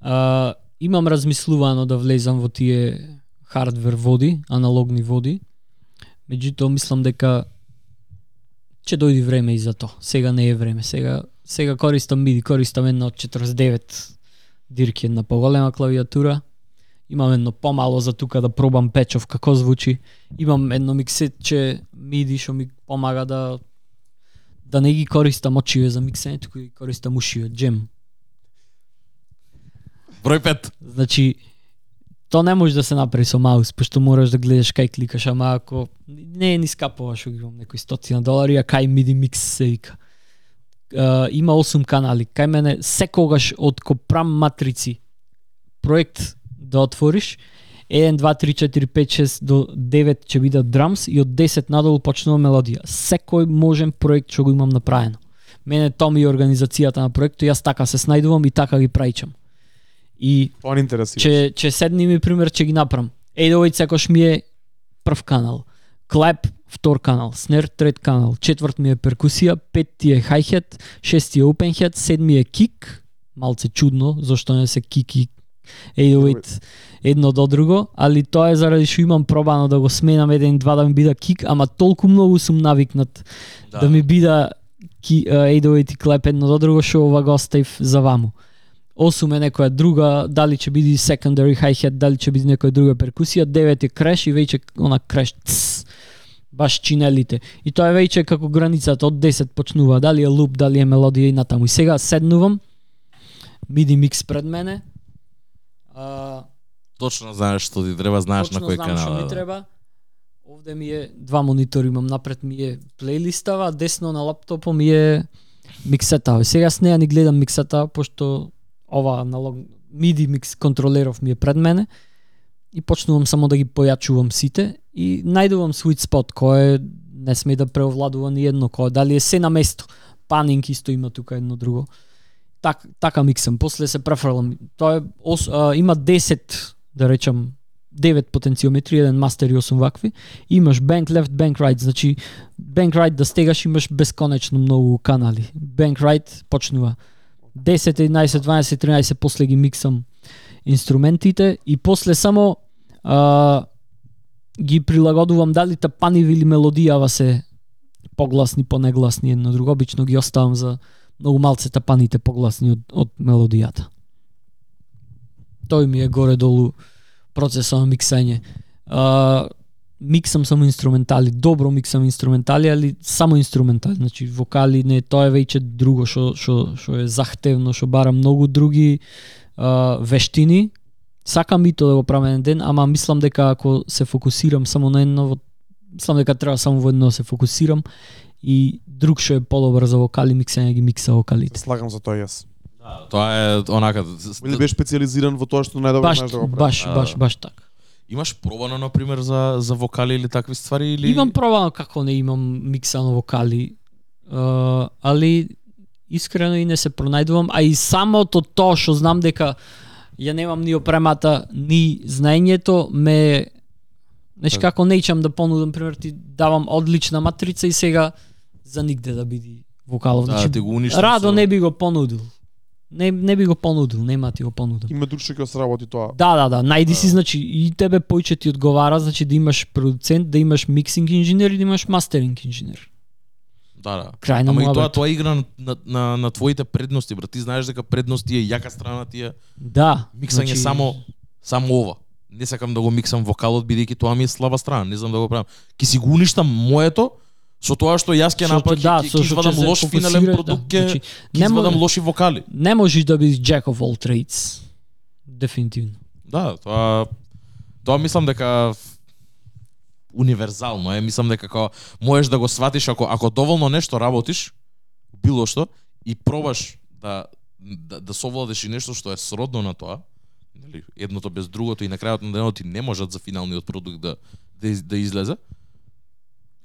А, имам размислувано да влезам во тие хардвер води, аналогни води. Меѓутоа мислам дека ќе дојде време и за тоа. Сега не е време. Сега сега користам MIDI, користам една од 49 дирки, една поголема клавиатура. Имам едно помало за тука да пробам печов како звучи. Имам едно миксетче MIDI што ми помага да да не ги користам очиве за миксење, туку ги користам ушиве, джем. број 5. Значи, то не може да се направи со маус, пошто мораш да гледаш кај кликаш, ама ако не е ни скапува што ги имам некои стотина долари, а кај MIDI mix се вика. Uh, има 8 канали. Кај мене секогаш од ко прам матрици проект да отвориш 1, 2, 3, 4, 5, 6 до 9 ќе бидат драмс и од 10 надолу почнува мелодија. Секој можен проект што го имам направено. Мене тоа ми е организацијата на проектот, јас така се снајдувам и така ги праќам. И Тоа не интересира. ќе ќе седнем и пример ќе ги направам. 808 секош ми е прв канал. Клеп втор канал, снер трет канал, четврт ми е перкусија, петти е hi-hat, шести е hat, седми е кик, малце чудно зошто не се кик и 808 едно до друго, али тоа е заради што имам пробано да го сменам еден два да ми бида кик, ама толку многу сум навикнат да, да ми бида ки, uh, 808 и клеп едно до друго што ова го оставив за ваму. 8 е некоја друга, дали ќе биде secondary hi-hat, дали ќе биде некоја друга перкусија, 9 е креш и веќе она креш цс, баш чинелите. И тоа е веќе како границата од 10 почнува, дали е луп, дали е мелодија и натаму. И сега седнувам, MIDI микс пред мене, а, Точно знаеш што ти треба, знаеш на Точно кој знам канал. што ми да. треба. Овде ми е два монитори имам, напред ми е плейлистава, десно на лаптопот ми е миксета. Сега с неја ни гледам миксета, пошто ова налог MIDI микс контролеров ми е пред мене и почнувам само да ги појачувам сите и најдувам sweet spot кој не сме да преовладува ни едно, кој дали е се на место. Панинг исто има тука едно друго. Так, така миксам, после се префрлам. Тоа е ос, а, има 10, да речам, 9 потенциометри, еден мастер и 8 вакви. Имаш bank left, bank right, значи bank right да стегаш имаш бесконечно многу канали. Bank right почнува 10, 11, 12, 13, после ги миксам инструментите и после само а, ги прилагодувам дали тапаниви или мелодијава се погласни, понегласни едно друго. Обично ги оставам за многу малце тапаните погласни од, од мелодијата. Тој ми е горе-долу процесот на миксање. А, миксам само инструментали, добро миксам инструментали, али само инструментали, значи вокали не, тоа е веќе друго што што што е захтевно, што бара многу други а, вештини. Сакам и тоа да го правам еден ден, ама мислам дека ако се фокусирам само на едно, мислам дека треба само во едно да се фокусирам и друг што е подобар за вокали, миксање ги микса вокалите. Слагам за тоа јас. Тоа е онака Или беше специализиран во тоа што најдобро знаеш да го правиш. баш, баш, да. баш така. Имаш пробано на пример за за вокали или такви ствари или Имам пробано како не имам миксано вокали, uh, али искрено и не се пронајдувам, а и самото тоа што знам дека ја немам ни опремата, ни знаењето ме Значи Така. како неќам да понудам пример ти давам одлична матрица и сега за нигде да биде вокалов. да, Значи ти го радо со- не би го понудил. Не не би го понудил, нема ти го понудам. Има друг што ќе сработи тоа. Да, да, да, најди си значи и тебе појче ти одговара, значи да имаш продуцент, да имаш миксинг инженер и да имаш мастеринг инженер. Да, да. Крај на Ама и тоа тоа игра на, на, на, на твоите предности, брат. Ти знаеш дека предност ти е јака страна ти е Да. миксање само само ова. Не сакам да го миксам вокалот бидејќи тоа ми е слаба страна, не знам да го правам. Ки си го уништам моето со тоа што јас ќе направам, да, ќе извадам лош финален продукт, да. ќе Значи, ќе не извадам лоши вокали. Не можеш да бидеш jack of all trades. Дефинитивно. Да, тоа тоа мислам дека универзално е, мислам дека како можеш да го сватиш ако ако доволно нешто работиш, било што и пробаш да да, да совладеш и нешто што е сродно на тоа, нели, едното без другото и на крајот на денот ти не можат за финалниот продукт да да, да излезе.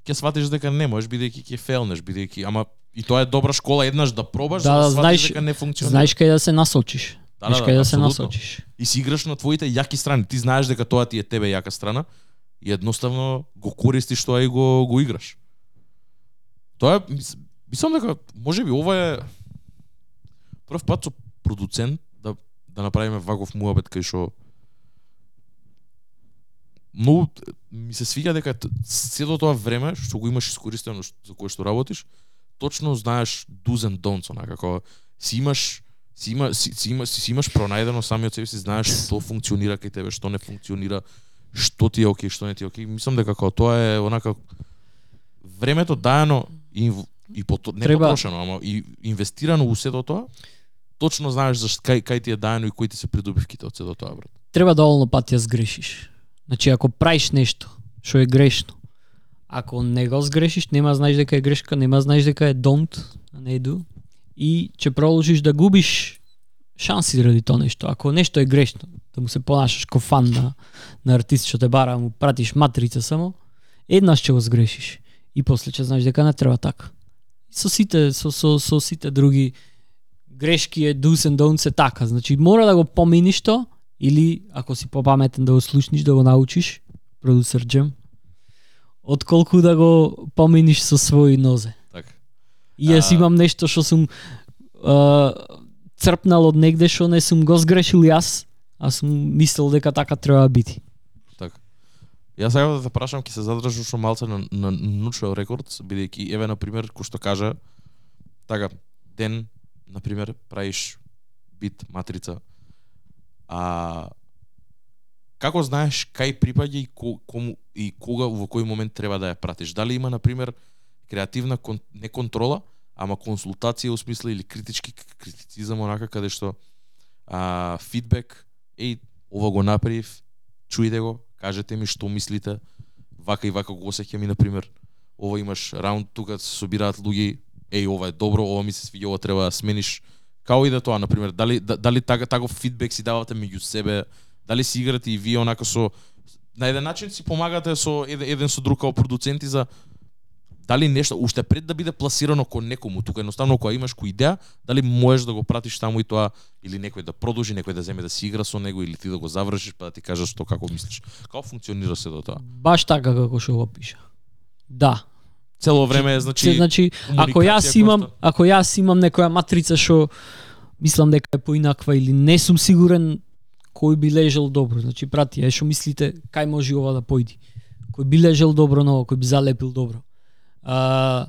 Ќе сватиш дека не можеш бидејќи ќе фейлнеш, бидејќи ама и тоа е добра школа еднаш да пробаш Да, да, сватиш знаеш- дека не функционира. Знаеш кај да се насочиш. Да, Знаеш да, кај да, да се насочиш. и си играш на твоите јаки страни. Ти знаеш дека тоа ти е тебе јака страна и едноставно го користиш тоа и го го играш. Тоа е мис- мислам дека можеби ова е прв пат со продуцент да да направиме ваков муабет кај што многу ми се свиѓа дека сето тоа време што го имаш искористено за кое што работиш, точно знаеш do's and don'ts, онака како си имаш си има си, си, има, си, си имаш пронајдено сами од себе си знаеш што функционира кај тебе, што не функционира, што ти е окей, што не ти е окей. Мислам дека како тоа е онака времето даено и и пото, не Треба- потрошено, ама и инвестирано у сето тоа, точно знаеш за кај кај ти е даено и кои ти се придобивките од сето тоа, брат. Треба доволно пати ја сгрешиш. Значи ако правиш нешто што е грешно, ако не го сгрешиш, нема знаеш дека е грешка, нема знаеш дека е don't, а не е do, и ќе продолжиш да губиш шанси заради тоа нешто. Ако нешто е грешно, да му се понашаш ко фан на, на артист што те бара, му пратиш матрица само, еднаш ќе го сгрешиш. И после ќе знаеш дека не треба така. Со сите, со, со, со сите други грешки е do's and don'ts е така. Значи мора да го поминиш тоа или ако си попаметен да го слушниш, да го научиш, продусер Джем, отколку да го поминиш со своји нозе. Така. И јас А- имам нешто што сум а, црпнал од негде што не сум го сгрешил јас, а сум мислел дека така треба да биде. Така. Јас сакам да те прашам, ќе се задржам уште малце на, на Нучо Рекордс, бидејќи еве на пример кој што кажа така ден на пример правиш бит матрица. А како знаеш кај припаѓа и ко, кому и кога во кој момент треба да ја пратиш? Дали има на пример креативна кон, не контрола, ама консултација у смисла или критички критицизам онака каде што а, фидбек, еј, ова го направив, чујте го, кажете ми што мислите, вака и вака го осеќам и на пример, ова имаш раунд тука се собираат луѓе, еј ова е добро, ова ми се свиѓа, ова треба да смениш. Као и да тоа, на пример, дали дали така таков фидбек си давате меѓу себе, дали си играте и вие онака со на еден начин си помагате со еден, еден со друг као продуценти за дали нешто уште пред да биде пласирано кон некому, тука едноставно кога имаш која идеја, дали можеш да го пратиш таму и тоа или некој да продолжи, некој да земе да си игра со него или ти да го завршиш па да ти кажеш што како мислиш. Како функционира се до тоа? Баш така како што го пиша. Да. Цело време значи, Значи, значи ако јас имам, што- ако јас имам некоја матрица што мислам дека е поинаква или не сум сигурен кој би лежел добро. Значи прати, е што мислите кај може ова да појди. Кој би лежел добро на ова, кој би залепил добро. А,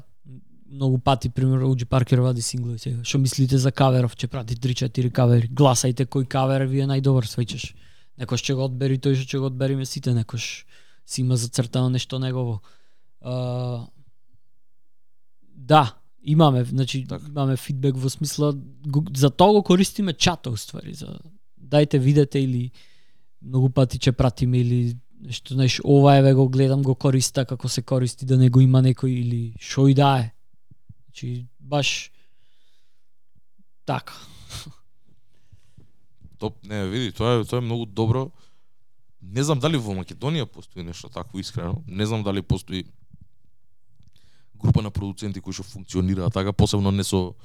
многу пати пример Уџи Паркер вади синглови сега. Што мислите за каверов? Ќе прати 3-4 кавери. Гласајте кој кавер ви е најдобар, свеќаш. Некош ќе го одбери тој што ќе го одбериме сите, некош си има зацртано нешто негово. А, да, имаме, значи Така. имаме фидбек во смисла го- за тоа го користиме чата уствари за дајте видете или многу пати ќе пратиме или нешто знаеш ова еве го гледам го користа како се користи да не го има некој или што и да е Значи баш така. Топ, не, види, тоа е тоа е многу добро. Не знам дали во Македонија постои нешто такво искрено. Не знам дали постои група на продуценти кои што функционираат така, посебно не со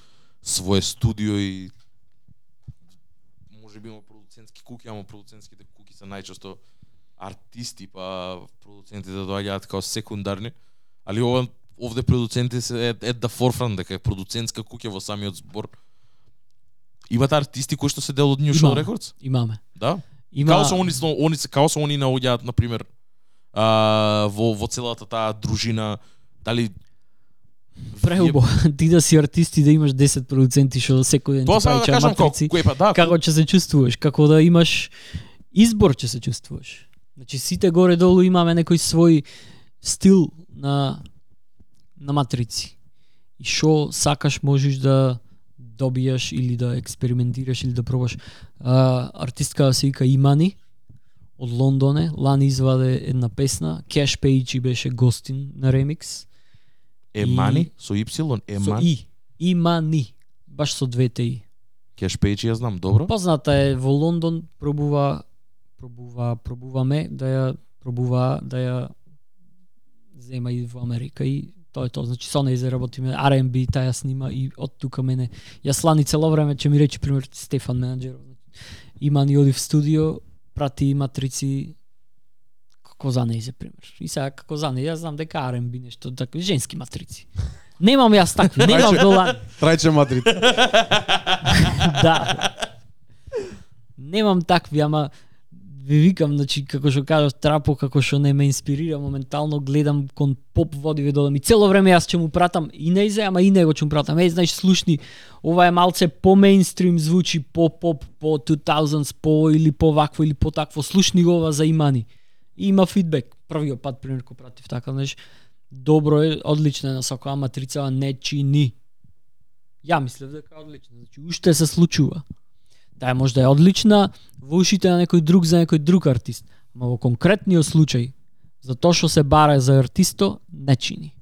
свое студио и може би има продуцентски куки, ама продуцентските куки се најчесто артисти, па продуцентите доаѓаат као секундарни, али ова овде продуценти се at, at the forefront, дека е продуцентска куќа во самиот збор. Имате артисти кои што се дел од New Show. Records? Имаме. Да. Има Као се они, они се као се они наоѓаат на пример а, во во целата таа дружина, дали преубо. Ти да си артист и да имаш 10 продуценти што секој ден Тоа ти сакам да матрици. како па да, како ќе се чувствуваш, како да имаш избор ќе се чувствуваш. Значи сите горе долу имаме некој свој стил на на матрици. И што сакаш можеш да добиеш или да експериментираш или да пробаш. А, артистка се вика Имани од Лондоне, лани изваде една песна, Cash Page беше гостин на ремикс. Емани со Y, Со Емани. И. Имани. Баш со двете И. Кеш Пејчи ја знам добро. Позната е во Лондон, пробува пробува пробуваме да ја пробува да ја зема и во Америка и тоа е тоа. Значи со неј заработиме R&B, таа снима и од тука мене ја слани цело време, ќе ми рече пример Стефан менаџеров. Има ни оди в студио, прати матрици како за пример. И сега како за неј, јас знам дека R&B нешто така женски матрици. Немам јас такви, немам долан. Трајче матрит. да. Немам такви, ама ви викам, значи, како што кажав, трапо, како што не ме инспирира, моментално гледам кон поп води ви додам и цело време јас ќе му пратам и не изе, ама и него ќе му пратам. Еј, знаеш, слушни, ова е малце по мейнстрим звучи, по поп, по 2000s, по или по вакво или по такво, слушни го ова за имани. И има фидбек. Првиот пат пример кој пратив така, знаеш, добро е, одлична е насока, ама трицава не чини. Ја мислев дека е одлична, значи уште се случува. Да, може да е одлична во ушите на некој друг за некој друг артист, ама во конкретниот случај за тоа што се бара за артисто не чини.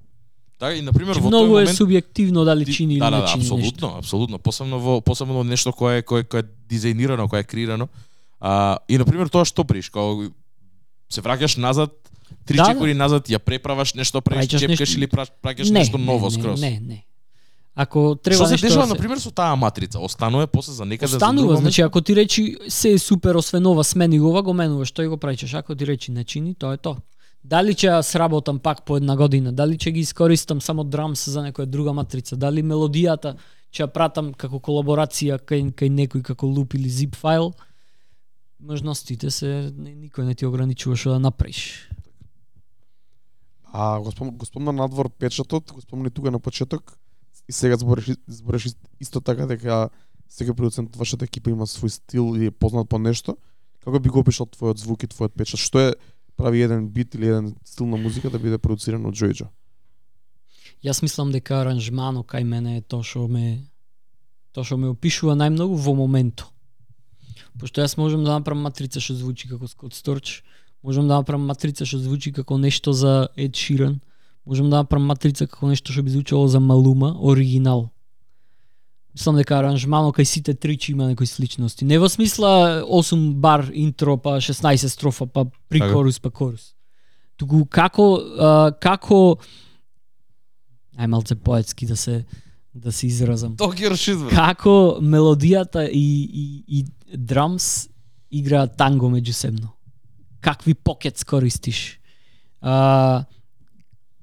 Да, и на пример Значи, во многу е момент субјективно дали ти- чини или да, да, не да, чини нешто. апсолутно, апсолутно, посебно во посебно нешто кое кое кое е дизајнирано, кое е креирано. А, и на пример тоа што приш, као се враќаш назад, три Да, да. чекори назад, ја преправаш нешто, правиш чепкаш нешто- или пра- праќаш не, нешто ново не, скроз. Не, не, не. Ако треба Што се нешто дешава да на пример со таа матрица? Останува после за некаде за Останува, друго значи ако ти речи се е супер освен ова, смени го ова, го менуваш, тој го праќаш. Ако ти речи не чини, тоа е тоа. Дали ќе ја сработам пак по една година, дали ќе ги искористам само драмс за некоја друга матрица, дали мелодијата ќе ја пратам како колаборација кај, кај некој како луп или zip файл, можностите се никој не ти ограничува што да направиш. А го спом, го спомна надвор печатот, го спомни тука на почеток и сега збориш збориш ист- исто така дека секој продуцент од вашата екипа има свој стил и е познат по нешто. Како би го опишал твојот звук и твојот печат? Што е прави еден бит или еден стил на музика да биде продуциран од Джојджо? Јас мислам дека аранжмано кај мене е тоа што ме тоа што ме опишува најмногу во моментот. Пошто јас можам да направам матрица што звучи како Скот Сторч, можам да направам матрица што звучи како нешто за Ед Ширан, можам да направам матрица како нешто што би звучало за Малума, оригинал. Мислам дека аранжмано кај сите тричи има некои сличности. Не во смисла 8 бар интро па 16 строфа па при корус па корус. Туку како а, како најмалце поетски да се да се изразам. Тоа ги расчизвам. Како мелодијата и и и драмс играат танго меѓусебно. Какви покетс користиш? А,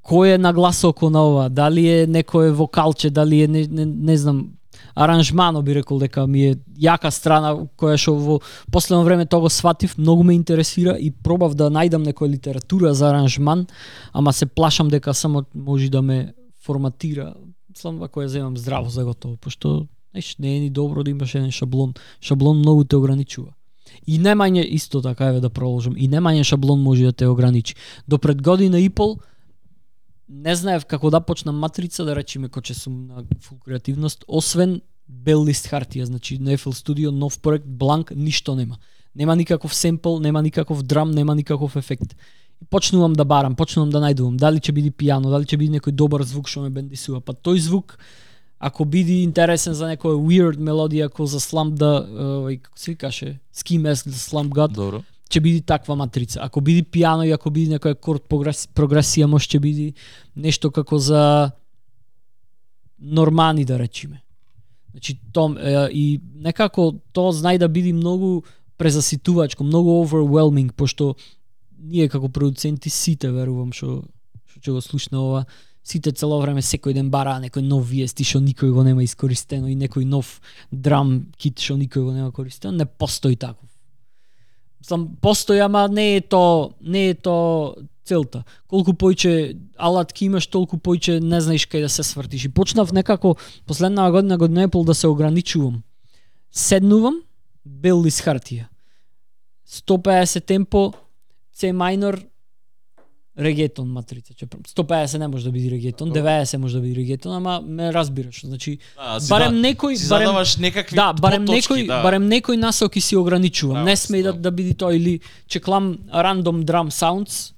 кој е нагласоко на ова? Дали е некое вокалче, дали е не, не, не знам аранжмано би рекол дека ми е јака страна која што во последно време тоа го сватив, многу ме интересира и пробав да најдам некоја литература за аранжман, ама се плашам дека само може да ме форматира. Мислам ако ја земам здраво за готово, пошто знаеш, не е ни добро да имаш еден шаблон. Шаблон многу те ограничува. И немање исто така еве да продолжам. И немање шаблон може да те ограничи. До пред година и пол не знаев како да почнам матрица, да речеме коче сум на фул креативност, освен бел лист хартија, значи на FL Studio нов проект бланк, ништо нема. Нема никаков семпл, нема никаков драм, нема никаков ефект. Почнувам да барам, почнувам да најдувам, дали ќе биде пијано, дали ќе биде некој добар звук што ме бендисува. Па тој звук ако биде интересен за некоја weird мелодија како за Slump да, овој како се викаше, Ski Mask за Slump God, Добро. ќе биде таква матрица. Ако биде пијано и ако биде некоја корд прогрес, прогресија, може ќе биде нешто како за нормани да речеме. Значи том е, и некако тоа знај да биде многу презаситувачко, многу overwhelming пошто ние како продуценти сите верувам што што ќе го слушне ова сите цело време секој ден бараа некој нов виест што никој го нема искористено и некој нов драм кит што никој го нема користено, не постои таков. Сам постои, ама не е то, не е то целта. Колку појче алатки имаш, толку појче не знаеш кај да се свртиш. И почнав некако последнава година, година и пол да се ограничувам. Седнувам, бел лист хартија. 150 темпо, C minor, регетон матрица. Че 150 не може да биде регетон, 90 може да биде регетон, ама ме разбираш. Значи, Да, си барем да- некој, си барем задаваш некакви Да, барем поточки, некој, да. барем некој насоки си ограничувам. Браво, не сме да, да. да биде тоа или чеклам random drum sounds.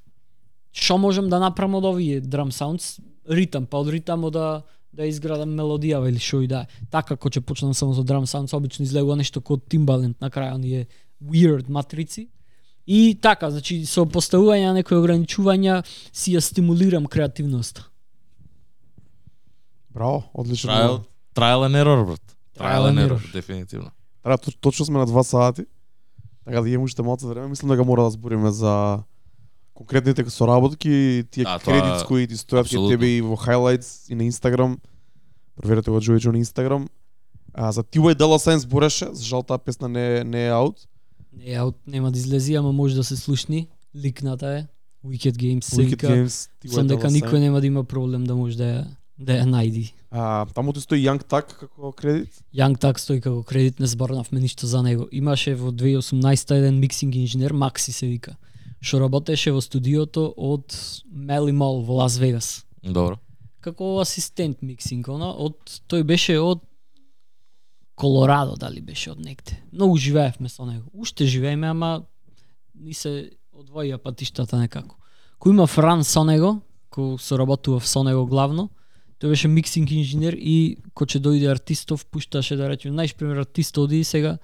Што можам да направам од овие drum sounds? Ритам, па од ритамо да да изградам мелодија или што и да. Така кога ќе почнам само со drum sounds, обично излегува нешто како Timbaland на крај оние weird матрици. И така, значи со поставување на некои ограничувања си ја стимулирам креативноста. Браво, одлично. Trial, trial and error, брат. Trial Trial and error, error. дефинитивно. Треба точ- точно сме на 2 сати. Така да имаме уште малку време, мислам дека мора да збориме за конкретните соработки, тие Да, тоа кредитс кои ти стојат кај апсолутно. тебе и во highlights и на Инстаграм. Проверете го Джојчо на Инстаграм. А за T.Y. Della Sign збореше, за жал таа песна не, не е аут. Не, аут нема да излези, ама може да се слушни. Ликната е. Wicked Games се Wicked. Games, T.Y. Сам дека никој нема да има проблем да може да ја да ја најди. А, таму ти стои Young Tuck како кредит. Young Tuck стои како кредит, не зборнавме ништо за него. Имаше во 2018 еден миксинг инженер, Макси се вика, што работеше во студиото од Мели Мол во Лас Вегас. Добро. Како асистент миксинг, она, од тој беше од Колорадо, дали беше од негде. Многу живеевме со него. Уште живееме, ама ни се одвоија патиштата некако. Кој има Фран со него, кој соработува со него главно, тој беше миксинг инженер и кој ќе дојде артистов, пушташе да речем, најш пример артист оди и сега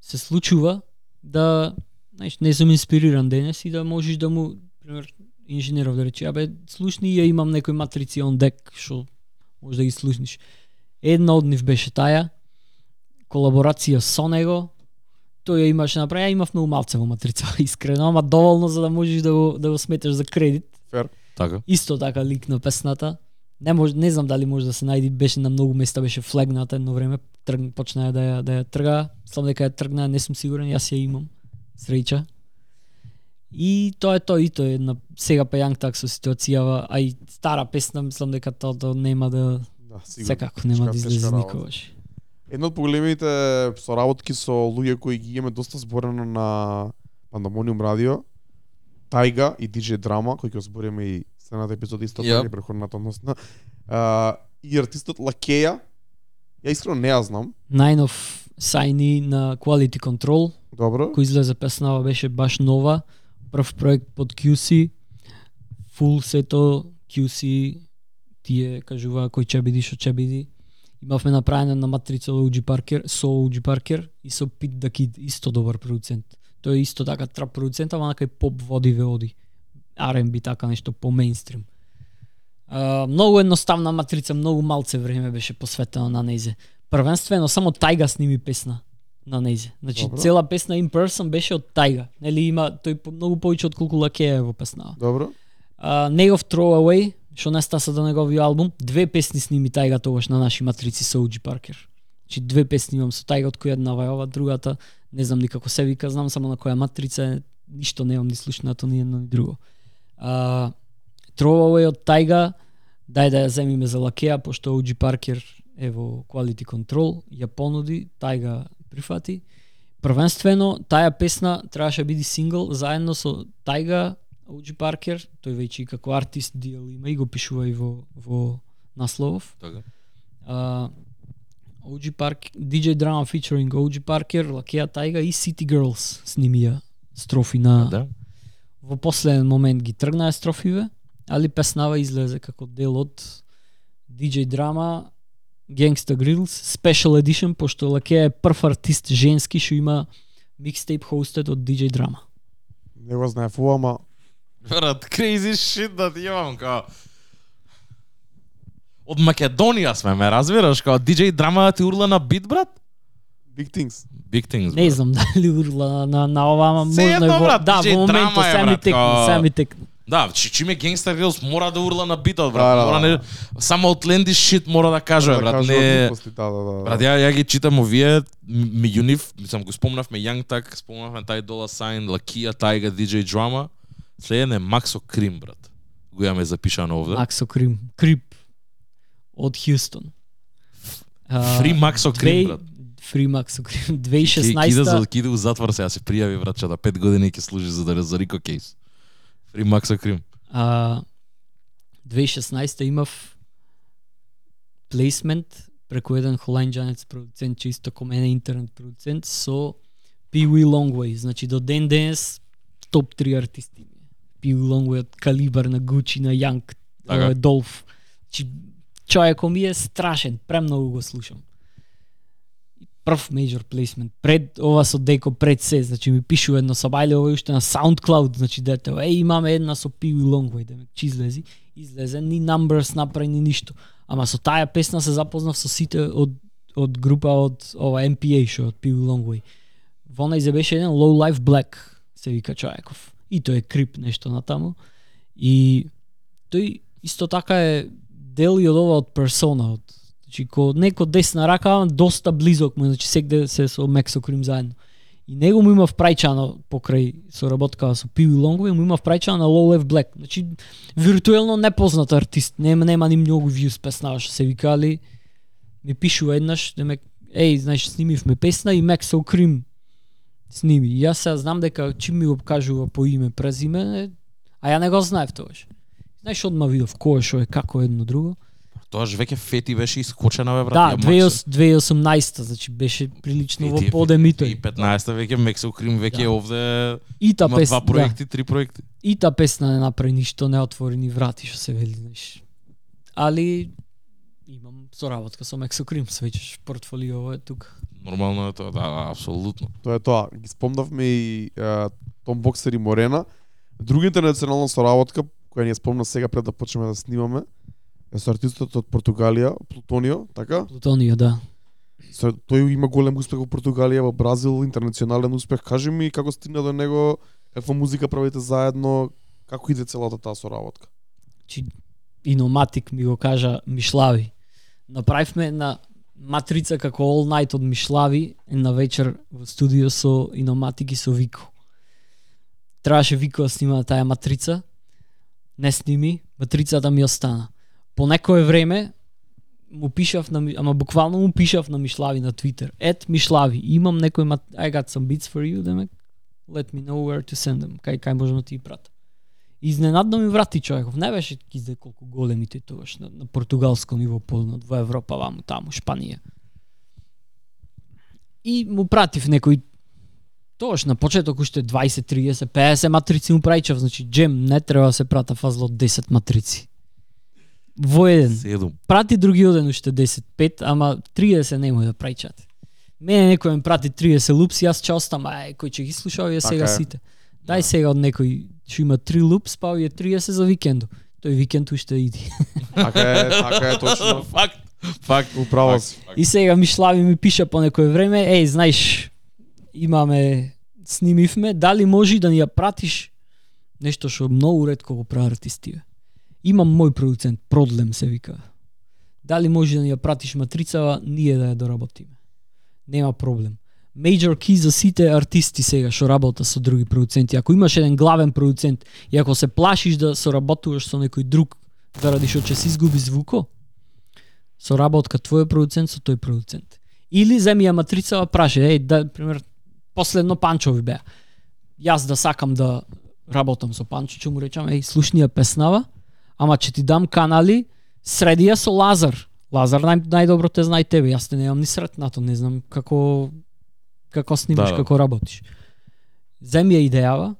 се случува да знаеш, не сум инспириран денес и да можеш да му пример инженеров да рече, абе слушни ја имам некои матрици он дек што може да ги слушниш. Една од нив беше таја колаборација со него. Тој ја имаше направи, ја имав многу малце во матрица, искрено, ама доволно за да можеш да го да го сметаш за кредит. Така. Исто така лик на песната. Не може, не знам дали може да се најди, беше на многу места беше флегната едно време, трг, почна да ја да ја трга, слам дека ја тргна, не сум сигурен, јас ја имам. Среќа. И тоа е тоа и тоа е на сега па Young Tuck со ситуацијава, а и стара песна, мислам дека тоа тоа нема да Да, секако нема да излезе никогаш. Една од поголемите соработки со луѓе кои ги имаме доста зборено на Пандамониум радио, Тајга и DJ Драма, кој ќе збориме и следната епизода исто Ја. така и претходната односно. А, и артистот Лакеја, ја искрено не ја знам. Најнов сајни на Quality Control, Добро. кој излезе песнава беше баш нова, прв проект под QC, фул сето QC тие кажуваа кој ќе биде што ќе биде. Имавме направено на матрица OG Паркер, со OG Паркер и со the Kid, исто добар продуцент. Тој е исто така трап продуцент, ама на кај поп води ве оди. R&B така нешто по мейнстрим. А, многу едноставна матрица, многу малце време беше посветено на незе. Првенствено само Тајга сними песна на незе. Значи Добро. цела песна in person беше од Тајга. Нели има тој многу повеќе од колку Лакеја во песнава. Добро. А, негов Throwaway, што не стаса до неговиот албум, две песни сними Тајга тогаш на наши матрици со Уджи Паркер. Значи две песни имам со Тајга, од која еднава е ова, другата не знам никако се вика, знам само на која матрица е, ништо немам ни слушнато ни едно ни друго. А, Throwaway од Тајга, дај да ја земиме за Лакеја, пошто Уджи Паркер е во Quality Control, ја понуди, Тајга прифати. Првенствено, таја песна требаше да биде сингл заедно со Тајга, OG Паркер, тој веќе и како артист дел има и го пишува и во, во насловов. Така. Uh, OG Park, DJ Drama featuring OG Parker, Лакеја Тајга и City Girls снимија строфи на Да. во последен момент ги тргнаа строфиве, али песнава излезе како дел од DJ драма Gangsta Grills Special Edition, пошто Лаке е прв артист женски што има микстейп хостед од DJ драма. Не го знаев ова, ама Брат, crazy shit да ти имам, као... Од Македонија сме, ме разбираш, као DJ драма да ти урла на бит, брат? Big Things. Big things, Не брат. знам дали урла на, на, ова, ама можно едно, е во, брат, да, DJ во моментот е, се ми брат, текна, као- се ми текна. Да, чи, чиме Gangsta Girls мора да урла на битот, брат. Да, да, мора да. не, само outlandish shit мора да кажува, брат. кажува Не, да, да, да. Брат, ја, ја ги читам овие, м- меѓу нив, мислам, го спомнавме Young Tuck, спомнавме тај Dollar Sign, Лакија, Тайга, DJ Drama, следен е Максо Крим, брат. Го имаме запишано овде. Максо Крим, Крип од Хјустон. Фри Максо Крим, брат. Фри Максо Крим. Ки- Киде, за, 2016 киде у затвор сега се пријави, брат, че да пет години ќе служи за да за Рико Кейс. Фри Максо Крим. а, 2016 имав плейсмент преку еден холанџанец продуцент, чисто ко мене интернет продуцент со Pee Wee Longway. Значи до ден денес топ 3 артисти. Wee Longway калибар на Gucci, на Young, Така. uh, Dolph. Значи човекот ми е страшен, премногу го слушам. Прв major placement пред ова со Деко пред се, значи ми пишува едно сабајле ова уште на SoundCloud, значи дете, е имаме една со Wee Longway, да че излези, излезе ни numbers направи ни ништо. Ама со таа песна се запознав со сите од од група од ова MPA шо од Wee Longway. Во најзе беше еден Low Life Black, се вика човеков. И тој е крип нешто на таму. И тој исто така е дел и од ова од персона, од Значи, ко неко десна рака, ама доста близок му, значи сегде се со Мексо Крим заедно. И него му има впрајчано покрај соработкава со Пиви Лонгови, му има впрајчано на Low Left Black. Значи, виртуелно непознат артист, нема, нема ни многу views песнава, што се викали. Ми пишува еднаш, да еј, знаеш, снимивме песна и Мексо Крим сними. И јас сега знам дека чим ми го кажува по име, презиме, а ја не го знаев тогаш. Знаеш, одма видов кој шо е, како едно друго. Тоаш веќе Фети беше искочена, бе, брат. Да, ја Максо. 2018, значи беше прилично во Фети е подем и И тој. 15-та веќе Мексо Крим веќе Да. овде И та има песна, два проекти, три проекти. да, и та песна не направи ништо, не отвори ни врати, што се вели, знаеш. Али имам соработка со Мексо Крим, свеќаш портфолио е тука. Нормално е тоа, да, да, апсолутно. Тоа е тоа. Ги спомнавме и е, Том Боксер и Морена. Друга интернационална соработка, која ни ја спомна сега пред да почнеме да снимаме, е со артистот од Португалија, Плутонио, така? Плутонио, да. Со, тој има голем успех во Португалија, во Бразил, интернационален успех. Кажи ми како стигна до него, каква музика правите заедно, како иде целата таа соработка? Чи Иноматик ми го кажа Мишлави. Направивме на матрица како All Night од Мишлави на вечер во студио со Иноматик и со Вико. Требаше Вико да снима таа матрица. Не сними, матрицата ми остана. По некое време му пишав на ама буквално му пишав на Мишлави на Твитер. Ет Мишлави, имам некој мат... I got some beats for you, демек. Let me know where to send them. Кај кај можам да ти пратам. Изненадно ми врати човеков. Не беше кизде колку големи тој тогаш на, на португалско ниво познат во Европа, ваму таму, Шпанија. И му пратив некој Тоаш на почеток уште 20, 30, 50 матрици му прајчав, значи джем не треба да се прата фазло 10 матрици. Во еден. Седум. Прати други оден уште 10, 5, ама 30 немој да прајчате. Мене некој ми прати 30 лупс, јас ќе остам, ај, кој ќе ги слуша овие Така сега е. сите. Дај сега од некој што има 3 лупс, па овие 30 за викендо. Тој викенд уште иди. Така е, така е точно. Факт. Факт. Управо. И сега Мишлави ми пиша по некој време, еј, знаеш, имаме снимивме, дали може да ни ја пратиш нешто што многу ретко го прават артистиве. Имам мој продуцент, Продлем се вика. Дали може да ни ја пратиш матрицава, ние да ја доработиме. Нема проблем. Major key за сите артисти сега што работа со други продуценти. Ако имаш еден главен продуцент и ако се плашиш да соработуваш со некој друг заради што ќе се изгуби звуко, соработка твој продуцент со тој продуцент. Или земи ја матрицава праше, еј, да, пример, последно Панчови беа. Јас да сакам да работам со Панчо, ќе му речам, еј, слушни ја песнава, ама ќе ти дам канали, среди ја со Лазар. Лазар нај, најдобро те знае тебе, јас те немам ни сретнато, не знам како како снимаш, Да, да. како работиш. Земи ја идејава,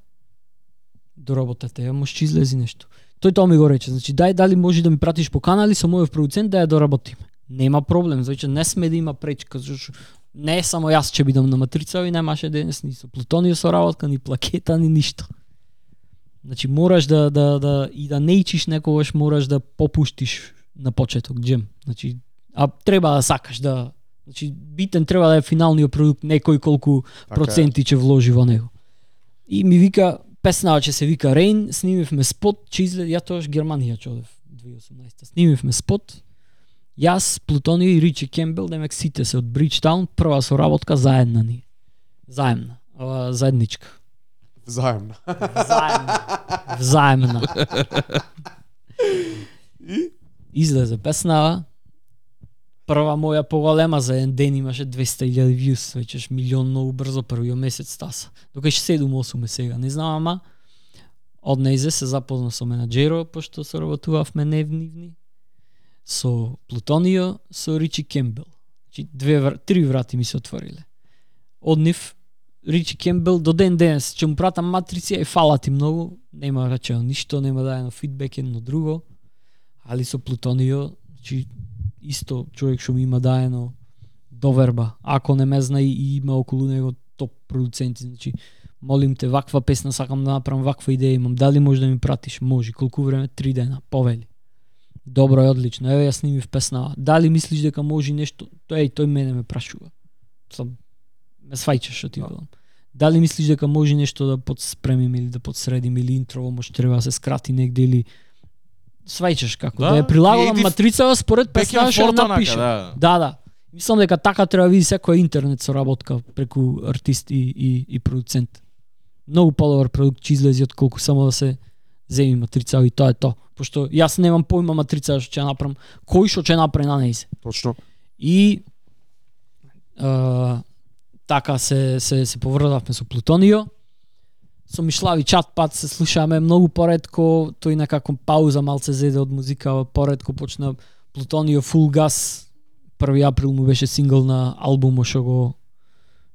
доработете, ја може ќе излези нешто. Тој тоа ми го рече, значи дај дали може да ми пратиш по канали со мојов продуцент да ја доработиме. Нема проблем, значи не сме да има пречка, зашто не само јас ќе бидам на матрица и немаше денес ни со Плутонио со работка, ни плакета, ни ништо. Значи мораш да да да и да не ичиш некогаш мораш да попуштиш на почеток джем. Значи а треба да сакаш да значи битен треба да е финалниот продукт, некој колку Така е. проценти ќе вложи во него. И ми вика песнава ќе се вика Рейн, снимивме спот, че излезе ја тоаш Германија ќе одев 2018. Снимивме спот. Јас, Плутонио и Ричи Кембел, демек сите се од Бриджтаун, прва соработка заедна ни. Заемна, заедничка. Заемно. Заемна. Заемна. И Излезе песнава. Прва моја поголема за еден ден имаше 200.000 views, веќеш милион многу брзо првиот месец стаса. Дока 7-8 е сега, не знам ама од нејзе се запозна со менаџеро, пошто соработувавме невнивни, со Плутонио, со Ричи Кембел. Значи две вр... три врати ми се отвориле. Од нив Ричи Кембел до ден денес ќе му пратам матрици и фала ти многу, нема да речено ништо, нема дајано фидбек едно друго. Али со Плутонио, значи исто човек што ми има даено доверба. Ако не ме зна и има околу него топ продуценти, значи молим те ваква песна сакам да направам ваква идеја имам, дали може да ми пратиш? Може, колку време? Три дена, повели. Добро е, одлично. Еве ја снимив песна. Дали мислиш дека може нешто? Тој тој мене ме прашува. Сам ме свајчаш што ти Да. велам. Дали мислиш дека може нешто да подспремим или да подсредим или интрово може треба да се скрати негде или свајчаш како да, Да, да ја прилагам creative- матрицава според онака, напишам. да. Да, да. Мислам дека така треба види секоја интернет соработка преку артист и, и, и продуцент. Многу подобар продукт ќе излези од колку само да се земи матрица и тоа е тоа. Пошто јас немам појма матрица што ќе направам, кој што ќе направи на нејзе. точно. И а, така се се се поврзавме со Плутонио. Со Мишлави чат пат се слушаме многу поредко, тој на некако пауза малце зеде од музика, поредко почна Плутонио Full Gas. 1 април му беше сингл на албумо што го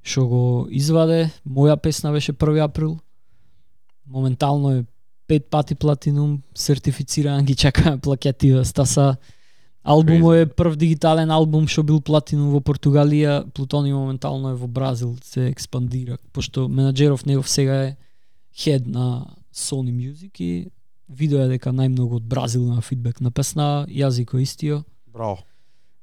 што го изваде. Моја песна беше 1 април. Моментално е пет пати платинум, сертифициран, ги чакаме плакети да стаса. албумо е прв дигитален албум што бил платинум во Португалија, Плутони моментално е во Бразил, се експандира, пошто менаџеров негов сега е хед на Sony Music и видео е дека најмногу од Бразил има фидбек на песна, јазико истио. Браво.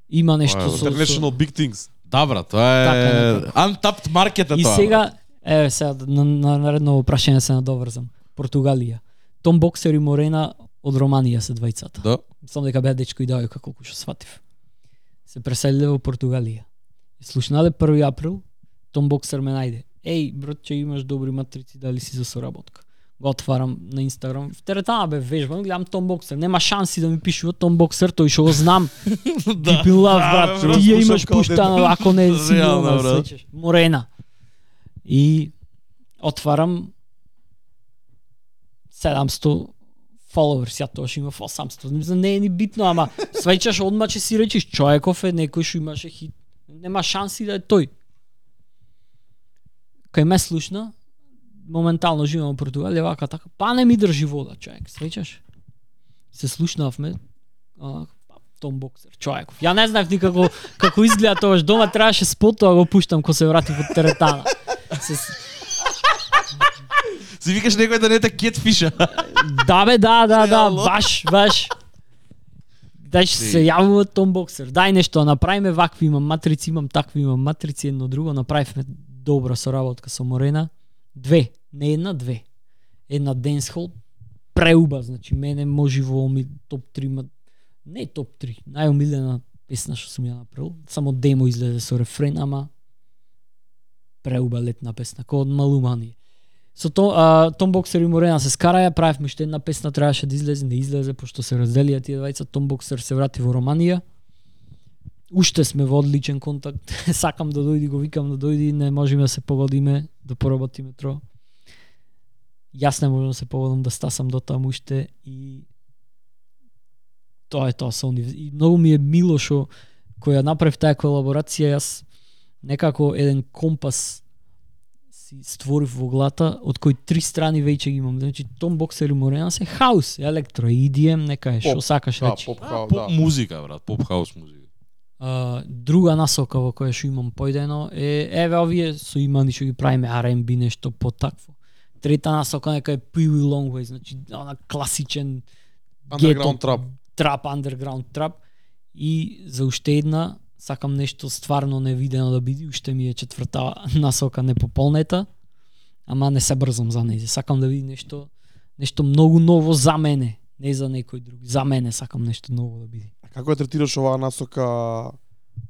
Има нешто Тоа е со, со... International Big Things. Да, брат, тоа Така, е некако. untapped market е И тоа. сега, еве сега на, на наредно прашање се надоврзам. Португалија. Том Боксер и Морена од Романија се двајцата. Да. Сам дека беа дечко и девојка колку што сватив. Се преселиле во Португалија. Слушнале 1 април, Том Боксер ме најде. Еј, братче, имаш добри матрици, дали си за соработка? Го отварам на Инстаграм. В теретана бе вежбам, гледам Том Боксер. Нема шанси да ми пишува Том Боксер, тој што го знам. да. Deep in Love, Да, брат. Ти ја имаш пуштано, ако не си брат. сеќаш. Морена. И отварам 700 followers, ја тоа што има 800. Мислам, не е ни битно, ама свеќаш одма че си речиш, човеков е некој што имаше хит. Нема шанси да е тој. Кај ме слушна, моментално живеам во Португалија, вака така, па не ми држи вода, човек, свеќаш? Се слушнавме, а, Том Боксер, човеков. Ја не знаев никако како изгледа тоа, дома требаше спото, а го пуштам кога се врати од теретана. Се, Си викаш некој да не те кетфиша. Да бе, да, да, да, баш, баш. Дај се јавува Том Боксер. Дај нешто, направиме вакви имам матрици, имам такви имам матрици, едно друго, направивме добра соработка со Морена. Две, не една, две. Една денсхол, преуба, значи мене може во оми топ 3, ма... не топ 3, најомилена песна што сум ја направил. Само демо излезе со рефрен, ама преуба летна песна, кој од Малумани. Со то, а, Том Боксер и Морена се скараја, правевме уште една песна, требаше да излезе, не излезе, пошто се разделија тие двајца. Том Боксер се врати во Романија. Уште сме во одличен контакт. Сакам да дојди, го викам да дојди, не можеме да се погодиме, да поработиме тро. Јас не можам да се погодам да стасам до таму уште и тоа е тоа со нив. И многу ми е мило што кој ја направив таа колаборација, јас некако еден компас си створив во глата, од кои три страни веќе ги имам. Значи, Том Боксер и Морена се хаус, електро, EDM, нека е, што Поп, сакаш Да, речи. поп А, хаус, поп да. музика, брат, поп хаус музика. А, друга насока во која што имам појдено е еве овие со имани што ги правиме R&B нешто потакво. Трета насока нека е Pee Wee Longway, значи она класичен Underground trap. трап, underground трап. И за уште една, сакам нешто стварно невидено да биде, уште ми е четврта насока непополнета, ама не се брзам за нејзе. Сакам да види нешто нешто многу ново за мене, не за некој друг. За мене сакам нешто ново да биде. Како ја третираш оваа насока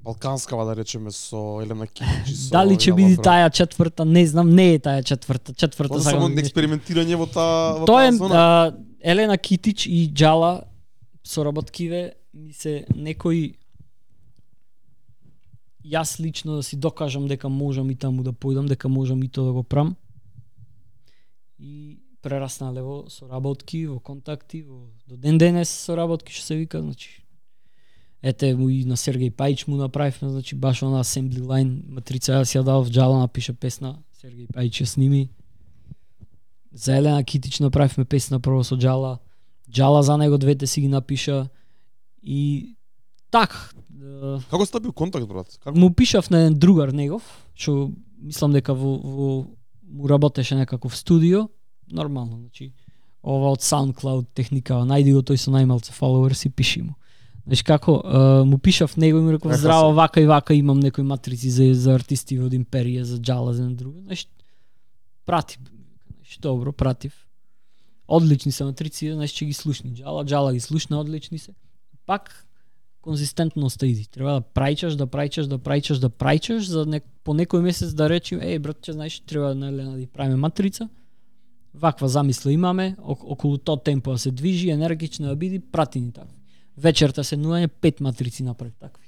балканскава да речеме со Елена Килич со Дали ќе биде таја четврта, не знам, не е таја четврта. Четврта Тоа сакам само да експериментирање во таа во Тоа е таа зона. а, Елена Китич и Джала соработкиве ми се некои јас лично да си докажам дека можам и таму да појдам, дека можам и тоа да го прам. И прераснале во соработки, во контакти, во до ден денес соработки што се вика, значи Ете му и на Сергеј Пајч му направивме, значи баш она assembly line матрица јас ја дав Джала напише песна, Сергеј Пајч ја сними. За Елена Китич направивме песна прво со Джала. Джала за него двете си ги напиша и е, Како стапи контакт брат? Како Му пишав на еден другар негов, што мислам дека во, во му работеше некаков студио, нормално, значи ова од SoundCloud техникава, најди го тој со најмалце followers и пиши му. Значи како, е, му пишав него и му реков Еха здраво, вака и вака имам некои матрици за, за артисти од Империја, за Джала, за друго. Значи, прати, значи, добро, пратив. Одлични се матрици, значи ќе ги слушни Джала, Джала ги слушна, одлични се. Пак конзистентноста иди. Треба да прајчаш, да прајчаш, да прајчаш, да прајчаш за не, по некој месец да речем, еј братче, знаеш, треба на Елена да ја правиме матрица. Ваква замисла имаме, ок- околу тоа темпо да се движи, енергична да биде, прати ни такви. Вечерта се нуање пет матрици направи такви.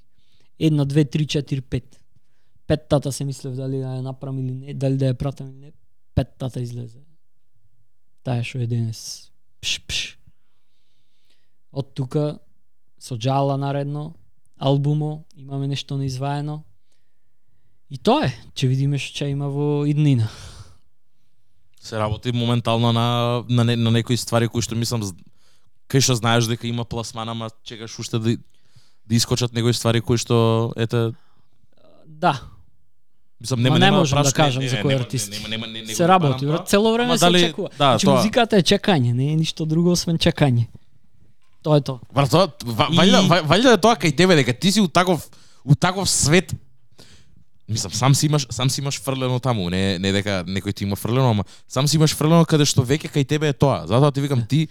Една, две, три, четири, пет. Петтата се мислев дали да ја направам или не, дали да ја пратам или не. Петтата излезе. Таа што е денес. Пш, пш. Од тука со Джала наредно, албумо, имаме нешто неизваено. И тоа е, ќе видиме што ќе има во иднина. Се работи моментално на на, на, на некои ствари кои што мислам кај што знаеш дека има пласман, ама чекаш уште да да искочат некои ствари кои што ете Да, мислам Ма нема не нема можам да кажам за кој артист. Нема, нема, се работи, брат, цело време се дали- очекува. Да, значи музиката е чекање, не е ништо друго освен чекање. Тоа е тоа. Брат, тоа, ва- И- вајда, ва- вајда е тоа кај тебе дека ти си у таков у таков свет Мислам, сам си имаш, сам си имаш фрлено таму, не не дека некој ти има фрлено, ама сам си имаш фрлено каде што веќе кај тебе е тоа. Затоа ти викам ти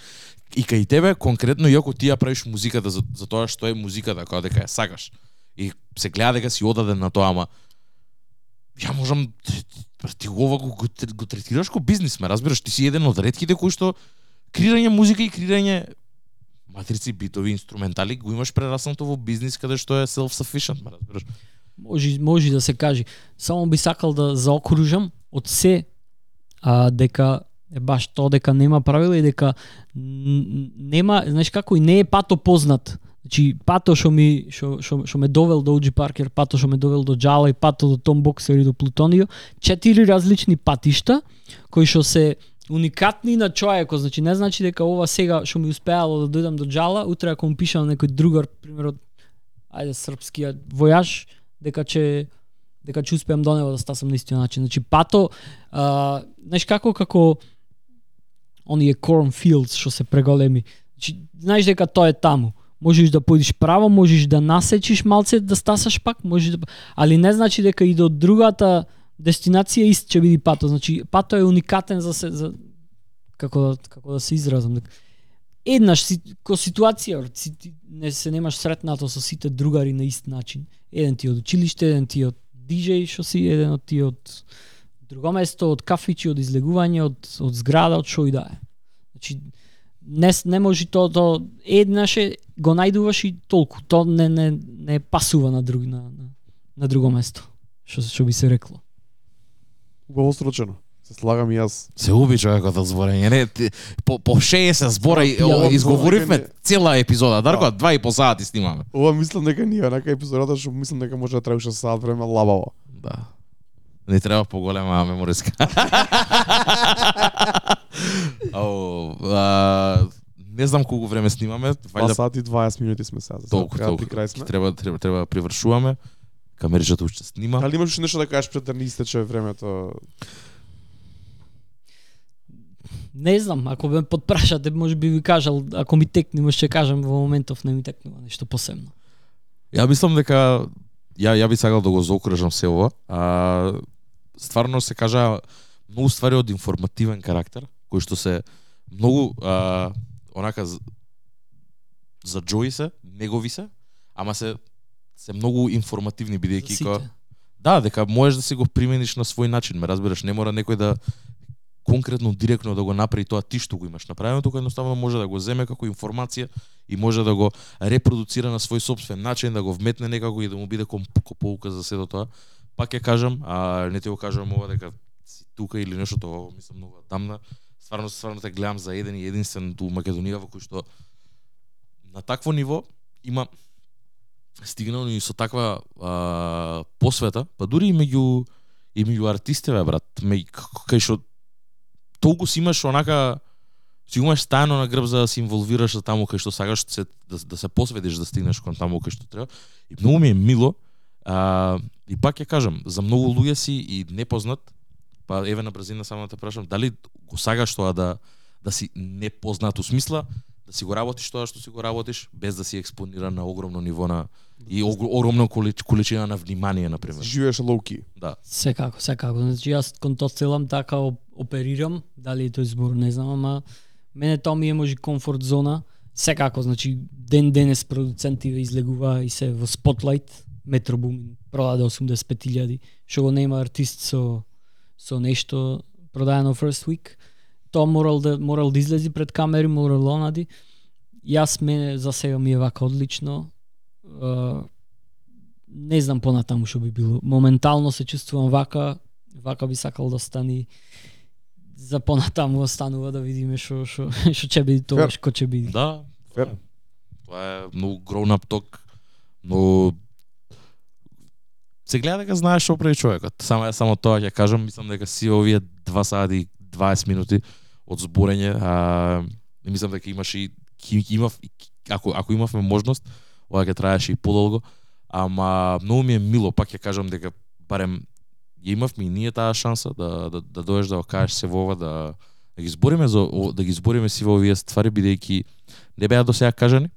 и кај тебе конкретно иако ти ја правиш музиката за, за тоа што е музиката, како дека ја сакаш. И се гледа дека си одаден на тоа, ама ја можам ти ова го, го, го третираш ко бизнис, ме разбираш, ти си еден од ретките кои што креирање музика и креирање матрици, битови, инструментали го имаш прераснато во бизнис каде што е self-sufficient, ме разбираш. Може може да се каже. Само би сакал да заокружам од се а, дека е баш тоа дека нема правила и дека нема, знаеш како и не е пато познат. Значи пато што ми што што што ме довел до Оджи Паркер, пато што ме довел до Джала и пато до Том Боксер и до Плутонио, четири различни патишта кои што се уникатни на човекот, значи не значи дека ова сега што ми успеало да дојдам до Джала, утре ако му пишам некој другар, пример од ајде српскиот војаж, дека ќе дека ќе успеам до него да стасам на истиот начин. Значи пато, а, знаеш како како оние cornfields што се преголеми. Значи знаеш дека тоа е таму. Можеш да појдеш право, можеш да насечиш малце да стасаш пак, можеш да али не значи дека и до другата дестинација ист ќе биде пато. Значи пато е уникатен за се за како да, како да се изразам. Дека еднаш си ко ситуација си, не се немаш сретнато со сите другари на ист начин. Еден ти од училиште, еден ти од диджеј што си, еден од ти од друго место, од кафичи, од излегување, од од зграда, од што и да е. Значи не не може тоа то еднаш е, го најдуваш и толку. Тоа не не не пасува на друг на, на, на друго место. Што што би се рекло. Убаво. Се слагам и јас. Се уби човекот од зборење. Не, ти- по, по 60 збора и- изговоривме цела епизода. Дарко, Да. два и по сати снимаме. Ова мислам дека ни е онака епизодата што мислам дека може да трае уште саат време лабаво. Да. Не треба поголема мемориска. Ау, а, не знам колку време снимаме, 2 вајда сати и 20 минути сме сега. Толку, сега толку. при крај сме. Треба, треба, треба да привршуваме. Камеричата уште снима. Дали имаш нешто да кажеш пред да не истече времето? Не знам, ако ме подпрашате, може би ви кажал, ако ми текне, може ќе кажам во моментов не ми текнува нешто посебно. Ја мислам дека ја ја би сакал да го заокружам се ова. А стварно се кажа многу ствари од информативен карактер, кои што се многу а, онака за Джои се, негови се, ама се се многу информативни бидејќи кога. Да, дека можеш да си го примениш на свој начин, ме разбираш, не мора некој да конкретно директно да го направи тоа ти што го имаш направено, туку едноставно може да го земе како информација и може да го репродуцира на свој собствен начин, да го вметне некако и да му биде ком ко поука за сето тоа. Пак ќе кажам, а не ти го кажам ова дека си тука или нешто тоа, мислам многу тамна. Стварно стварно те гледам за еден и единствен ту Македонија во кој што на такво ниво има стигнал и со таква а, посвета, па дури и меѓу и меѓу артистиве брат, меѓу кај што толку си имаш онака си имаш стајано на грб за да се инволвираш за таму кај што сакаш се, да, да се посветиш да стигнеш кон таму кај што треба. И многу ми е мило. А, и пак ќе кажам, за многу луѓе си и непознат, па еве на брзина само да те прашам, дали го сакаш тоа да да си непознат у смисла да си го работиш тоа што си го работиш без да си експониран на огромно ниво на и огр- огромна коли- количина на внимание на пример. Живееш лоуки. Да. Секако, секако. Значи јас кон тоа целам така оп- оперирам, дали е тој збор не знам, ама мене тоа ми е може комфорт зона. Секако, значи ден денес продуцентиве излегува и се во спотлайт, Метро Бумин продаде 85.000, што го нема артист со со нешто продаено first week. Тоа морал да морал да излези пред камери, морал онади. Јас мене за сега ми е вака одлично. Uh, не знам понатаму што би било. Моментално се чувствувам вака, вака би сакал да стани за понатаму останува да видиме што што што ќе биде тоа, што ќе биде. Да. Фер. Тоа е многу grown up talk, но се гледа дека знаеш што прави човекот. Само само тоа ќе кажам, мислам дека си овие 2 сати и 20 минути од зборење, а мислам дека имаш и имав ако ако имавме можност, ова ќе траеше и подолго, ама многу ми е мило, пак ќе кажам дека барем ја имавме и ние таа шанса да да да доеш да кажеш се во ова да да ги збориме за да ги збориме си овие ствари бидејќи не беа до сега кажани.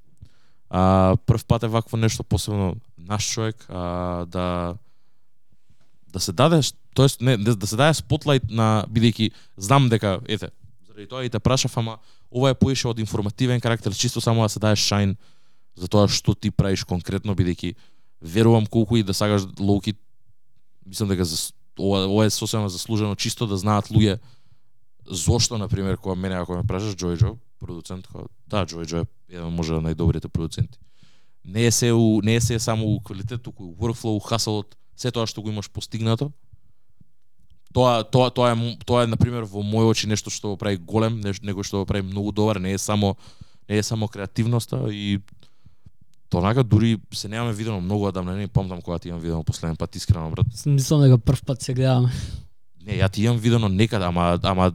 А прв пат е вакво нешто посебно наш човек а, да да се даде, тоест не да да се даде спотлайт на бидејќи знам дека ете заради тоа и те прашав ама ова е поише од информативен карактер, чисто само да се даде шајн за тоа што ти правиш конкретно бидејќи верувам колку и да сагаш лоуки мислам дека за ова, ова е сосема заслужено чисто да знаат луѓе зошто на пример кога мене ако ме прашаш Джојджо, продуцент кога да Джојджо е еден може од најдобрите продуценти. Не е се у, не е се само у квалитет, туку у workflow, хасалот, се тоа што го имаш постигнато. Тоа тоа тоа е тоа е на пример во мој очи нешто што го прави голем, нешто него што го прави многу добар, не е само не е само креативноста и Тонака дури се немаме видено многу одамна, не помнам кога ти имам видено последен пат искрено брат. Мислам дека прв пат се гледаме. Не, ја ти имам видено некаде, ама ама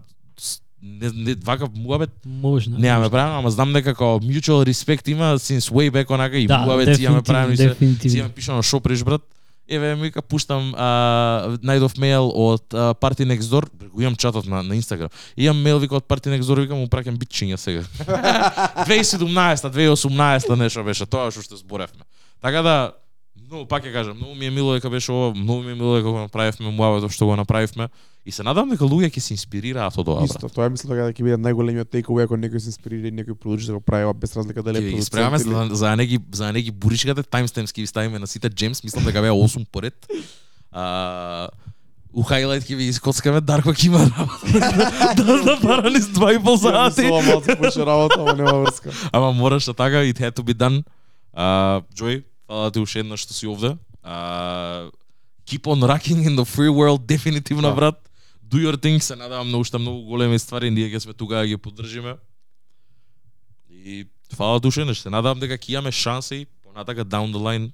не, не вакав муабет Можно. немаме правено, ама знам дека како mutual respect има since way back онака и да, муабет си имаме правено и се си имам пишано шо приш брат. Еве ми вика пуштам а, најдов мејл од а, Party Next Door, го имам чатот на на Инстаграм. Имам мејл вика од Party Next Door, викам му праќам битчиња сега. 2017, 2018 нешто беше тоа што што зборевме. Така да Но пак ќе кажам, многу ми е мило дека беше ова, многу ми е мило дека го направивме муавето што го направивме и се надам дека луѓе ќе се инспирираат од ова. Исто, тоа мислам дека ќе биде најголемиот takeaway ако некој се инспирира и некој продолжи да го прави ова без разлика дали е продуцент спремаме или- за, за да не ги за да не ги буричкате, таймстемпс ќе ви ставиме на сите джемс, мислам дека беа 8 поред. А, у хайлайт ќе ви искоцкаме Дарко ќе има работа. да да бара низ 2 и пол сати. Малку работа, ама нема врска. Ама мораш да така, it had to be done. А, Джој, фала ти уште еднаш што си овде. А, keep on rocking in the free world, дефинитивно, Да. брат. Do your thing, се надавам на уште многу големи ствари, ние ќе сме тука да ги поддржиме. И фала ти уште еднаш, се надавам дека ќе имаме шанси, понатака down the line,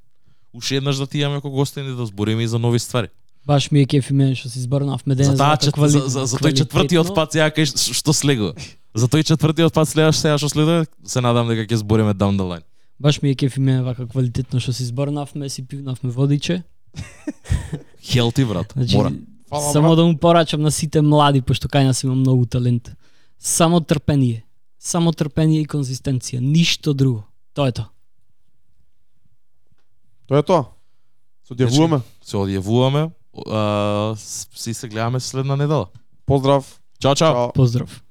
уште еднаш да ти имаме како и да збориме и за нови ствари. Баш ми е кеф и мене што си зборнавме денес. За таа чет, квали- за, за, за тој четвртиот пат ја кажеш што следува. За тој четвртиот пат следаш сега што следува, се надам дека ќе збориме down the line. Баш ми е кеф и мене вака квалитетно што си зборнавме, си пивнавме водиче. Хелти брат, Значи, мора. Фала, само брат. да му порачам на сите млади, пошто кај нас има многу талент. Само трпение. Само трпение и конзистенција, ништо друго. Тоа е тоа. Тоа е тоа. Се одјавуваме. Се одјавуваме, с- си се гледаме следна недела. Поздрав. Чао, чао. Чао. Поздрав.